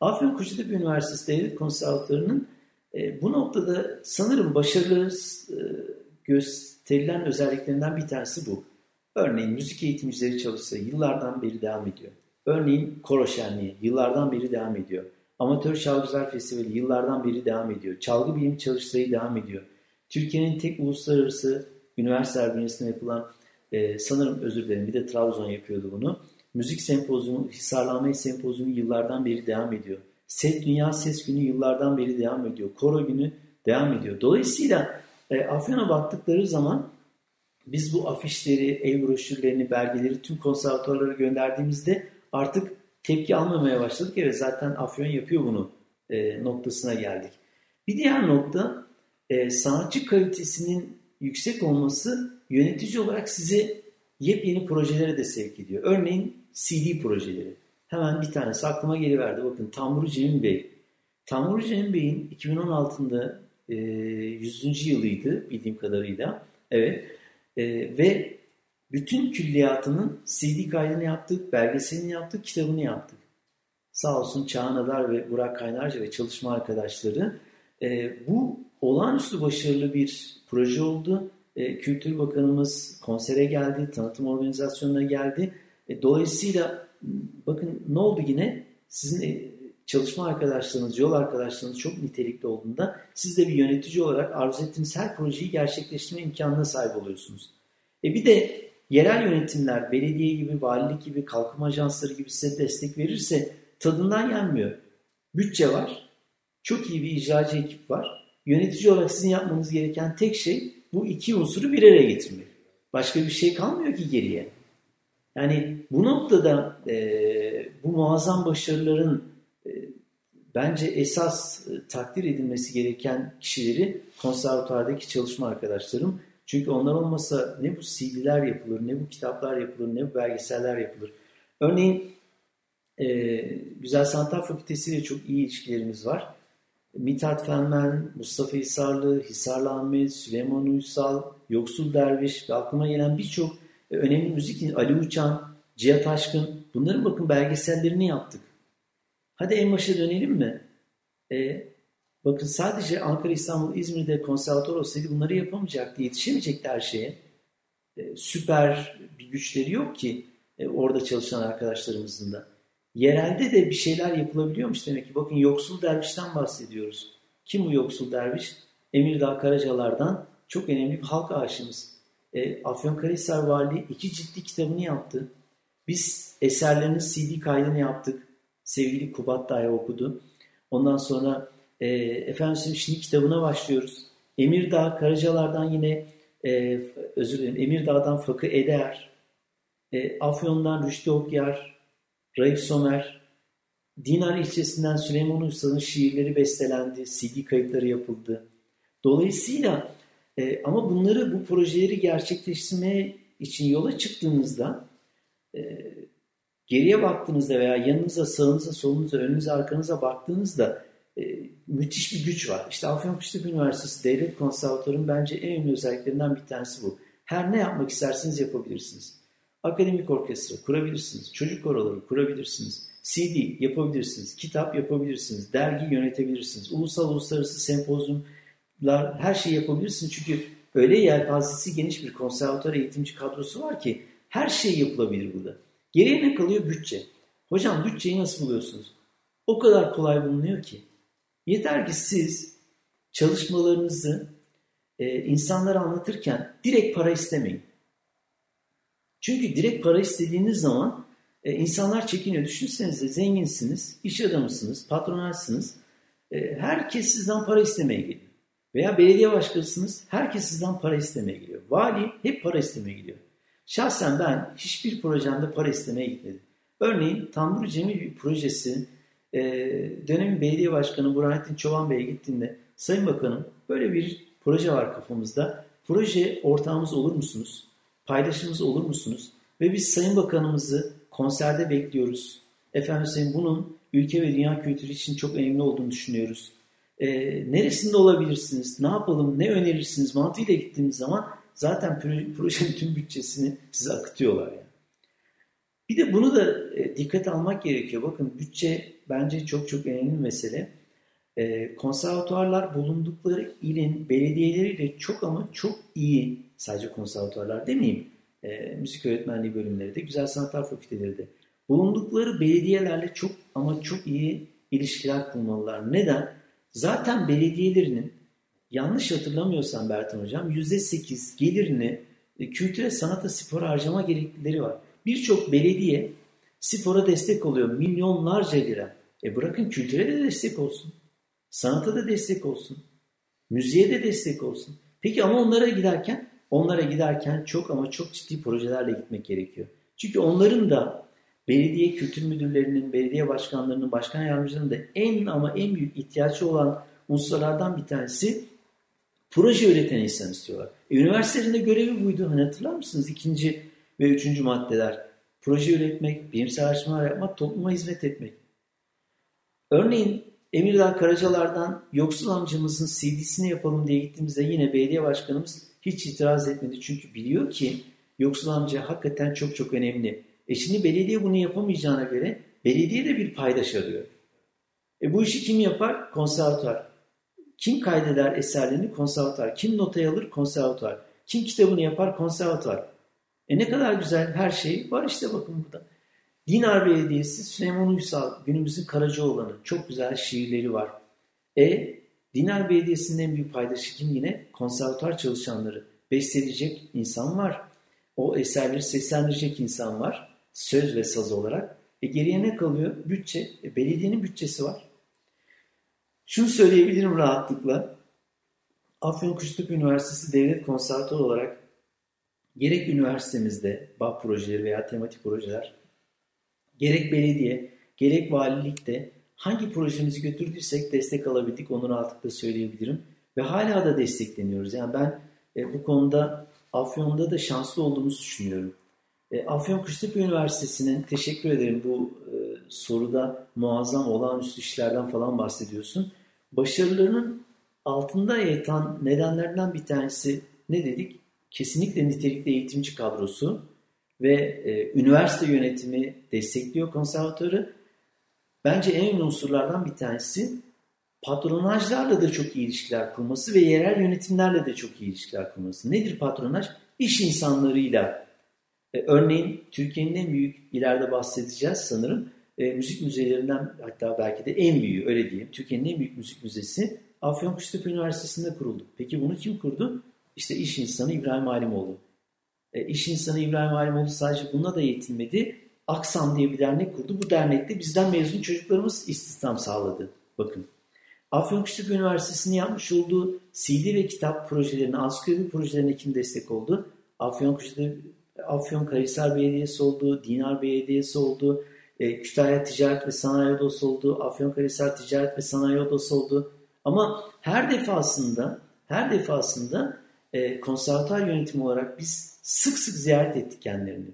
Afyon Kocatepe Üniversitesi Devlet Konservatuarı'nın e, bu noktada sanırım başarılı e, gösterilen özelliklerinden bir tanesi bu. Örneğin müzik eğitimcileri çalışsa yıllardan beri devam ediyor. Örneğin Koro Şenliği yıllardan beri devam ediyor. Amatör Çalgıcılar Festivali yıllardan beri devam ediyor. Çalgı bilim çalıştayı devam ediyor. Türkiye'nin tek uluslararası üniversiteler bünyesinde yapılan e, sanırım özür dilerim bir de Trabzon yapıyordu bunu. Müzik sempozyumu, Hisarlanma sempozyumu yıllardan beri devam ediyor. Set Dünya Ses Günü yıllardan beri devam ediyor. Koro Günü devam ediyor. Dolayısıyla e, Afyon'a baktıkları zaman biz bu afişleri, ev broşürlerini, belgeleri tüm konservatuarlara gönderdiğimizde artık tepki almamaya başladık. Evet zaten Afyon yapıyor bunu e, noktasına geldik. Bir diğer nokta e, sanatçı kalitesinin yüksek olması yönetici olarak sizi yepyeni projelere de sevk ediyor. Örneğin CD projeleri. Hemen bir tanesi aklıma geliverdi. Bakın Tamburu Cemil Bey. Tamburu Cemil Bey'in 2016'da e, 100. yılıydı bildiğim kadarıyla. Evet. E, ve bütün külliyatının CD kaydını yaptık, belgeselini yaptık, kitabını yaptık. Sağ olsun Çağan Adar ve Burak Kaynarca ve çalışma arkadaşları. E, bu olağanüstü başarılı bir proje oldu. E, Kültür Bakanımız konsere geldi, tanıtım organizasyonuna geldi. E, dolayısıyla bakın ne oldu yine? Sizin e, çalışma arkadaşlarınız, yol arkadaşlarınız çok nitelikli olduğunda siz de bir yönetici olarak arzu ettiğiniz her projeyi gerçekleştirme imkanına sahip oluyorsunuz. E bir de yerel yönetimler, belediye gibi, valilik gibi, kalkınma ajansları gibi size destek verirse tadından yenmiyor. Bütçe var, çok iyi bir icracı ekip var. Yönetici olarak sizin yapmanız gereken tek şey bu iki unsuru bir araya getirmek. Başka bir şey kalmıyor ki geriye. Yani bu noktada e, bu muazzam başarıların e, bence esas e, takdir edilmesi gereken kişileri konservatuvardaki çalışma arkadaşlarım. Çünkü onlar olmasa ne bu CD'ler yapılır, ne bu kitaplar yapılır, ne bu belgeseller yapılır. Örneğin e, Güzel Sanatlar Fakültesi ile çok iyi ilişkilerimiz var. Mithat Fenmen, Mustafa Hisarlı, Hisarlı Ahmet, Süleyman Uysal, Yoksul Derviş ve aklıma gelen birçok e, önemli müzik Ali Uçan, Cihat Aşkın bunların bakın belgesellerini yaptık. Hadi en başa dönelim mi? E, bakın sadece Ankara, İstanbul, İzmir'de konservatuar olsaydı bunları yapamayacaktı, yetişemeyecekti her şeye. E, süper bir güçleri yok ki e, orada çalışan arkadaşlarımızın da. Yerelde de bir şeyler yapılabiliyormuş demek ki. Bakın yoksul dervişten bahsediyoruz. Kim bu yoksul derviş? Emirdağ Karacalar'dan çok önemli bir halk aşığımız. E, Afyonkarahisar Valiliği iki ciddi kitabını yaptı. Biz eserlerinin CD kaydını yaptık. Sevgili Kubat Daya okudu. Ondan sonra e, efendim şimdi kitabına başlıyoruz. Emirdağ Karacalar'dan yine e, özür dilerim Emirdağ'dan Fakı Eder, e, Afyon'dan Rüştü Okyar, Raif Somer, Dinar ilçesinden Süleyman Usta'nın şiirleri bestelendi, CD kayıtları yapıldı. Dolayısıyla e, ama bunları, bu projeleri gerçekleştirmeye için yola çıktığınızda e, geriye baktığınızda veya yanınıza, sağınıza, solunuza, önünüze, arkanıza baktığınızda e, müthiş bir güç var. İşte Afyonkuştepe Üniversitesi Devlet Konservatuarı'nın bence en önemli özelliklerinden bir tanesi bu. Her ne yapmak isterseniz yapabilirsiniz. Akademik orkestra kurabilirsiniz, çocuk koroları kurabilirsiniz, CD yapabilirsiniz, kitap yapabilirsiniz, dergi yönetebilirsiniz, ulusal uluslararası sempozyumlar her şeyi yapabilirsiniz. Çünkü öyle yelpazesi geniş bir konservatuar eğitimci kadrosu var ki her şey yapılabilir burada. Geriye ne kalıyor? Bütçe. Hocam bütçeyi nasıl buluyorsunuz? O kadar kolay bulunuyor ki. Yeter ki siz çalışmalarınızı e, insanlara anlatırken direkt para istemeyin. Çünkü direkt para istediğiniz zaman e, insanlar çekiniyor. Düşünsenize zenginsiniz, iş adamısınız, patronalsınız. E, herkes sizden para istemeye geliyor. Veya belediye başkanısınız, herkes sizden para istemeye geliyor. Vali hep para istemeye gidiyor. Şahsen ben hiçbir projemde para istemeye gitmedim. Örneğin Tambur Cemil bir projesi e, dönemin belediye başkanı Burhanettin Çoban Bey'e gittiğinde Sayın Bakanım böyle bir proje var kafamızda. Proje ortağımız olur musunuz? Paylaşımız olur musunuz? Ve biz Sayın Bakanımızı konserde bekliyoruz. Efendim Sayın bunun ülke ve dünya kültürü için çok önemli olduğunu düşünüyoruz. E, neresinde olabilirsiniz? Ne yapalım? Ne önerirsiniz? Mantığıyla gittiğimiz zaman zaten projenin tüm bütçesini size akıtıyorlar. Yani. Bir de bunu da e, dikkat almak gerekiyor. Bakın bütçe bence çok çok önemli bir mesele. E, konservatuarlar bulundukları ilin belediyeleriyle çok ama çok iyi, sadece konservatuarlar demeyeyim, e, müzik öğretmenliği bölümleri de, güzel sanatlar fakülteleri de, bulundukları belediyelerle çok ama çok iyi ilişkiler kurmalılar. Neden? Zaten belediyelerinin yanlış hatırlamıyorsam Bertan Hocam %8 gelirini e, kültüre, sanata, spora harcama gereklileri var. Birçok belediye spora destek oluyor. Milyonlarca lira. E bırakın kültüre de destek olsun. Sanata da destek olsun. Müziğe de destek olsun. Peki ama onlara giderken onlara giderken çok ama çok ciddi projelerle gitmek gerekiyor. Çünkü onların da belediye kültür müdürlerinin, belediye başkanlarının, başkan yardımcılarının da en ama en büyük ihtiyacı olan unsurlardan bir tanesi proje üreten insan istiyorlar. E, üniversitelerinde görevi buydu. Hani hatırlar mısınız? İkinci ve üçüncü maddeler. Proje üretmek, bilimsel araştırmalar yapmak, topluma hizmet etmek. Örneğin Emirdağ Karacalar'dan yoksul amcamızın CD'sini yapalım diye gittiğimizde yine belediye başkanımız hiç itiraz etmedi. Çünkü biliyor ki yoksul amca hakikaten çok çok önemli. E şimdi belediye bunu yapamayacağına göre belediye de bir paydaş arıyor. E bu işi kim yapar? Konservatuar. Kim kaydeder eserlerini? Konservatuar. Kim notaya alır? Konservatuar. Kim kitabını yapar? Konservatuar. E ne kadar güzel her şey var işte bakın burada. Dinar Belediyesi Süleyman Uysal günümüzün Karacaoğlan'ı çok güzel şiirleri var. E Dinar Belediyesi'nin en büyük paydaşı kim yine? Konservatuar çalışanları. Besteleyecek insan var. O eserleri seslendirecek insan var. Söz ve saz olarak. E geriye ne kalıyor? Bütçe. E belediyenin bütçesi var. Şunu söyleyebilirim rahatlıkla. Afyon Kuştepe Üniversitesi Devlet Konservatuarı olarak gerek üniversitemizde BAP projeleri veya tematik projeler, gerek belediye, gerek valilikte hangi projemizi götürdüysek destek alabildik onu rahatlıkla söyleyebilirim. Ve hala da destekleniyoruz. Yani ben e, bu konuda Afyon'da da şanslı olduğumuzu düşünüyorum. E, Afyon Kuştepe Üniversitesi'nin teşekkür ederim bu e, soruda muazzam olağanüstü işlerden falan bahsediyorsun. Başarılarının altında yatan nedenlerden bir tanesi ne dedik? Kesinlikle nitelikli eğitimci kadrosu ve e, üniversite yönetimi destekliyor konservatörü. Bence en önemli unsurlardan bir tanesi patronajlarla da çok iyi ilişkiler kurması ve yerel yönetimlerle de çok iyi ilişkiler kurması. Nedir patronaj? İş insanlarıyla. E, örneğin Türkiye'nin en büyük, ileride bahsedeceğiz sanırım, e, müzik müzelerinden hatta belki de en büyüğü öyle diyeyim. Türkiye'nin en büyük müzik müzesi Afyonkuştepe Üniversitesi'nde kuruldu. Peki bunu kim kurdu? İşte iş insanı İbrahim Halimoğlu. E, iş insanı İbrahim Halimoğlu sadece buna da yetinmedi. Aksan diye bir dernek kurdu. Bu dernekte bizden mezun çocuklarımız istihdam sağladı. Bakın. Afyonkuştepe Üniversitesi'nin yapmış olduğu CD ve kitap projelerine, ansiklopedi projelerine kim destek oldu? Afyonkuştepe Afyon Karahisar Belediyesi oldu, Dinar Belediyesi oldu, e, Kütahya Ticaret ve Sanayi Odası oldu, Afyonkarahisar Ticaret ve Sanayi Odası oldu. Ama her defasında her defasında e, konservatuar yönetimi olarak biz sık sık ziyaret ettik kendilerini.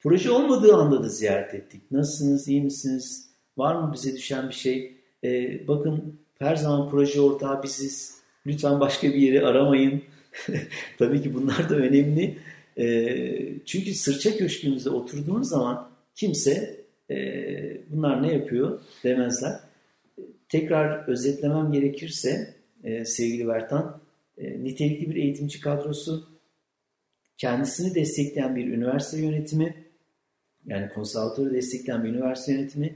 Proje olmadığı anda da ziyaret ettik. Nasılsınız, iyi misiniz, var mı bize düşen bir şey? E, bakın her zaman proje ortağı biziz. Lütfen başka bir yeri aramayın. Tabii ki bunlar da önemli. E, çünkü sırça köşkümüzde oturduğunuz zaman kimse e, bunlar ne yapıyor demezler. Tekrar özetlemem gerekirse sevgili Bertan, e, nitelikli bir eğitimci kadrosu, kendisini destekleyen bir üniversite yönetimi, yani konservatörü destekleyen bir üniversite yönetimi,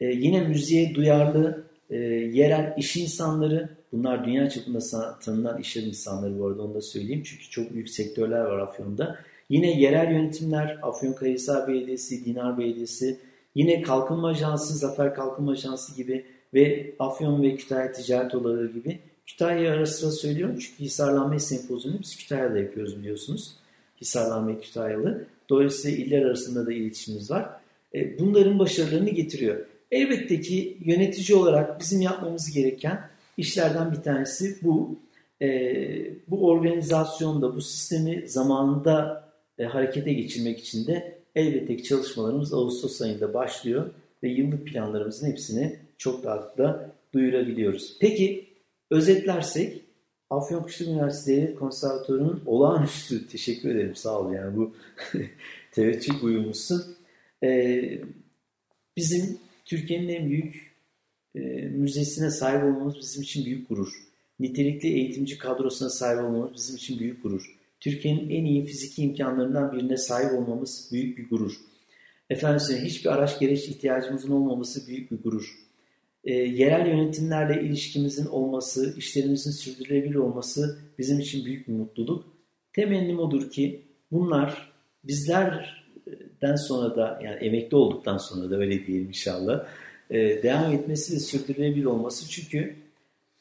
e, yine müziğe duyarlı e, yerel iş insanları, bunlar dünya çapında tanınan iş insanları bu arada onu da söyleyeyim çünkü çok büyük sektörler var Afyon'da. Yine yerel yönetimler, Afyonkarahisar Belediyesi, Dinar Belediyesi, yine Kalkınma Ajansı, Zafer Kalkınma Ajansı gibi ve Afyon ve Kütahya Ticaret Odaları gibi Kütahya'yı ara sıra söylüyorum çünkü Hisarlanma Sempozyumu biz Kütahya'da yapıyoruz biliyorsunuz. Hisarlanma Kütahyalı. Dolayısıyla iller arasında da iletişimimiz var. E, bunların başarılarını getiriyor. Elbette ki yönetici olarak bizim yapmamız gereken işlerden bir tanesi bu. E, bu organizasyonda, bu sistemi zamanında e, harekete geçirmek için de elbette ki çalışmalarımız Ağustos ayında başlıyor ve yıllık planlarımızın hepsini çok rahatlıkla duyurabiliyoruz. Peki özetlersek Afyonkuşlu Üniversitesi Konservatuarı'nın olağanüstü teşekkür ederim sağ ol yani bu teveccüh uyumlusun. Ee, bizim Türkiye'nin en büyük e, müzesine sahip olmamız bizim için büyük gurur. Nitelikli eğitimci kadrosuna sahip olmamız bizim için büyük gurur. Türkiye'nin en iyi fiziki imkanlarından birine sahip olmamız büyük bir gurur. Efendim hiçbir araç gereç ihtiyacımızın olmaması büyük bir gurur. E, yerel yönetimlerle ilişkimizin olması, işlerimizin sürdürülebilir olması bizim için büyük bir mutluluk. Temennim odur ki bunlar bizlerden sonra da yani emekli olduktan sonra da öyle diyelim inşallah e, devam etmesi ve sürdürülebilir olması. Çünkü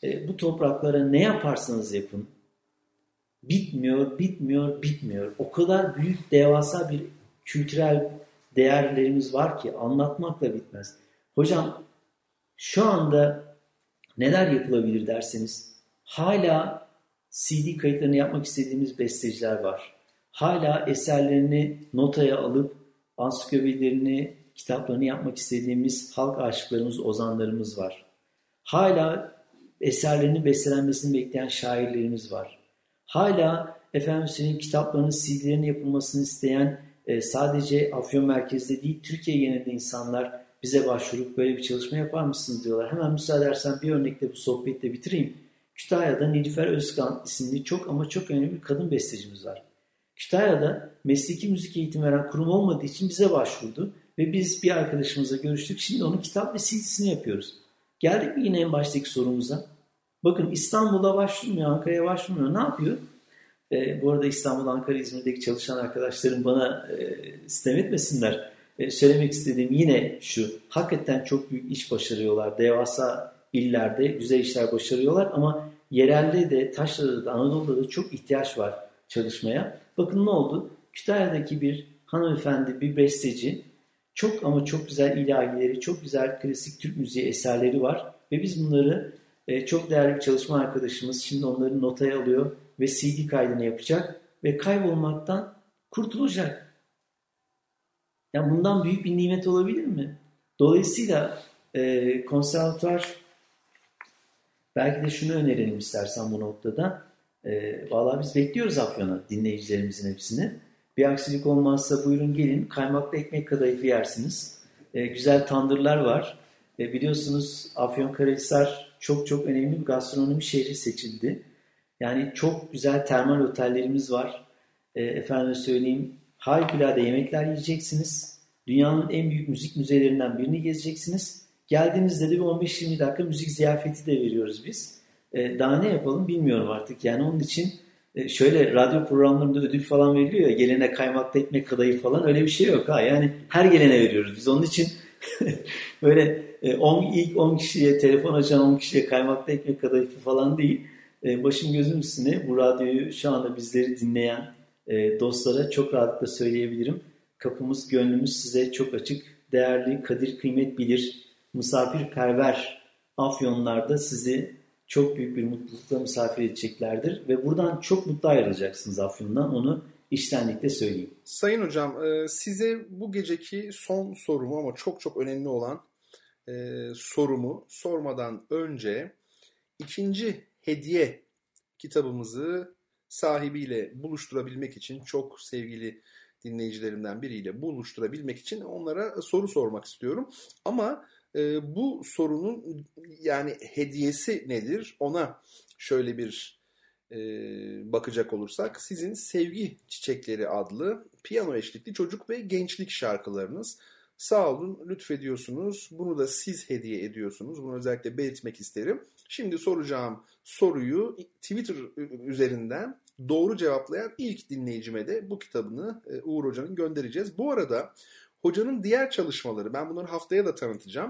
e, bu topraklara ne yaparsanız yapın bitmiyor, bitmiyor, bitmiyor. O kadar büyük, devasa bir kültürel değerlerimiz var ki anlatmakla bitmez. Hocam şu anda neler yapılabilir derseniz hala CD kayıtlarını yapmak istediğimiz besteciler var. Hala eserlerini notaya alıp ansiklopedilerini, kitaplarını yapmak istediğimiz halk aşıklarımız, ozanlarımız var. Hala eserlerinin bestelenmesini bekleyen şairlerimiz var. Hala efendim senin kitaplarının CD'lerinin yapılmasını isteyen e, sadece Afyon merkezde değil Türkiye genelinde insanlar bize başvurup böyle bir çalışma yapar mısınız diyorlar. Hemen müsaade edersen bir örnekle bu sohbeti bitireyim. Kütahya'da Nilüfer Özkan isimli çok ama çok önemli bir kadın bestecimiz var. Kütahya'da mesleki müzik eğitim veren kurum olmadığı için bize başvurdu. Ve biz bir arkadaşımızla görüştük. Şimdi onun kitap ve CD'sini yapıyoruz. Geldik mi yine en baştaki sorumuza? Bakın İstanbul'a başvurmuyor, Ankara'ya başvurmuyor. Ne yapıyor? E, bu arada İstanbul, Ankara, İzmir'deki çalışan arkadaşlarım bana e, sistem etmesinler. E, söylemek istediğim yine şu. Hakikaten çok büyük iş başarıyorlar. Devasa illerde güzel işler başarıyorlar ama yerelde de, taşrada da, Anadolu'da da çok ihtiyaç var çalışmaya. Bakın ne oldu? Kütahya'daki bir hanımefendi, bir besteci çok ama çok güzel ilahileri, çok güzel klasik Türk müziği eserleri var. Ve biz bunları e, çok değerli bir çalışma arkadaşımız şimdi onları notaya alıyor ve CD kaydını yapacak ve kaybolmaktan kurtulacak. Yani bundan büyük bir nimet olabilir mi? Dolayısıyla e, konservatuar belki de şunu önerelim istersen bu noktada. E, Valla biz bekliyoruz Afyon'a dinleyicilerimizin hepsini. Bir aksilik olmazsa buyurun gelin kaymaklı ekmek kadayıfı yersiniz. E, güzel tandırlar var. E, biliyorsunuz Afyonkarahisar çok çok önemli bir gastronomi şehri seçildi. Yani çok güzel termal otellerimiz var. E, efendim söyleyeyim harikulade yemekler yiyeceksiniz. Dünyanın en büyük müzik müzelerinden birini gezeceksiniz. Geldiğinizde de bir 15-20 dakika müzik ziyafeti de veriyoruz biz. E, daha ne yapalım bilmiyorum artık. Yani onun için e, şöyle radyo programlarında ödül falan veriliyor ya gelene kaymakta ekmek kadayıf falan öyle bir şey yok ha. Yani her gelene veriyoruz biz. Onun için böyle 10 e, ilk 10 kişiye telefon açan 10 kişiye kaymakta ekmek kadayıfı falan değil. E, başım gözüm üstüne bu radyoyu şu anda bizleri dinleyen dostlara çok rahatlıkla söyleyebilirim. Kapımız, gönlümüz size çok açık. Değerli, kadir, kıymet bilir, misafirperver Afyonlarda sizi çok büyük bir mutlulukla misafir edeceklerdir. Ve buradan çok mutlu ayrılacaksınız Afyon'dan. Onu içtenlikle söyleyeyim. Sayın Hocam e, size bu geceki son sorumu ama çok çok önemli olan e, sorumu sormadan önce ikinci hediye kitabımızı sahibiyle buluşturabilmek için çok sevgili dinleyicilerimden biriyle buluşturabilmek için onlara soru sormak istiyorum. Ama e, bu sorunun yani hediyesi nedir? Ona şöyle bir e, bakacak olursak sizin Sevgi Çiçekleri adlı piyano eşlikli çocuk ve gençlik şarkılarınız. Sağ olun lütfediyorsunuz. Bunu da siz hediye ediyorsunuz. Bunu özellikle belirtmek isterim. Şimdi soracağım soruyu Twitter üzerinden doğru cevaplayan ilk dinleyicime de bu kitabını e, Uğur Hoca'nın göndereceğiz. Bu arada Hocanın diğer çalışmaları, ben bunları haftaya da tanıtacağım.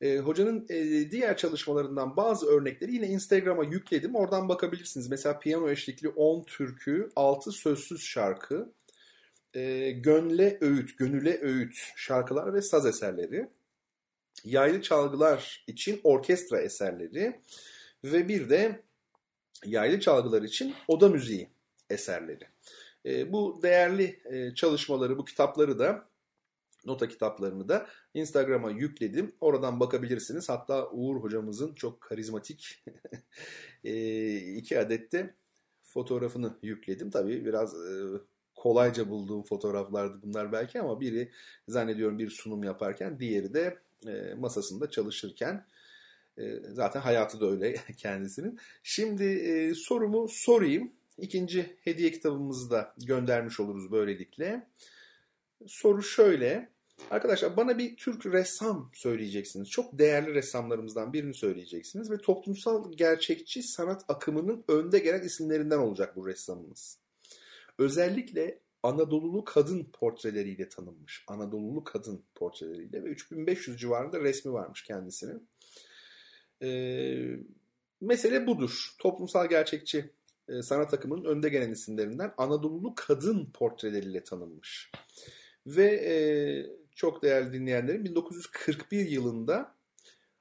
E, hocanın e, diğer çalışmalarından bazı örnekleri yine Instagram'a yükledim. Oradan bakabilirsiniz. Mesela piyano eşlikli 10 türkü, 6 sözsüz şarkı, e, Gönle Öğüt, Gönüle Öğüt şarkılar ve saz eserleri, yaylı çalgılar için orkestra eserleri ve bir de yaylı çalgılar için oda müziği eserleri. E, bu değerli e, çalışmaları, bu kitapları da nota kitaplarını da Instagram'a yükledim. Oradan bakabilirsiniz. Hatta Uğur hocamızın çok karizmatik iki adette fotoğrafını yükledim. Tabii biraz kolayca bulduğum fotoğraflardı bunlar belki ama biri zannediyorum bir sunum yaparken diğeri de masasında çalışırken zaten hayatı da öyle kendisinin. Şimdi sorumu sorayım. İkinci hediye kitabımızı da göndermiş oluruz böylelikle. Soru şöyle. Arkadaşlar bana bir Türk ressam söyleyeceksiniz. Çok değerli ressamlarımızdan birini söyleyeceksiniz ve toplumsal gerçekçi sanat akımının önde gelen isimlerinden olacak bu ressamımız. Özellikle Anadolulu kadın portreleriyle tanınmış. Anadolulu kadın portreleriyle ve 3500 civarında resmi varmış kendisinin. Ee, mesele budur. Toplumsal gerçekçi e, sanat akımının önde gelen isimlerinden Anadolulu kadın portreleriyle tanınmış. Ve e, çok değerli dinleyenlerim 1941 yılında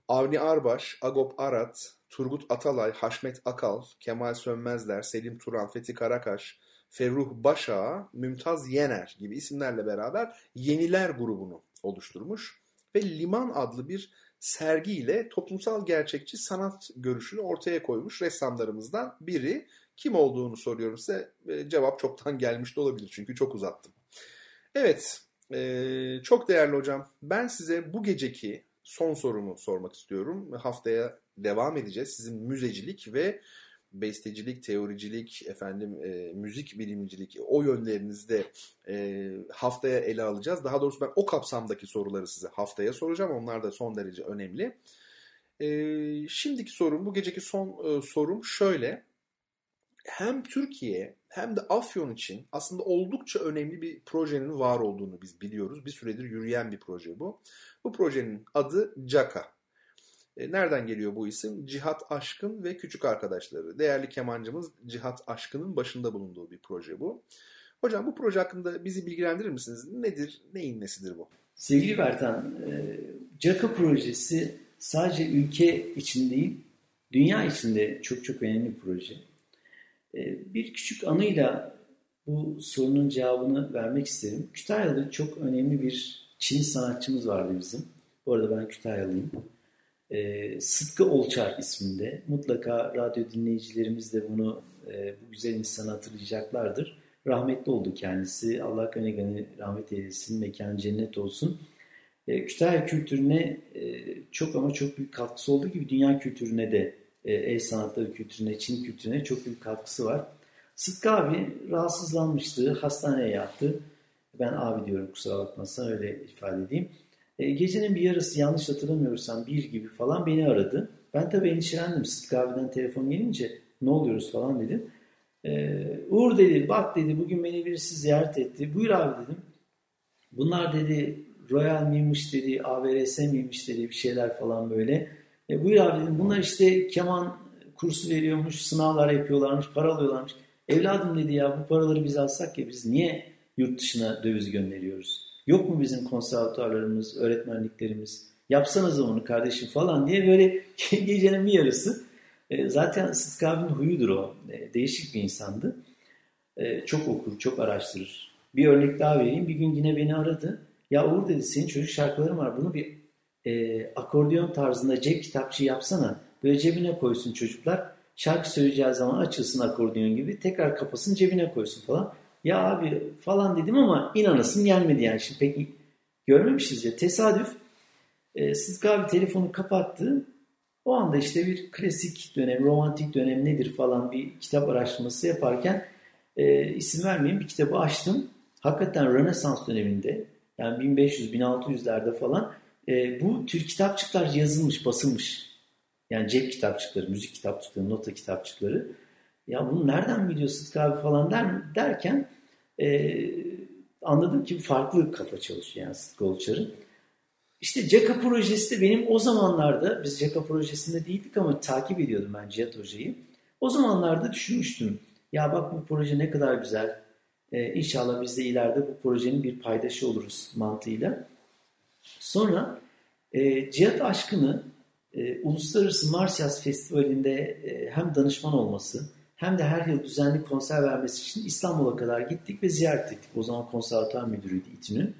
Avni Arbaş, Agop Arat, Turgut Atalay, Haşmet Akal, Kemal Sönmezler, Selim Turan, Fethi Karakaş, Ferruh Başağa, Mümtaz Yener gibi isimlerle beraber Yeniler grubunu oluşturmuş ve Liman adlı bir sergiyle toplumsal gerçekçi sanat görüşünü ortaya koymuş ressamlarımızdan biri. Kim olduğunu soruyorum size. Cevap çoktan gelmiş de olabilir çünkü çok uzattım. Evet, Ee, çok değerli hocam. Ben size bu geceki son sorumu sormak istiyorum. Haftaya devam edeceğiz. Sizin müzecilik ve bestecilik, teoricilik, efendim e, müzik bilimcilik o yönlerinizde e, haftaya ele alacağız. Daha doğrusu ben o kapsamdaki soruları size haftaya soracağım. Onlar da son derece önemli. E, şimdiki sorum, bu geceki son e, sorum şöyle. Hem Türkiye hem de Afyon için aslında oldukça önemli bir projenin var olduğunu biz biliyoruz. Bir süredir yürüyen bir proje bu. Bu projenin adı CAKA. E, nereden geliyor bu isim? Cihat Aşkın ve küçük arkadaşları. Değerli kemancımız Cihat Aşkın'ın başında bulunduğu bir proje bu. Hocam bu proje hakkında bizi bilgilendirir misiniz? Nedir, neyin nesidir bu? Sevgili Bertan, e, CAKA projesi sadece ülke için değil, dünya içinde çok çok önemli bir proje. E, bir küçük anıyla bu sorunun cevabını vermek isterim. Kütahyalı çok önemli bir Çin sanatçımız vardı bizim. Bu arada ben Kütahyalıyım. E, Sıtkı Olçar isminde. Mutlaka radyo dinleyicilerimiz de bunu e, bu güzel insanı hatırlayacaklardır. Rahmetli oldu kendisi. Allah gani gani rahmet eylesin. Mekan cennet olsun. E, Kütahya kültürüne e, çok ama çok büyük katkısı olduğu gibi dünya kültürüne de e, el sanatları kültürüne, Çin kültürüne çok büyük katkısı var. Sıtkı abi rahatsızlanmıştı, hastaneye yattı. Ben abi diyorum kusura bakmazsan öyle ifade edeyim. E, gecenin bir yarısı yanlış hatırlamıyorsam bir gibi falan beni aradı. Ben tabii endişelendim. Sıtkı abiden telefon gelince ne oluyoruz falan dedim. E, Uğur dedi bak dedi bugün beni birisi ziyaret etti. Buyur abi dedim. Bunlar dedi Royal miymiş dedi, AVRS miymiş dedi bir şeyler falan böyle. E, buyur abi dedim bunlar işte keman kursu veriyormuş, sınavlar yapıyorlarmış, para alıyorlarmış. Evladım dedi ya bu paraları biz alsak ya biz niye yurt dışına döviz gönderiyoruz? Yok mu bizim konservatuarlarımız, öğretmenliklerimiz? Yapsanız onu kardeşim falan diye böyle gecenin bir yarısı. E, zaten Sıtkı abinin huyudur o. E, değişik bir insandı. E, çok okur, çok araştırır. Bir örnek daha vereyim. Bir gün yine beni aradı. Ya Uğur dedi senin çocuk şarkıların var. Bunu bir e, akordeon tarzında cep kitapçı yapsana. Böyle cebine koysun çocuklar. Şarkı söyleyeceği zaman açılsın akordeon gibi. Tekrar kapasın cebine koysun falan. Ya abi falan dedim ama inanasım gelmedi yani. Şimdi peki görmemişiz ya. Tesadüf e, Sıtkı abi telefonu kapattı. O anda işte bir klasik dönem, romantik dönem nedir falan bir kitap araştırması yaparken e, isim vermeyeyim bir kitabı açtım. Hakikaten Rönesans döneminde yani 1500-1600'lerde falan e, bu tür kitapçıklar yazılmış, basılmış. Yani cep kitapçıkları, müzik kitapçıkları, nota kitapçıkları. Ya bunu nereden biliyor Sıtkı abi falan der, derken e, anladım ki farklı kafa çalışıyor yani Sıtkı. İşte CEKA projesi de benim o zamanlarda, biz CEKA projesinde değildik ama takip ediyordum ben Cihat Hoca'yı. O zamanlarda düşünmüştüm. Ya bak bu proje ne kadar güzel. Ee, inşallah biz de ileride bu projenin bir paydaşı oluruz mantığıyla. Sonra e, Cihat Aşkın'ı e, Uluslararası Marsyas Festivali'nde e, hem danışman olması hem de her yıl düzenli konser vermesi için İstanbul'a kadar gittik ve ziyaret ettik. O zaman konservatuar müdürüydü İTÜ'nün.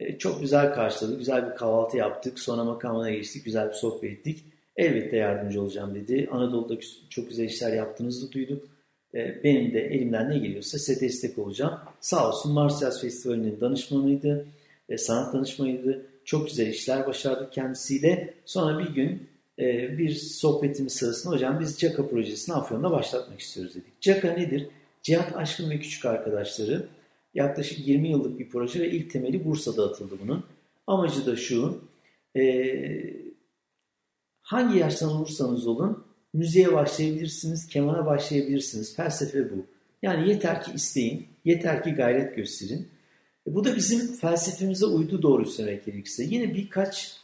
E, çok güzel karşıladı, güzel bir kahvaltı yaptık. Sonra makamına geçtik, güzel bir sohbet ettik. Elbette yardımcı olacağım dedi. Anadolu'da çok güzel işler yaptığınızı duyduk. E, benim de elimden ne geliyorsa size destek olacağım. Sağ olsun Marsyas Festivali'nin danışmanıydı, e, sanat danışmanıydı. Çok güzel işler başardık kendisiyle. Sonra bir gün e, bir sohbetimiz sırasında hocam biz CAKA projesini Afyon'da başlatmak istiyoruz dedik. CAKA nedir? Cihat Aşkın ve Küçük Arkadaşları yaklaşık 20 yıllık bir proje ve ilk temeli Bursa'da atıldı bunun. Amacı da şu, e, hangi yaştan olursanız olun müziğe başlayabilirsiniz, kemana başlayabilirsiniz. Felsefe bu. Yani yeter ki isteyin, yeter ki gayret gösterin. E, bu da bizim felsefemize uydu doğru söylemek gerekirse. Yine birkaç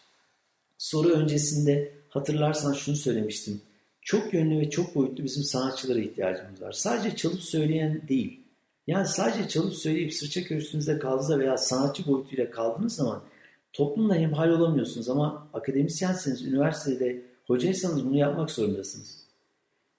soru öncesinde hatırlarsan şunu söylemiştim. Çok yönlü ve çok boyutlu bizim sanatçılara ihtiyacımız var. Sadece çalıp söyleyen değil. Yani sadece çalıp söyleyip sırça köşkünüzde kaldığınızda veya sanatçı boyutuyla kaldığınız zaman toplumla hemhal olamıyorsunuz ama akademisyenseniz, üniversitede hocaysanız bunu yapmak zorundasınız.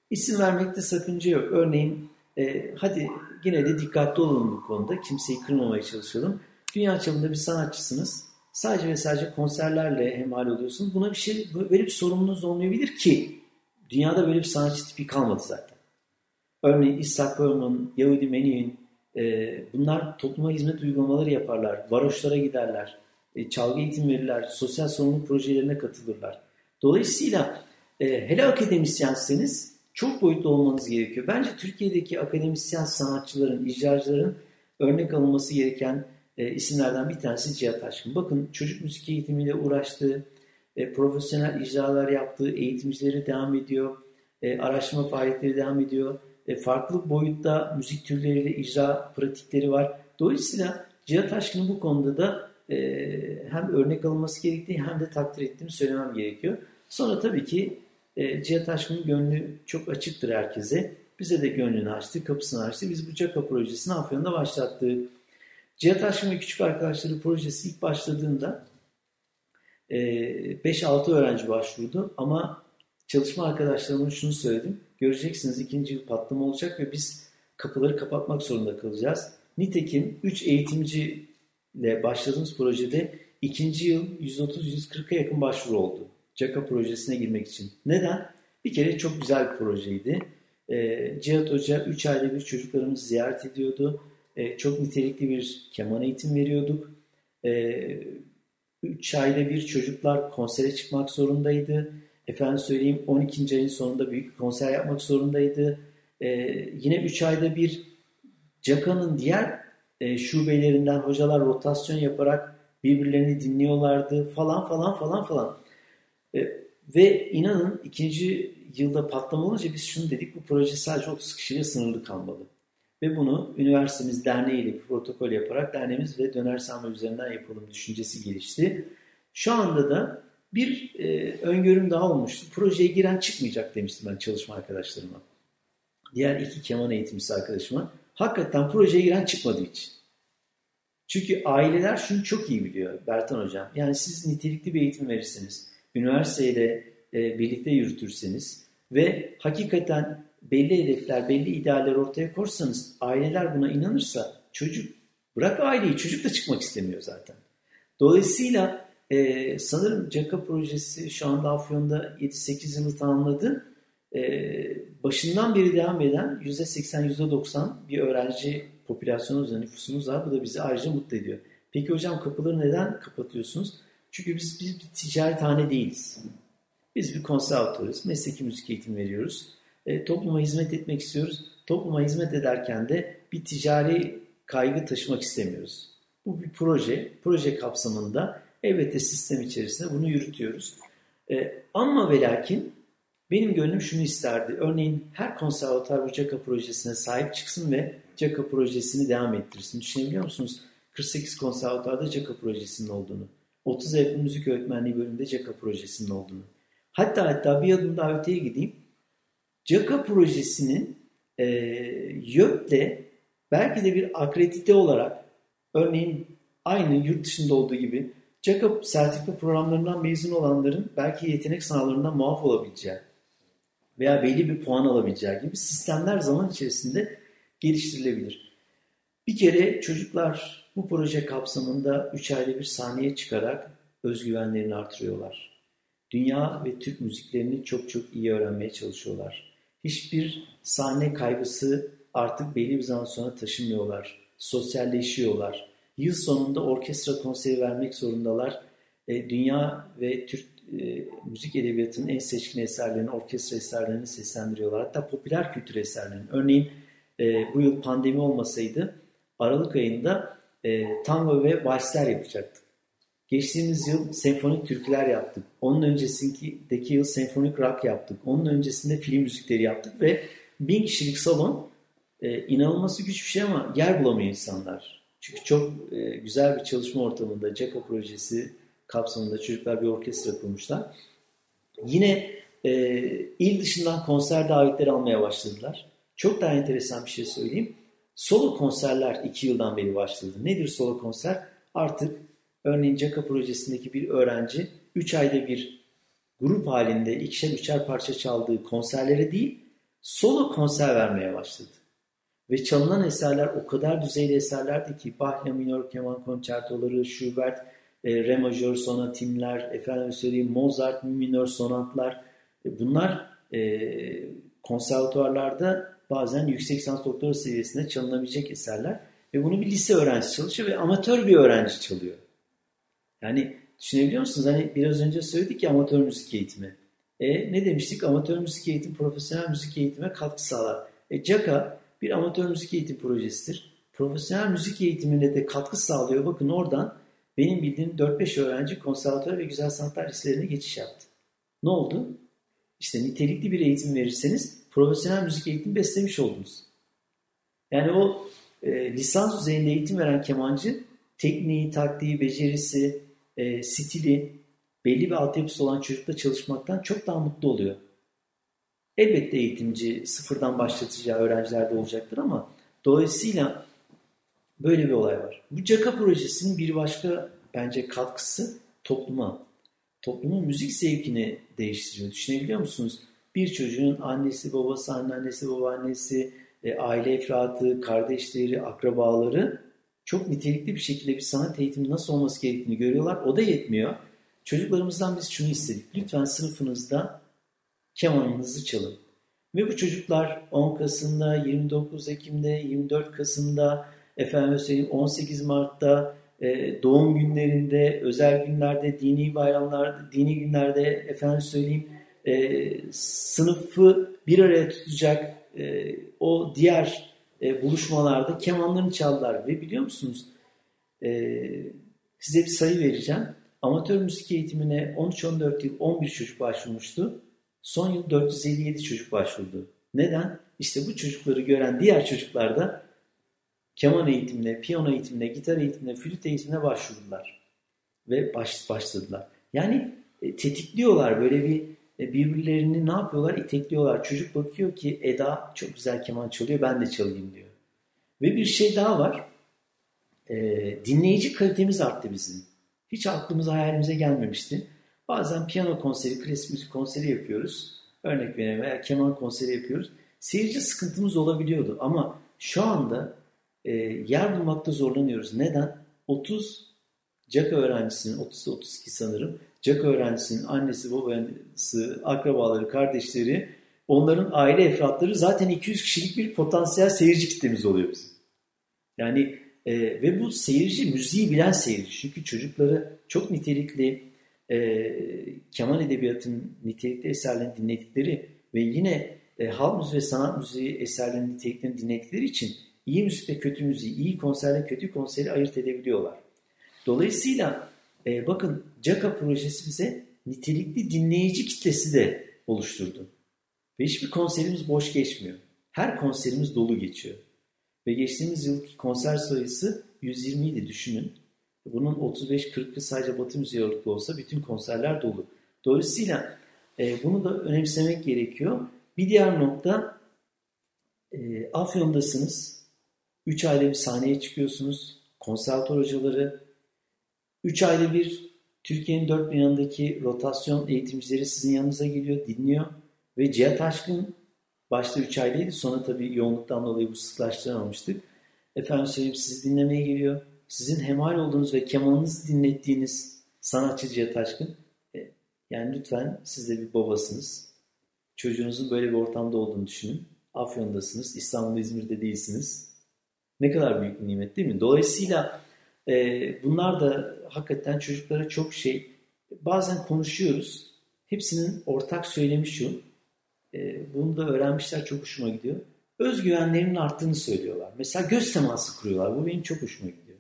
İsim vermekte sakınca yok. Örneğin e, hadi yine de dikkatli olalım bu konuda. Kimseyi kırmamaya çalışalım. Dünya çapında bir sanatçısınız. Sadece ve sadece konserlerle hemhal oluyorsunuz. Buna bir şey, böyle bir sorumluluğunuz olmayabilir ki dünyada böyle bir sanatçı tipi kalmadı zaten. Örneğin İshak Berman, Yahudi Menuhin, E, bunlar topluma hizmet uygulamaları yaparlar, varoşlara giderler, e, çalgı eğitim verirler, sosyal sorumluluk projelerine katılırlar. Dolayısıyla e, hele akademisyenseniz çok boyutlu olmanız gerekiyor. Bence Türkiye'deki akademisyen sanatçıların, icracıların örnek alınması gereken e, isimlerden bir tanesi Cihat Aşkın. Bakın çocuk müzik eğitimiyle uğraştığı, e, profesyonel icralar yaptığı, eğitimcileri devam ediyor, e, araştırma faaliyetleri devam ediyor. E, farklı boyutta müzik türleriyle icra pratikleri var. Dolayısıyla Cihat Aşkın'ın bu konuda da e, hem örnek alınması gerektiği hem de takdir ettiğimi söylemem gerekiyor. Sonra tabii ki e, Cihat Aşkın'ın gönlü çok açıktır herkese. Bize de gönlünü açtı, kapısını açtı. Biz bu CAKA projesini Afyon'da başlattık. Cihat Aşkın ve Küçük Arkadaşları projesi ilk başladığında 5-6 e, öğrenci başvurdu ama çalışma arkadaşlarıma şunu söyledim. Göreceksiniz ikinci yıl patlama olacak ve biz kapıları kapatmak zorunda kalacağız. Nitekim 3 eğitimciyle başladığımız projede ikinci yıl 130-140'a yakın başvuru oldu. CAKA projesine girmek için. Neden? Bir kere çok güzel bir projeydi. E, Cihat Hoca 3 ayda bir çocuklarımızı ziyaret ediyordu. E, çok nitelikli bir keman eğitim veriyorduk. 3 e, ayda bir çocuklar konsere çıkmak zorundaydı. Efendim söyleyeyim 12. ayın sonunda büyük bir konser yapmak zorundaydı. E, yine 3 ayda bir CAKA'nın diğer e, şubelerinden hocalar rotasyon yaparak birbirlerini dinliyorlardı falan falan falan falan. E, ve inanın ikinci yılda patlama olunca biz şunu dedik bu proje sadece 30 kişiyle sınırlı kalmalı. Ve bunu üniversitemiz derneğiyle bir protokol yaparak derneğimiz ve döner sanma üzerinden yapalım düşüncesi gelişti. Şu anda da bir e, öngörüm daha olmuştu. Projeye giren çıkmayacak demiştim ben çalışma arkadaşlarıma. Diğer iki keman eğitimcisi arkadaşıma. Hakikaten projeye giren çıkmadı hiç. Çünkü aileler şunu çok iyi biliyor Bertan Hocam. Yani siz nitelikli bir eğitim verirsiniz üniversiteyle e, birlikte yürütürseniz ve hakikaten belli hedefler, belli idealler ortaya korsanız, aileler buna inanırsa çocuk, bırak aileyi çocuk da çıkmak istemiyor zaten. Dolayısıyla e, sanırım CAKA projesi şu anda Afyon'da 7-8 yılı tamamladı. E, başından beri devam eden %80, %90 bir öğrenci popülasyonu üzerinde nüfusumuz var. Bu da bizi ayrıca mutlu ediyor. Peki hocam kapıları neden kapatıyorsunuz? Çünkü biz, biz bir ticarethane değiliz. Biz bir konservatörüz. Mesleki müzik eğitimi veriyoruz. E, topluma hizmet etmek istiyoruz. Topluma hizmet ederken de bir ticari kaygı taşımak istemiyoruz. Bu bir proje. Proje kapsamında elbette sistem içerisinde bunu yürütüyoruz. E, ama ve lakin benim gönlüm şunu isterdi. Örneğin her konservatuar bu CAKA projesine sahip çıksın ve CAKA projesini devam ettirsin. Düşünebiliyor musunuz? 48 konservatuarda CAKA projesinin olduğunu. 30 yakın müzik öğretmenliği bölümünde CAKA projesinin olduğunu. Hatta hatta bir adım daha öteye gideyim. CAKA projesinin e, YÖK'le belki de bir akredite olarak örneğin aynı yurt dışında olduğu gibi CAKA sertifika programlarından mezun olanların belki yetenek sınavlarından muaf olabileceği veya belli bir puan alabileceği gibi sistemler zaman içerisinde geliştirilebilir. Bir kere çocuklar bu proje kapsamında 3 ayda bir sahneye çıkarak özgüvenlerini artırıyorlar. Dünya ve Türk müziklerini çok çok iyi öğrenmeye çalışıyorlar. Hiçbir sahne kaygısı artık belli bir zaman sonra taşımıyorlar. Sosyalleşiyorlar. Yıl sonunda orkestra konseri vermek zorundalar. E, dünya ve Türk e, müzik edebiyatının en seçkin eserlerini, orkestra eserlerini seslendiriyorlar. Hatta popüler kültür eserlerini. Örneğin e, bu yıl pandemi olmasaydı Aralık ayında e, tango ve valsler yapacaktık. Geçtiğimiz yıl senfonik türküler yaptık. Onun öncesindeki yıl senfonik rock yaptık. Onun öncesinde film müzikleri yaptık ve bin kişilik salon e, inanılması güç bir şey ama yer bulamıyor insanlar. Çünkü çok e, güzel bir çalışma ortamında CEKA projesi kapsamında çocuklar bir orkestra kurmuşlar. Yine e, il dışından konser davetleri almaya başladılar. Çok daha enteresan bir şey söyleyeyim. Solo konserler iki yıldan beri başladı. Nedir solo konser? Artık örneğin CAKA projesindeki bir öğrenci 3 ayda bir grup halinde ikişer üçer parça çaldığı konserlere değil solo konser vermeye başladı. Ve çalınan eserler o kadar düzeyli eserlerdi ki Bach minör keman konçertoları, Schubert, e, re majör sonatimler, efendim söyleyeyim Mozart minör sonatlar e, bunlar e, konservatuarlarda bazen yüksek lisans doktora seviyesinde çalınabilecek eserler. Ve bunu bir lise öğrencisi çalışıyor ve amatör bir öğrenci çalıyor. Yani düşünebiliyor musunuz? Hani biraz önce söyledik ya amatör müzik eğitimi. E, ne demiştik? Amatör müzik eğitim profesyonel müzik eğitime katkı sağlar. E, CAKA bir amatör müzik eğitim projesidir. Profesyonel müzik eğitimine de katkı sağlıyor. Bakın oradan benim bildiğim 4-5 öğrenci konservatuar ve güzel sanatlar liselerine geçiş yaptı. Ne oldu? İşte nitelikli bir eğitim verirseniz profesyonel müzik eğitimi beslemiş oldunuz. Yani o e, lisans düzeyinde eğitim veren kemancı tekniği, taktiği, becerisi, e, stili belli bir altyapısı olan çocukla çalışmaktan çok daha mutlu oluyor. Elbette eğitimci sıfırdan başlatacağı öğrenciler de olacaktır ama dolayısıyla böyle bir olay var. Bu CAKA projesinin bir başka bence katkısı topluma. Toplumun müzik zevkini değiştiriyor. Düşünebiliyor musunuz? Bir çocuğun annesi, babası, anneannesi, babaannesi, e, aile efradı, kardeşleri, akrabaları çok nitelikli bir şekilde bir sanat eğitimi nasıl olması gerektiğini görüyorlar. O da yetmiyor. Çocuklarımızdan biz şunu istedik. Lütfen sınıfınızda kemanınızı çalın. Ve bu çocuklar 10 Kasım'da, 29 Ekim'de, 24 Kasım'da, efendim söyleyeyim 18 Mart'ta, e, doğum günlerinde, özel günlerde, dini bayramlarda, dini günlerde efendim söyleyeyim e, sınıfı bir araya tutacak e, o diğer e, buluşmalarda kemanlarını çaldılar. Ve biliyor musunuz e, size bir sayı vereceğim. Amatör müzik eğitimine 13-14 yıl 11 çocuk başvurmuştu. Son yıl 457 çocuk başvurdu. Neden? İşte bu çocukları gören diğer çocuklar da keman eğitimine, piyano eğitimine, gitar eğitimine, flüt eğitimine başvurdular. Ve baş, başladılar. Yani e, tetikliyorlar böyle bir birbirlerini ne yapıyorlar? İtekliyorlar. Çocuk bakıyor ki Eda çok güzel keman çalıyor ben de çalayım diyor. Ve bir şey daha var. E, dinleyici kalitemiz arttı bizim. Hiç aklımıza hayalimize gelmemişti. Bazen piyano konseri, klasik müzik konseri yapıyoruz. Örnek verelim veya keman konseri yapıyoruz. Seyirci sıkıntımız olabiliyordu ama şu anda e, yer bulmakta zorlanıyoruz. Neden? 30 CAK öğrencisinin, 30-32 sanırım, CAK öğrencisinin annesi, babası, akrabaları, kardeşleri, onların aile efratları zaten 200 kişilik bir potansiyel seyirci kitlemiz oluyor bizim. Yani e, ve bu seyirci müziği bilen seyirci. Çünkü çocukları çok nitelikli e, keman edebiyatının nitelikli eserlerini dinledikleri ve yine e, halk müziği ve sanat müziği eserlerinin niteliklerini dinledikleri için iyi müzikle kötü müziği, iyi konserle kötü konseri ayırt edebiliyorlar. Dolayısıyla e, bakın CAKA projesi bize nitelikli dinleyici kitlesi de oluşturdu. Ve hiçbir konserimiz boş geçmiyor. Her konserimiz dolu geçiyor. Ve geçtiğimiz yılki konser sayısı 120 idi düşünün. Bunun 35-40'ı sadece Batı müziği ağırlıklı olsa bütün konserler dolu. Dolayısıyla e, bunu da önemsemek gerekiyor. Bir diğer nokta e, Afyon'dasınız. 3 ayda bir sahneye çıkıyorsunuz. Konservatuar hocaları, 3 ayda bir Türkiye'nin dört bir yanındaki rotasyon eğitimcileri sizin yanınıza geliyor, dinliyor. Ve Cihat Aşkın başta 3 aylıydı. Sonra tabii yoğunluktan dolayı bu sıklaştıramamıştık. Efendim söyleyeyim sizi dinlemeye geliyor. Sizin hemal olduğunuz ve kemanınızı dinlettiğiniz sanatçı Cihat Aşkın. E, yani lütfen siz de bir babasınız. Çocuğunuzun böyle bir ortamda olduğunu düşünün. Afyon'dasınız, İstanbul, İzmir'de değilsiniz. Ne kadar büyük bir nimet değil mi? Dolayısıyla e, bunlar da hakikaten çocuklara çok şey. Bazen konuşuyoruz. Hepsinin ortak söylemi şu. E, bunu da öğrenmişler çok hoşuma gidiyor. Özgüvenlerinin arttığını söylüyorlar. Mesela göz teması kuruyorlar. Bu benim çok hoşuma gidiyor.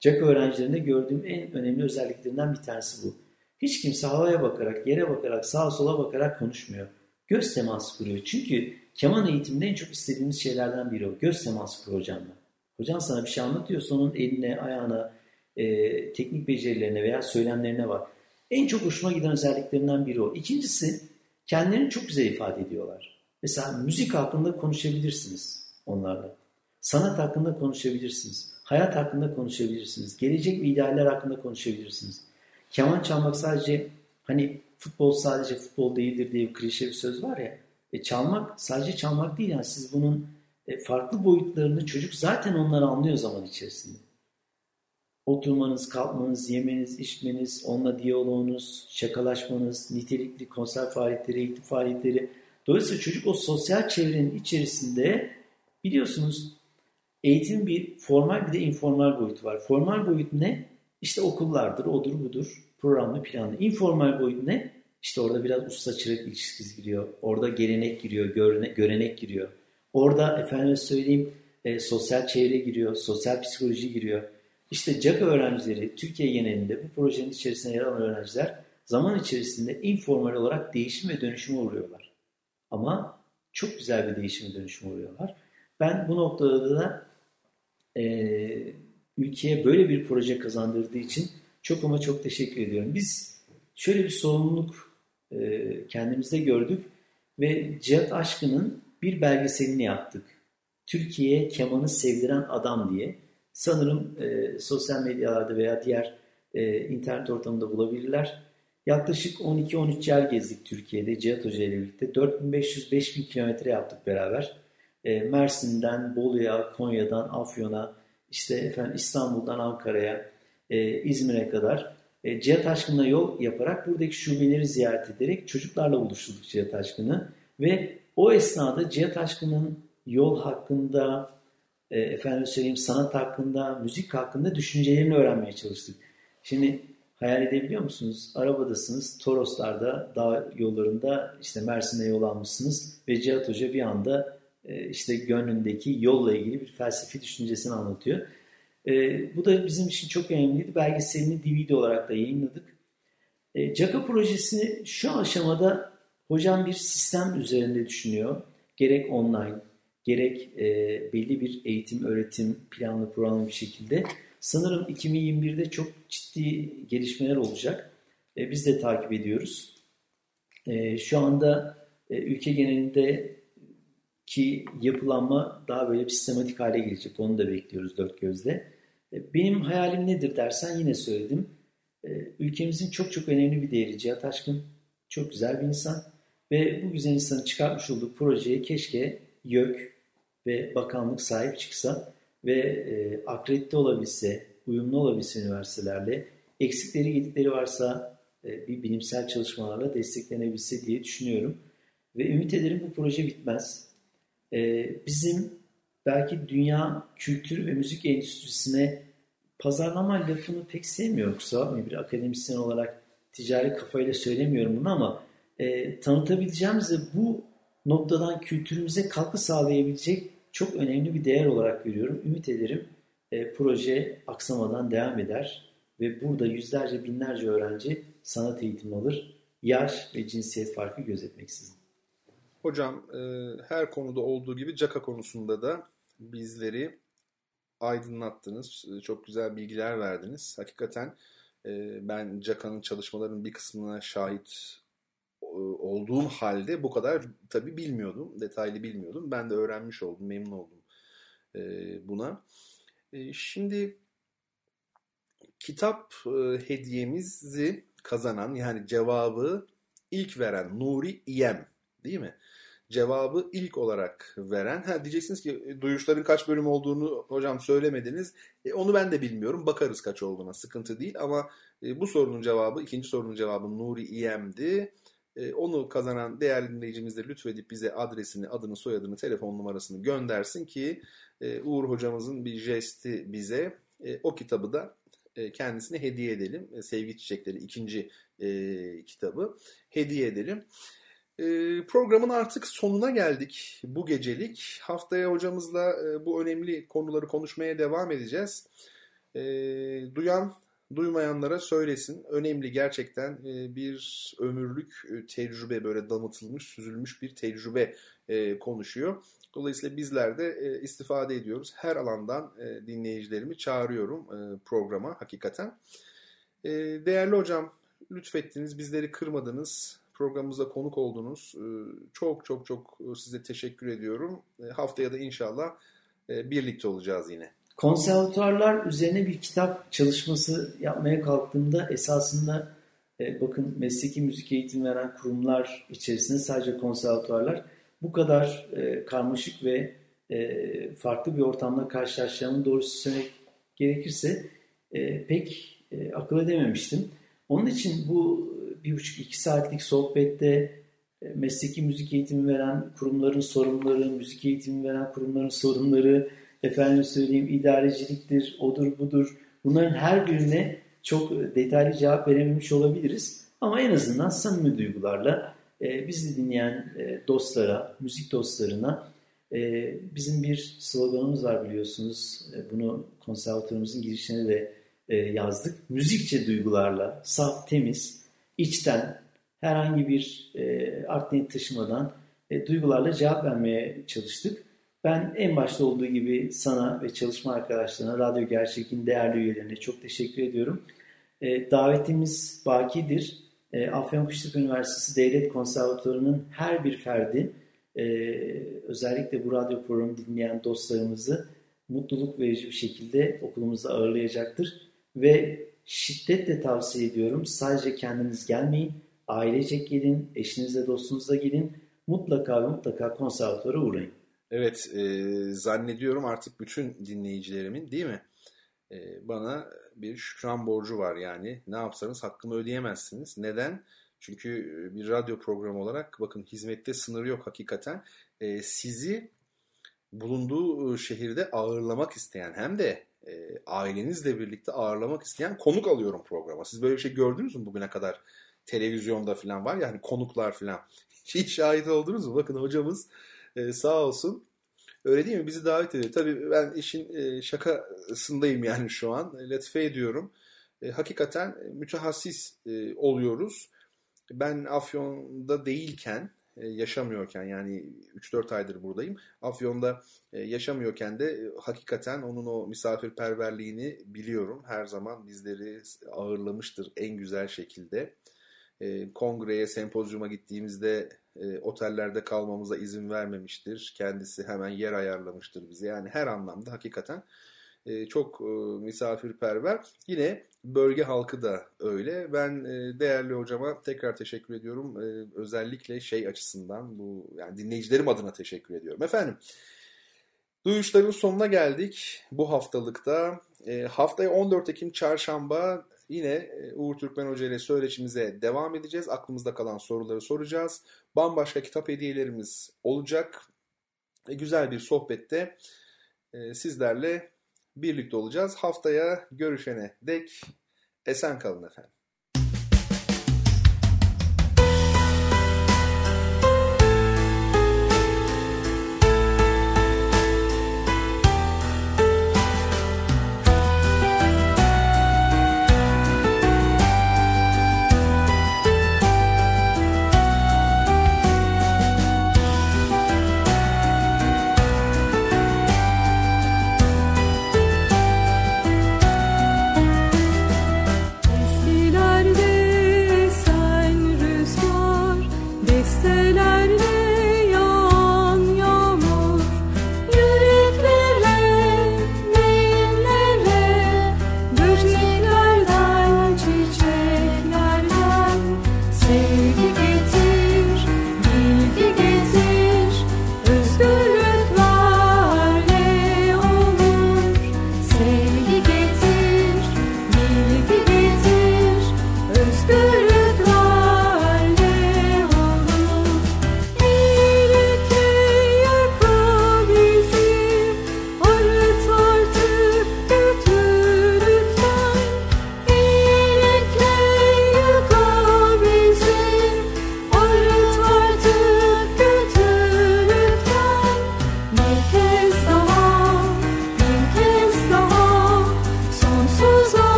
CAK öğrencilerinde gördüğüm en önemli özelliklerinden bir tanesi bu. Hiç kimse havaya bakarak, yere bakarak, sağa sola bakarak konuşmuyor. Göz teması kuruyor. Çünkü keman eğitiminde en çok istediğimiz şeylerden biri o. Göz teması kur hocamla. Hocan sana bir şey anlatıyor. Onun eline, ayağına, e, teknik becerilerine veya söylemlerine var. En çok hoşuma giden özelliklerinden biri o. İkincisi kendilerini çok güzel ifade ediyorlar. Mesela müzik hakkında konuşabilirsiniz onlarla. Sanat hakkında konuşabilirsiniz. Hayat hakkında konuşabilirsiniz. Gelecek ve idealler hakkında konuşabilirsiniz. Keman çalmak sadece hani futbol sadece futbol değildir diye bir klişe bir söz var ya. E, çalmak sadece çalmak değil yani siz bunun e, farklı boyutlarını çocuk zaten onları anlıyor zaman içerisinde. Oturmanız, kalkmanız, yemeniz, içmeniz, onunla diyaloğunuz, şakalaşmanız, nitelikli konser faaliyetleri, eğitim faaliyetleri Dolayısıyla çocuk o sosyal çevrenin içerisinde biliyorsunuz eğitim bir formal bir de informal boyutu var. Formal boyut ne? İşte okullardır, odur budur, programlı planlı. Informal boyut ne? İşte orada biraz usta çırak ilişkisi giriyor. Orada gelenek giriyor, görene, görenek giriyor. Orada efendim söyleyeyim e, sosyal çevre giriyor, sosyal psikoloji giriyor. İşte CAK öğrencileri Türkiye genelinde bu projenin içerisinde yer alan öğrenciler zaman içerisinde informal olarak değişim ve dönüşüme uğruyorlar. Ama çok güzel bir değişim ve dönüşüme uğruyorlar. Ben bu noktada da e, ülkeye böyle bir proje kazandırdığı için çok ama çok teşekkür ediyorum. Biz şöyle bir sorumluluk e, kendimizde gördük ve Cihat Aşkı'nın bir belgeselini yaptık. Türkiye'ye kemanı sevdiren adam diye. Sanırım e, sosyal medyalarda veya diğer e, internet ortamında bulabilirler. Yaklaşık 12-13 yer gezdik Türkiye'de Cihat Hoca ile birlikte. 4500-5000 kilometre yaptık beraber. E, Mersin'den Bolu'ya, Konya'dan Afyon'a, işte efendim İstanbul'dan Ankara'ya, e, İzmir'e kadar e, Cihat Aşkın'la yol yaparak buradaki şubeleri ziyaret ederek çocuklarla buluşturduk Cihat Aşkın'ı. Ve o esnada Cihat Aşkın'ın yol hakkında, e, efendim söyleyeyim sanat hakkında, müzik hakkında düşüncelerini öğrenmeye çalıştık. Şimdi hayal edebiliyor musunuz? Arabadasınız, Toroslar'da, dağ yollarında işte Mersin'e yol almışsınız ve Cihat Hoca bir anda e, işte gönlündeki yolla ilgili bir felsefi düşüncesini anlatıyor. E, bu da bizim için çok önemliydi. Belgeselini DVD olarak da yayınladık. E, Caka projesini şu aşamada hocam bir sistem üzerinde düşünüyor. Gerek online, gerek e, belli bir eğitim, öğretim planlı programlı bir şekilde. Sanırım 2021'de çok ciddi gelişmeler olacak. E, biz de takip ediyoruz. E, şu anda e, ülke genelinde ki yapılanma daha böyle bir sistematik hale gelecek. Onu da bekliyoruz dört gözle. E, benim hayalim nedir dersen yine söyledim. E, ülkemizin çok çok önemli bir değeri Cihat Aşkın. Çok güzel bir insan. Ve bu güzel insanın çıkartmış olduğu projeye keşke YÖK ve bakanlık sahip çıksa ve e, akredite olabilse, uyumlu olabilse üniversitelerle, eksikleri gedikleri varsa e, bir bilimsel çalışmalarla desteklenebilse diye düşünüyorum. Ve ümit ederim bu proje bitmez. E, bizim belki dünya kültür ve müzik endüstrisine pazarlama lafını pek sevmiyorum kusura bir akademisyen olarak ticari kafayla söylemiyorum bunu ama e, tanıtabileceğimiz bu noktadan kültürümüze katkı sağlayabilecek çok önemli bir değer olarak görüyorum. Ümit ederim e, proje aksamadan devam eder ve burada yüzlerce binlerce öğrenci sanat eğitimi alır. Yaş ve cinsiyet farkı gözetmeksizin. Hocam e, her konuda olduğu gibi Caka konusunda da bizleri aydınlattınız. E, çok güzel bilgiler verdiniz. Hakikaten e, ben Caka'nın çalışmalarının bir kısmına şahit olduğum halde bu kadar tabii bilmiyordum. Detaylı bilmiyordum. Ben de öğrenmiş oldum. Memnun oldum buna. Şimdi kitap hediyemizi kazanan yani cevabı ilk veren Nuri İyem değil mi? cevabı ilk olarak veren. Ha diyeceksiniz ki e, duyuşların kaç bölüm olduğunu hocam söylemediniz. E, onu ben de bilmiyorum. Bakarız kaç olduğuna. Sıkıntı değil ama e, bu sorunun cevabı, ikinci sorunun cevabı Nuri İyem'di. E, onu kazanan değerli dinleyicimiz de lütfedip bize adresini, adını, soyadını, telefon numarasını göndersin ki e, Uğur hocamızın bir jesti bize e, o kitabı da e, kendisine hediye edelim. Sevgi Çiçekleri ikinci kitabı hediye edelim. Ee, programın artık sonuna geldik bu gecelik. Haftaya hocamızla bu önemli konuları konuşmaya devam edeceğiz. Ee, duyan duymayanlara söylesin. Önemli gerçekten e, bir ömürlük e, tecrübe böyle damıtılmış, süzülmüş bir tecrübe konuşuyor. Dolayısıyla bizler de istifade ediyoruz. Her alandan dinleyicilerimi çağırıyorum programa hakikaten. Değerli hocam lütfettiniz, bizleri kırmadınız programımıza konuk oldunuz. Çok çok çok e, size teşekkür ediyorum. Haftaya da inşallah e, birlikte olacağız yine. Konservatuarlar üzerine bir kitap çalışması yapmaya kalktığımda esasında e, bakın mesleki müzik eğitim veren kurumlar içerisinde sadece konservatuarlar bu kadar karmaşık ve farklı bir ortamda karşılaşacağımı doğrusu söylemek gerekirse pek akıl edememiştim. Onun için bu bir buçuk iki saatlik sohbette mesleki müzik eğitimi veren kurumların sorunları, müzik eğitimi veren kurumların sorunları, efendim söyleyeyim idareciliktir, odur budur. Bunların her birine çok detaylı cevap verememiş olabiliriz. Ama en azından samimi duygularla e, bizi dinleyen e, dostlara, müzik dostlarına e, bizim bir sloganımız var biliyorsunuz. E, bunu konservatuarımızın girişine de e, yazdık. Müzikçe duygularla, saf, temiz, içten, herhangi bir e, art niyet taşımadan e, duygularla cevap vermeye çalıştık. Ben en başta olduğu gibi sana ve çalışma arkadaşlarına, Radyo Gerçek'in değerli üyelerine çok teşekkür ediyorum. E, davetimiz bakidir. E, Afyonkuştepe Üniversitesi Devlet Konservatuvarı'nın her bir ferdi e, özellikle bu radyo programı dinleyen dostlarımızı mutluluk verici bir şekilde okulumuzda ağırlayacaktır. Ve şiddetle tavsiye ediyorum. Sadece kendiniz gelmeyin. Ailecek gelin, eşinizle dostunuzla gelin. Mutlaka ve mutlaka konservatuvara uğrayın. Evet, e, zannediyorum artık bütün dinleyicilerimin değil mi? E, bana bir şükran borcu var yani. Ne yapsanız hakkımı ödeyemezsiniz. Neden? Çünkü bir radyo programı olarak bakın hizmette sınır yok hakikaten. E, sizi bulunduğu şehirde ağırlamak isteyen hem de e, ailenizle birlikte ağırlamak isteyen konuk alıyorum programa. Siz böyle bir şey gördünüz mü bugüne kadar? Televizyonda falan var ya hani konuklar falan. Hiç şahit oldunuz mu? Bakın hocamız e, sağ olsun. Öyle değil mi? Bizi davet ediyor. Tabii ben işin e, şakasındayım yani şu an. E, latife ediyorum. E, hakikaten mütehassis e, oluyoruz. Ben Afyon'da değilken e, yaşamıyorken yani 3-4 aydır buradayım. Afyon'da e, yaşamıyorken de e, hakikaten onun o misafirperverliğini biliyorum. Her zaman bizleri ağırlamıştır en güzel şekilde. Kongreye, sempozyuma gittiğimizde otellerde kalmamıza izin vermemiştir. Kendisi hemen yer ayarlamıştır bize. Yani her anlamda hakikaten çok misafirperver. Yine bölge halkı da öyle. Ben değerli hocama tekrar teşekkür ediyorum. Özellikle şey açısından bu yani dinleyicilerim adına teşekkür ediyorum. Efendim duyuşların sonuna geldik bu haftalıkta. Haftaya 14 Ekim çarşamba yine Uğur Türkmen Hoca ile söyleşimize devam edeceğiz. Aklımızda kalan soruları soracağız. Bambaşka kitap hediyelerimiz olacak. Güzel bir sohbette sizlerle birlikte olacağız. Haftaya görüşene dek esen kalın efendim.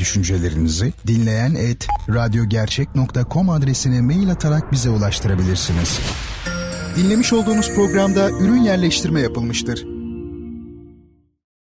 Düşüncelerinizi dinleyen et radyogercek.com adresine mail atarak bize ulaştırabilirsiniz. Dinlemiş olduğunuz programda ürün yerleştirme yapılmıştır.